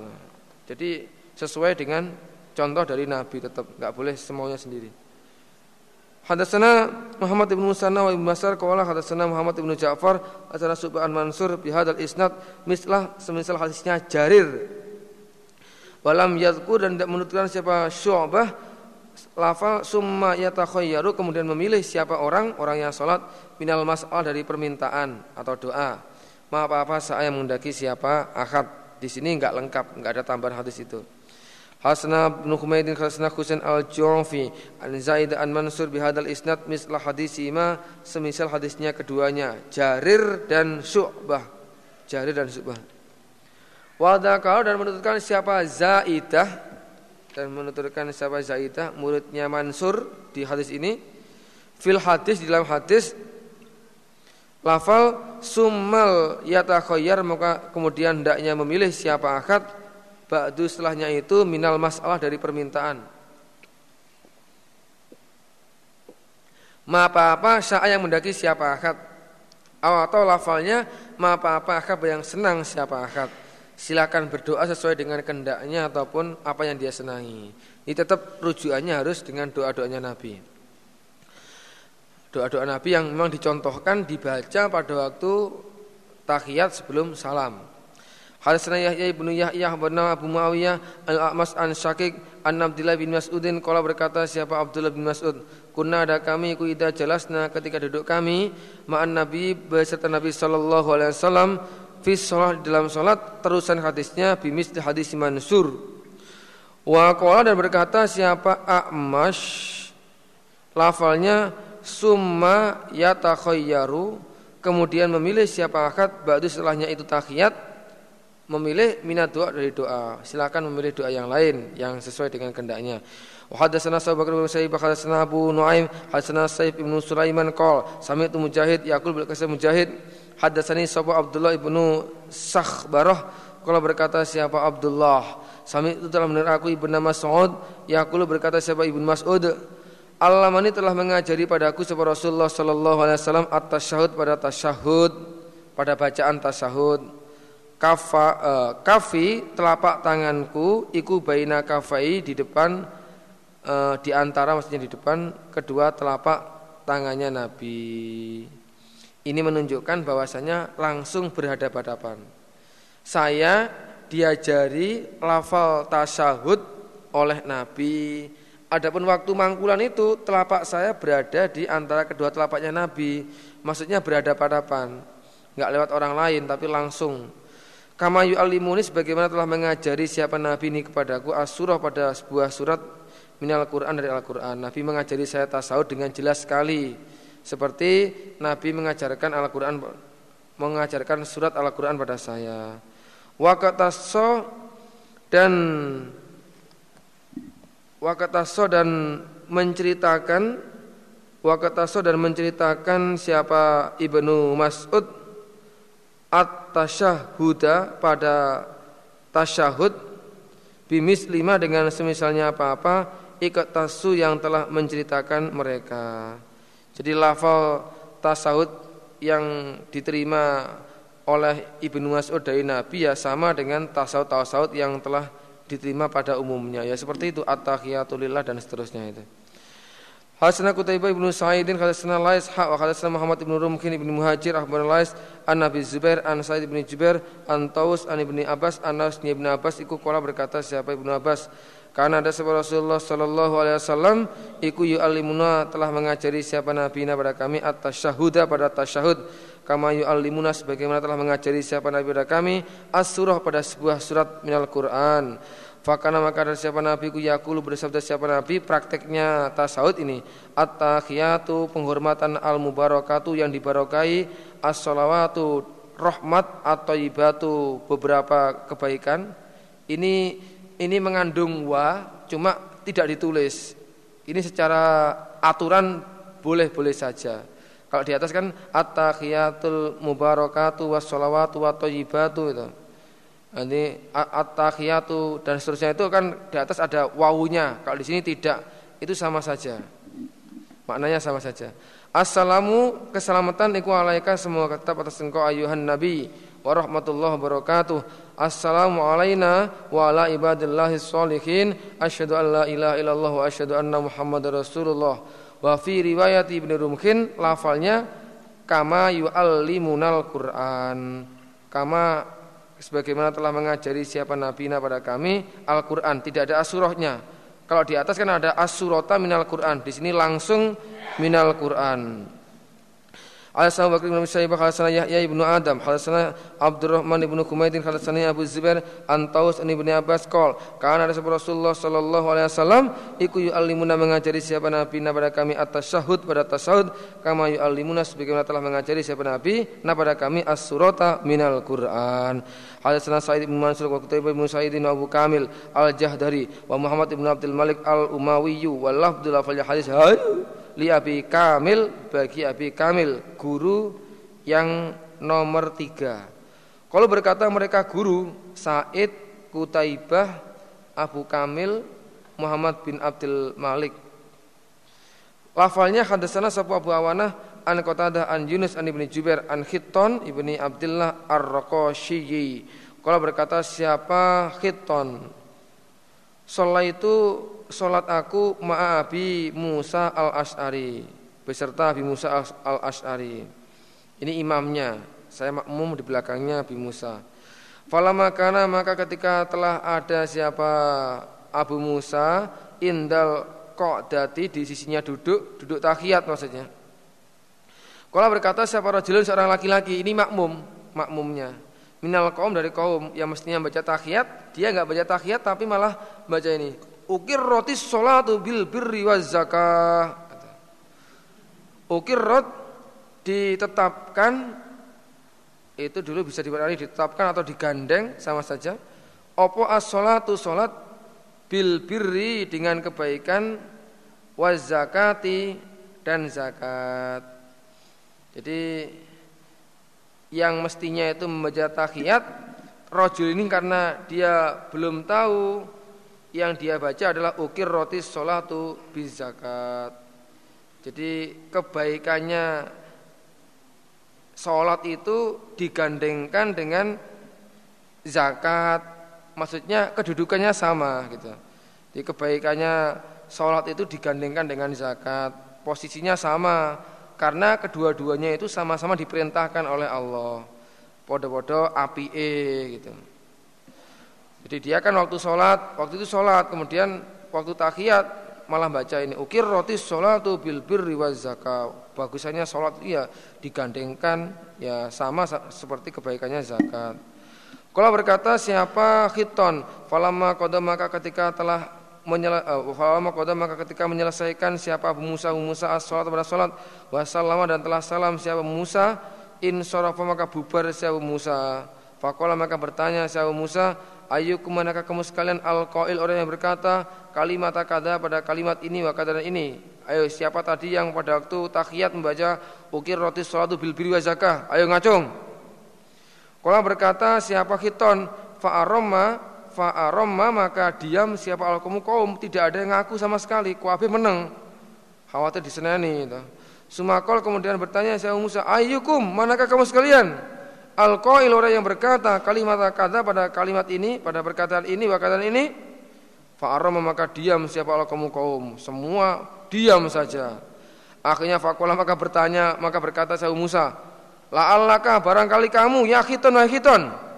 Jadi sesuai dengan contoh dari Nabi tetap nggak boleh semuanya sendiri. Hadatsana Muhammad ibn Musanna wa ibn Masar qala hadatsana Muhammad ibn Ja'far atsana Subhan Mansur bi hadzal isnad mislah semisal hadisnya Jarir. Walam yadhkur dan tidak menutupkan siapa Syu'bah lafal summa yatakhayyaru kemudian memilih siapa orang orang yang salat minal mas'al dari permintaan atau doa. Ma apa-apa saya menghendaki siapa akad. Di sini enggak lengkap, enggak ada tambahan hadis itu. Hasna bin Humaydin Hasna Husain al-Ju'fi an Zaid an Mansur bihadal isnad mislah hadis ima semisal hadisnya keduanya Jarir dan Syu'bah. Jarir dan Syu'bah. Wadakal dan menuturkan siapa Zaidah dan menuturkan siapa Zaidah muridnya Mansur di hadis ini fil hadis di dalam hadis lafal summal yatakhayyar maka kemudian hendaknya memilih siapa akad Ba'du setelahnya itu minal masalah dari permintaan. Ma apa-apa saya yang mendaki siapa akad. Atau lafalnya ma apa-apa akad yang senang siapa akad. Silakan berdoa sesuai dengan kendaknya ataupun apa yang dia senangi. Ini tetap rujukannya harus dengan doa-doanya Nabi. Doa-doa Nabi yang memang dicontohkan dibaca pada waktu tahiyat sebelum salam. Hadatsana Yahya ibnu Yahya bin Abu Muawiyah al-A'mas an Syakik an Abdullah bin Mas'udin qala berkata siapa Abdullah bin Mas'ud? Kunna ada kami ku ida jelasna ketika duduk kami ma'an Nabi beserta Nabi sallallahu alaihi wasallam fi dalam salat terusan hadisnya bimis hadis Mansur. Wa qala dan berkata siapa A'mash? Lafalnya summa yatakhayyaru. Kemudian memilih siapa akad ba'du setelahnya itu tahiyat memilih minat doa dari doa. Silakan memilih doa yang lain yang sesuai dengan kehendaknya. Wa hadatsana Abu bin Sa'id hadatsana Abu Nuaim hadatsana Saif ibnu Sulaiman qol sami'tu Mujahid yaqul bil kasih Mujahid hadatsani Sabu Abdullah ibnu Sakhbarah. Kalau berkata siapa? Abdullah. Sami itu telah mendengar aku ibnu Mas'ud yaqulu berkata siapa? Ibnu Mas'ud. Ini telah mengajari padaku sebuah Rasulullah sallallahu alaihi wasallam at-tasyahud pada tasyahud pada bacaan tasyahud kafa uh, kafi telapak tanganku iku baina kafai di depan uh, di antara maksudnya di depan kedua telapak tangannya Nabi. Ini menunjukkan bahwasanya langsung berhadapan-hadapan. Saya diajari lafal tasyahud oleh Nabi. Adapun waktu mangkulan itu telapak saya berada di antara kedua telapaknya Nabi. Maksudnya berhadapan-hadapan. Enggak lewat orang lain tapi langsung Kama yu'allimuni sebagaimana telah mengajari siapa Nabi ini kepadaku as-surah pada sebuah surat minal Quran dari Al-Quran. Nabi mengajari saya tasawuf dengan jelas sekali. Seperti Nabi mengajarkan Al-Quran mengajarkan surat Al-Quran pada saya. Wakataso dan wakataso dan menceritakan wakataso dan menceritakan siapa Ibnu Mas'ud at-tasyahuda pada tasyahud bimis lima dengan semisalnya apa-apa ikat tasu yang telah menceritakan mereka. Jadi lafal tasawud yang diterima oleh Ibnu Mas'ud dari Nabi ya sama dengan tasawud-tasawud yang telah diterima pada umumnya ya seperti itu at-tahiyatulillah dan seterusnya itu. Hasanah Qutaibah ibnu Sa'idin Hasanah Lais Hak wa Hasanah Muhammad ibnu Rumkin ibnu Muhajir Ahbar Lais An Nabi Zubair An Sa'id ibnu Jubair An Taus An ibnu Abbas An Nas ibnu Abbas Iku kola berkata siapa ibnu Abbas. Karena ada sebuah Rasulullah Sallallahu Alaihi Wasallam Iku yu'allimuna telah mengajari siapa Nabi pada kami At-tasyahuda pada tasyahud. Kama yu'allimuna sebagaimana telah mengajari siapa Nabi pada kami As-surah pada sebuah surat minal Quran Fakana maka dari siapa Nabi ku yakulu bersabda siapa Nabi prakteknya tasawuf ini. At-tahiyatu penghormatan al-mubarakatu yang dibarokai as-salawatu rahmat atau ibatu beberapa kebaikan. Ini ini mengandung wa cuma tidak ditulis. Ini secara aturan boleh-boleh saja. Kalau di atas kan at-tahiyatul mubarakatu was-salawatu wa itu ini at-tahiyatu dan seterusnya itu kan di atas ada wawunya. Kalau di sini tidak, itu sama saja. Maknanya sama saja. Assalamu keselamatan iku alaika semua tetap atas engkau ayuhan nabi wa rahmatullahi wabarakatuh. Assalamu alaina wa ala ibadillahi sholihin. Asyhadu an la ilaha illallah wa asyhadu anna Muhammadar Rasulullah. Wa fi riwayat Ibnu Rumkin lafalnya kama yu'allimunal Qur'an. Kama sebagaimana telah mengajari siapa nabi pada kami Al-Qur'an, tidak ada asurahnya. Kalau di atas kan ada asurata minal Qur'an, di sini langsung minal Qur'an. Al-Sa'u Bakri bin Syaibah Halasana Yahya ibnu Adam Halasana Abdurrahman ibnu Kumaidin Halasana Abu Zubair Antaus ibnu Abbas Kol Karena ada Rasulullah Sallallahu Alaihi Wasallam Iku yu'allimuna mengajari siapa Nabi pada kami atas syahud pada tasahud Kama yu'allimuna sebagaimana telah mengajari siapa Nabi pada kami as-surata minal Qur'an Halasana Sa'id ibnu Mansur Wa Kutayba ibnu Sa'idin Abu Kamil Al-Jahdari Wa Muhammad ibnu Abdul Malik Al-Umawiyu Wa lafdul hadis Hayu li Abi Kamil bagi Abi Kamil guru yang nomor tiga. Kalau berkata mereka guru Said Kutaibah Abu Kamil Muhammad bin Abdul Malik. Lafalnya hadasana sapu Abu Awanah an Qatadah an Yunus an Ibni Jubair an Khitton Ibni Abdullah Ar-Raqashiyyi. Kalau berkata siapa Khitton? Sholat itu sholat aku ma'abi Musa al-Ash'ari beserta Abi Musa al-Ash'ari. Ini imamnya, saya makmum di belakangnya Abi Musa. Falama kana maka ketika telah ada siapa Abu Musa indal dati di sisinya duduk, duduk tahiyat maksudnya. Kalau berkata siapa rajulun seorang laki-laki, ini makmum, makmumnya. Minal kaum dari kaum yang mestinya baca tahiyat. Dia nggak baca tahiyat tapi malah baca ini. Ukir roti sholatu bil birri waz zakah. Ukir rot ditetapkan itu dulu bisa dimaknai ditetapkan atau digandeng sama saja. Opo as sholatu sholat bil birri dengan kebaikan waz zakati dan zakat jadi yang mestinya itu membaca tahiyat rojul ini karena dia belum tahu yang dia baca adalah ukir roti sholatu bizakat. Jadi kebaikannya sholat itu digandengkan dengan zakat. Maksudnya kedudukannya sama gitu. Jadi kebaikannya sholat itu digandengkan dengan zakat. Posisinya sama karena kedua-duanya itu sama-sama diperintahkan oleh Allah. Podo-podo api e gitu. Jadi dia kan waktu sholat, waktu itu sholat, kemudian waktu tahiyat malah baca ini ukir roti sholat tuh bil birri waz zakat. Bagusannya sholat itu ya digandengkan ya sama seperti kebaikannya zakat. Kalau berkata siapa khiton, falama kodam maka ketika telah uh, maka ketika menyelesaikan siapa Abu Musa Abu Musa as-salat pada salat wa dan telah salam siapa Musa in sarafa maka bubar siapa Musa. Fakola maka bertanya siapa Musa Ayu manakah kamu sekalian al-qail orang yang berkata kalimat kada pada kalimat ini wa ini Ayo siapa tadi yang pada waktu tahiyat membaca ukir roti salatu bil biri wa zakah. Ayo ngacung. Kala berkata siapa khiton? Fa'aroma fa'aromma maka diam siapa alkomu kaum tidak ada yang ngaku sama sekali. Kuabe menang khawatir disenani itu. Sumakol kemudian bertanya saya Musa ayyukum manakah kamu sekalian? Alqail orang yang berkata kalimat kata pada kalimat ini pada perkataan ini perkataan ini. Fa'aromma maka diam siapa alkomu kaum semua diam saja. Akhirnya fakolah maka bertanya maka berkata saya Musa la'allaka barangkali kamu ya khiton wa khiton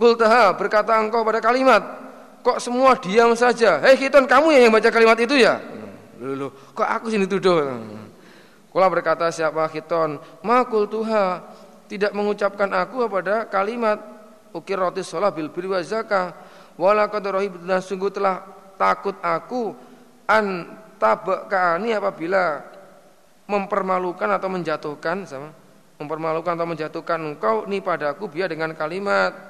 Kultaha berkata engkau pada kalimat Kok semua diam saja? Hei Khiton kamu yang baca kalimat itu ya? Loh, kok aku sini tuduh Kula berkata siapa Khiton? Makul tuha Tidak mengucapkan aku pada kalimat Ukir roti sholah bil biri wa zakah dan sungguh telah takut aku An tabakani apabila Mempermalukan atau menjatuhkan sama Mempermalukan atau menjatuhkan engkau Ini padaku biar dengan kalimat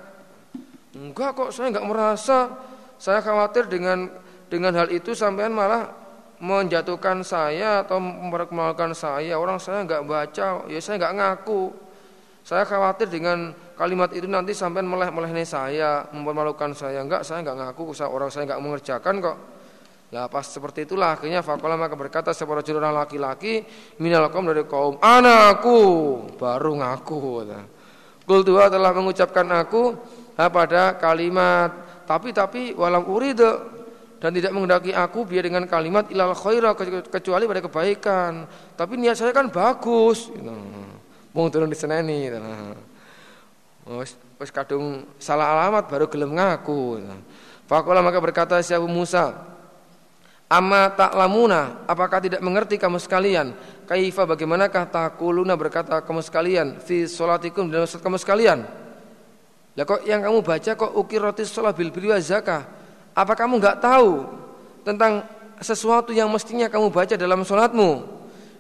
Enggak kok saya enggak merasa. Saya khawatir dengan dengan hal itu sampean malah menjatuhkan saya atau memperkenalkan saya. Orang saya enggak baca ya saya enggak ngaku. Saya khawatir dengan kalimat itu nanti sampean meleh-melehne saya mempermalukan saya. Enggak saya enggak ngaku. Saya orang saya enggak mengerjakan kok. Lah pas seperti itulah akhirnya fakola maka berkata seorang orang laki-laki minal dari kaum anakku. Baru ngaku Kultua telah mengucapkan aku pada kalimat tapi tapi walam uride dan tidak menghendaki aku biar dengan kalimat ilal khaira kecuali pada kebaikan. Tapi niat saya kan bagus. Gitu. Mau turun di seneni. Gitu. Wes kadung salah alamat baru gelem ngaku. Gitu. Fakola maka berkata siapa Musa, Amma lamuna, apakah tidak mengerti kamu sekalian? Kaifa bagaimanakah takuluna berkata kamu sekalian fi solatikum dalam salat kamu sekalian? Lah kok yang kamu baca kok ukiratis sholat bil birri zakah? Apa kamu nggak tahu tentang sesuatu yang mestinya kamu baca dalam sholatmu?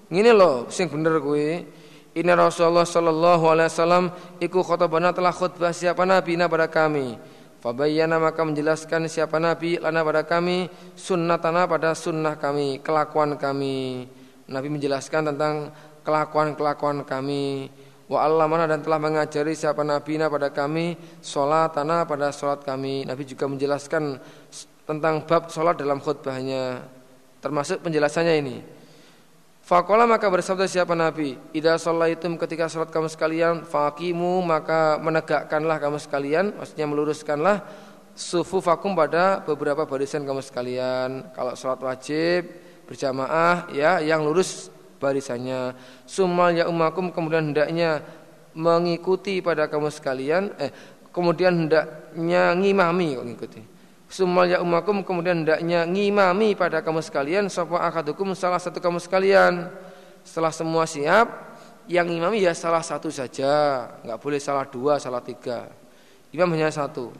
Ini loh, sing bener gue. Ini Rasulullah Shallallahu Alaihi Wasallam ikut khutbah telah khutbah siapa nabi pada kami. Fabayyana maka menjelaskan siapa Nabi lana pada kami sunnatana pada sunnah kami, kelakuan kami. Nabi menjelaskan tentang kelakuan-kelakuan kami. Wa Allah mana dan telah mengajari siapa Nabi pada kami tanah pada solat kami. Nabi juga menjelaskan tentang bab solat dalam khutbahnya. Termasuk penjelasannya ini. Fakola maka bersabda siapa Nabi Ida sholaitum ketika sholat kamu sekalian Fakimu maka menegakkanlah kamu sekalian Maksudnya meluruskanlah Sufu fakum pada beberapa barisan kamu sekalian Kalau sholat wajib Berjamaah ya yang lurus barisannya Sumal ya umakum kemudian hendaknya Mengikuti pada kamu sekalian Eh kemudian hendaknya ngimami kok ngikuti Sumal ya umakum kemudian hendaknya ngimami pada kamu sekalian sapa akadukum salah satu kamu sekalian. Setelah semua siap, yang imami ya salah satu saja, nggak boleh salah dua, salah tiga. Imam hanya satu.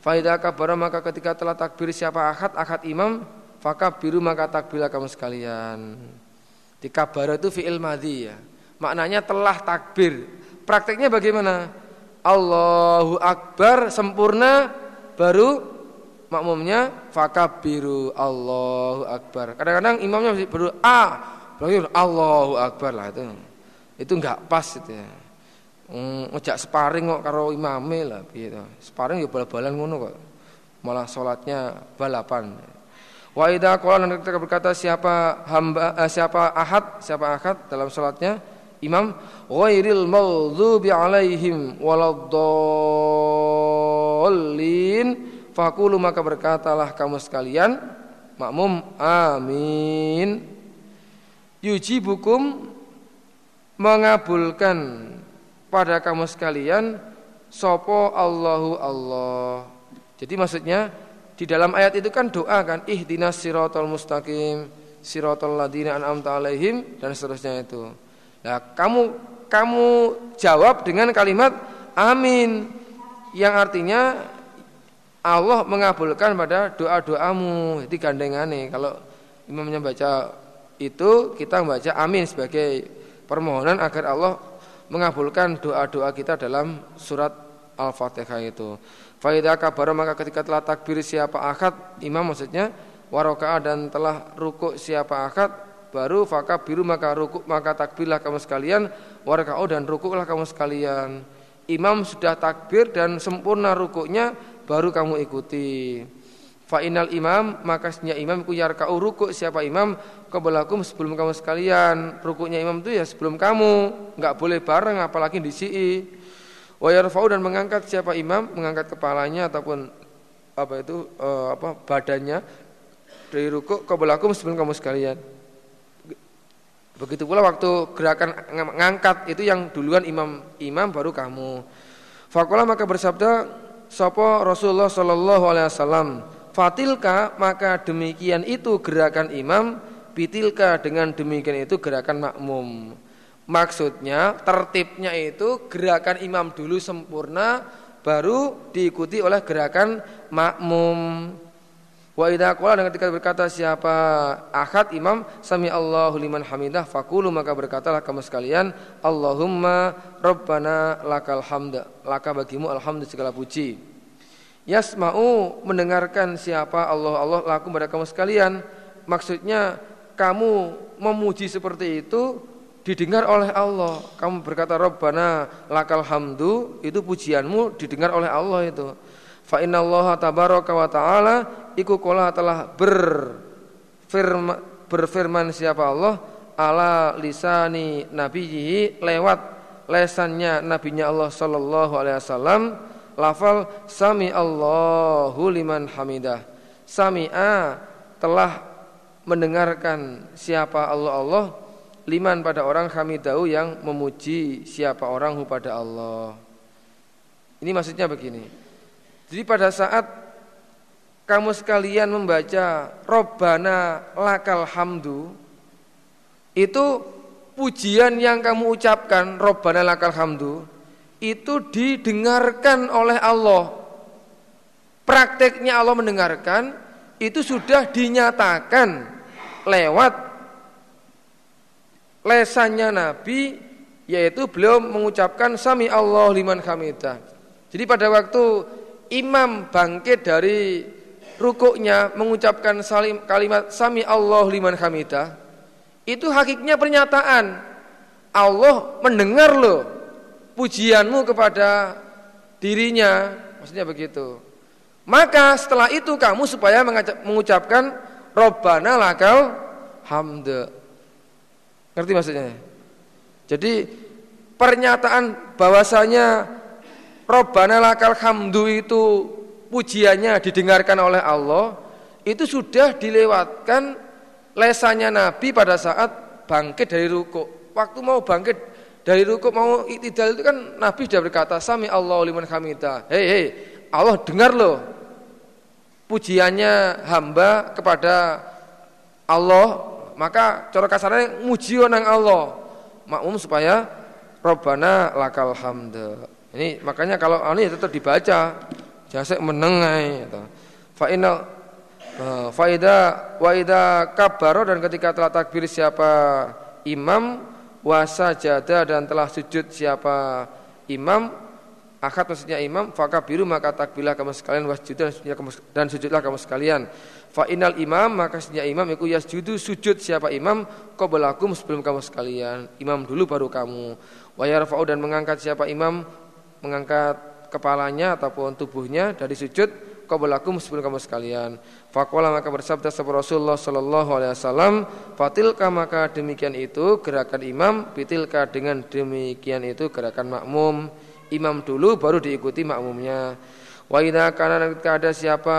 Faidah kabar maka ketika telah takbir siapa akad akad imam, fakab biru maka takbirlah kamu sekalian. Di kabar itu fi'il madhi ya. Maknanya telah takbir. Prakteknya bagaimana? Allahu Akbar sempurna baru makmumnya fakabiru Allahu Akbar. Kadang-kadang imamnya baru ah, berarti Allahu Akbar lah itu. Itu enggak pas itu ya. Hmm, ngejak sparring kok karo imame lah gitu. Sparring ya bal-balan ngono kok. Malah sholatnya balapan. Wa idza qala ketika berkata siapa hamba eh, siapa ahad, siapa ahad dalam sholatnya imam ghairil maghdubi alaihim waladdallin Fakulu maka berkatalah kamu sekalian makmum amin. Yujibukum mengabulkan pada kamu sekalian sopo Allahu Allah. Jadi maksudnya di dalam ayat itu kan doa kan ihdinas siratal mustaqim siratal ladina an'amta alaihim dan seterusnya itu. Nah, kamu kamu jawab dengan kalimat amin yang artinya Allah mengabulkan pada doa-doamu. Itu gandengane. Kalau imamnya baca itu, kita membaca amin sebagai permohonan agar Allah mengabulkan doa-doa kita dalam surat Al-Fatihah itu. Faidah kabar maka ketika telah takbir siapa akad imam maksudnya warokaa dan telah rukuk siapa akad baru faka biru maka rukuk maka takbirlah kamu sekalian warakao dan rukuklah kamu sekalian. Imam sudah takbir dan sempurna rukuknya baru kamu ikuti. Fa'inal imam maka imam ku yarka'u rukuk siapa imam kebelakum sebelum kamu sekalian. Rukuknya imam itu ya sebelum kamu, nggak boleh bareng apalagi di si'i. Wa yarfa'u dan mengangkat siapa imam, mengangkat kepalanya ataupun apa itu uh, apa badannya dari rukuk kebelakum sebelum kamu sekalian. Begitu pula waktu gerakan ngangkat itu yang duluan imam imam baru kamu. Fakola maka bersabda Sopo Rasulullah Shallallahu Alaihi Wasallam fatilka maka demikian itu gerakan imam bitilka dengan demikian itu gerakan makmum maksudnya tertibnya itu gerakan imam dulu sempurna baru diikuti oleh gerakan makmum. Wa idza qala dan ketika berkata siapa ahad imam sami Allahu liman hamidah fakulu maka berkatalah kamu sekalian Allahumma rabbana lakal hamd laka bagimu alhamdulillah segala puji. Yasma'u mendengarkan siapa Allah Allah laku pada kamu sekalian. Maksudnya kamu memuji seperti itu didengar oleh Allah. Kamu berkata Rabbana lakal hamdu itu pujianmu didengar oleh Allah itu. Fa innallaha tabaraka wa ta'ala iku kola telah berfirman, berfirman siapa Allah? Ala lisani nabiyhi lewat lesannya nabinya Allah sallallahu alaihi wasallam lafal sami Allahu liman hamidah. Sami'a telah mendengarkan siapa Allah Allah liman pada orang hamidahu yang memuji siapa orang hu pada Allah. Ini maksudnya begini. Jadi pada saat kamu sekalian membaca Robbana lakal hamdu itu pujian yang kamu ucapkan Robbana lakal hamdu itu didengarkan oleh Allah. Prakteknya Allah mendengarkan itu sudah dinyatakan lewat lesannya Nabi yaitu beliau mengucapkan sami Allah liman hamidah. Jadi pada waktu imam bangkit dari rukuknya mengucapkan salim, kalimat sami Allah liman hamidah itu hakiknya pernyataan Allah mendengar loh pujianmu kepada dirinya maksudnya begitu maka setelah itu kamu supaya mengucapkan Robbana lakal hamd. Ngerti maksudnya? Jadi pernyataan bahwasanya Robbana lakal hamdu itu pujiannya didengarkan oleh Allah itu sudah dilewatkan lesanya Nabi pada saat bangkit dari ruku. Waktu mau bangkit dari ruku mau itidal itu kan Nabi sudah berkata sami Allah liman hamidah. Hei hei Allah dengar loh pujiannya hamba kepada Allah maka cara kasarnya muji nang Allah makmum supaya Robbana lakal hamd ini makanya kalau ini tetap dibaca jangan menengai gitu. fa inna eh, faida wa ida kabaro dan ketika telah takbir siapa imam wasajada dan telah sujud siapa imam Akad maksudnya imam, biru maka takbilah kamu sekalian wasjud dan sujudlah kamu sekalian. Fa inal imam maka sesungguhnya imam iku yasjudu sujud siapa imam qablakum sebelum kamu sekalian. Imam dulu baru kamu. Wa yarfa'u dan mengangkat siapa imam mengangkat kepalanya ataupun tubuhnya dari sujud qablakum sebelum kamu sekalian. Faqala maka bersabda sahabat Rasulullah sallallahu alaihi wasallam, fatilka maka demikian itu gerakan imam, bitilka dengan demikian itu gerakan makmum imam dulu baru diikuti makmumnya. Wa idza kana ada siapa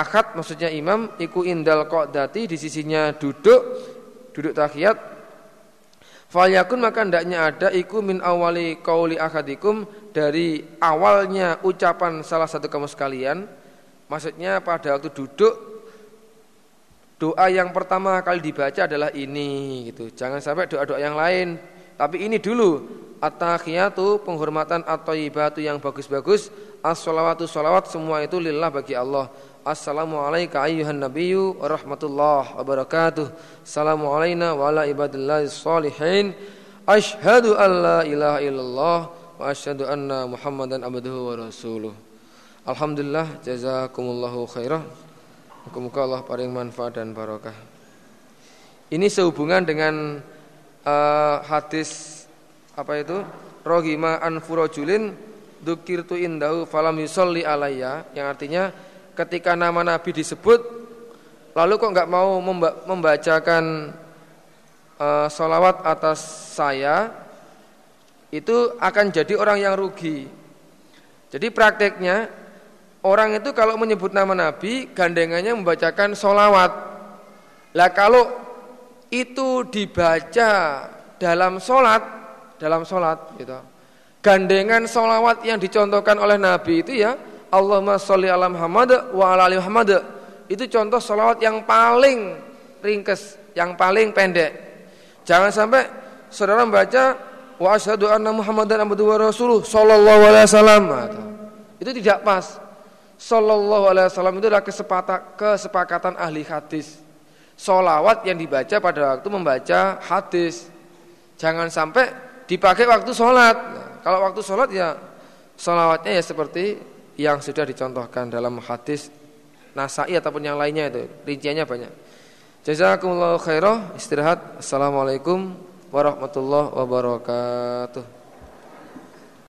akad maksudnya imam iku indal qadati di sisinya duduk duduk tahiyat. Falyakun maka hendaknya ada iku min awali qauli akadikum dari awalnya ucapan salah satu kamu sekalian maksudnya pada waktu duduk doa yang pertama kali dibaca adalah ini gitu. Jangan sampai doa-doa yang lain. Tapi ini dulu At-tahiyatu penghormatan atau ibatu yang bagus-bagus As-salawatu salawat semua itu lillah bagi Allah Assalamualaikum ayyuhan nabiyyu warahmatullahi wabarakatuh. Assalamu alayna wa ala ibadillahi Ashhadu an la ilaha illallah Wa ashhadu anna muhammadan abduhu wa rasuluh. Alhamdulillah jazakumullahu khairah Muka-muka Allah paling manfaat dan barakah Ini sehubungan dengan uh, hadis apa itu? Rohima an furojulin dukirtu indahu falam yusolli alayya yang artinya ketika nama Nabi disebut lalu kok nggak mau membacakan uh, solawat atas saya itu akan jadi orang yang rugi jadi prakteknya orang itu kalau menyebut nama Nabi gandengannya membacakan solawat lah kalau itu dibaca dalam solat dalam sholat gitu. Gandengan sholawat yang dicontohkan oleh Nabi itu ya Allahumma sholli ala Muhammad wa ala ali Muhammad itu contoh sholawat yang paling ringkes, yang paling pendek. Jangan sampai saudara membaca wa asyhadu anna Muhammadan abduhu wa rasuluh sallallahu alaihi wasallam. Itu tidak pas. Sallallahu alaihi wasallam itu adalah kesepakatan ahli hadis. Solawat yang dibaca pada waktu membaca hadis. Jangan sampai dipakai waktu sholat. kalau waktu sholat ya sholawatnya ya seperti yang sudah dicontohkan dalam hadis Nasai ataupun yang lainnya itu rinciannya banyak. Jazakumullahu khairah istirahat. Assalamualaikum warahmatullahi wabarakatuh.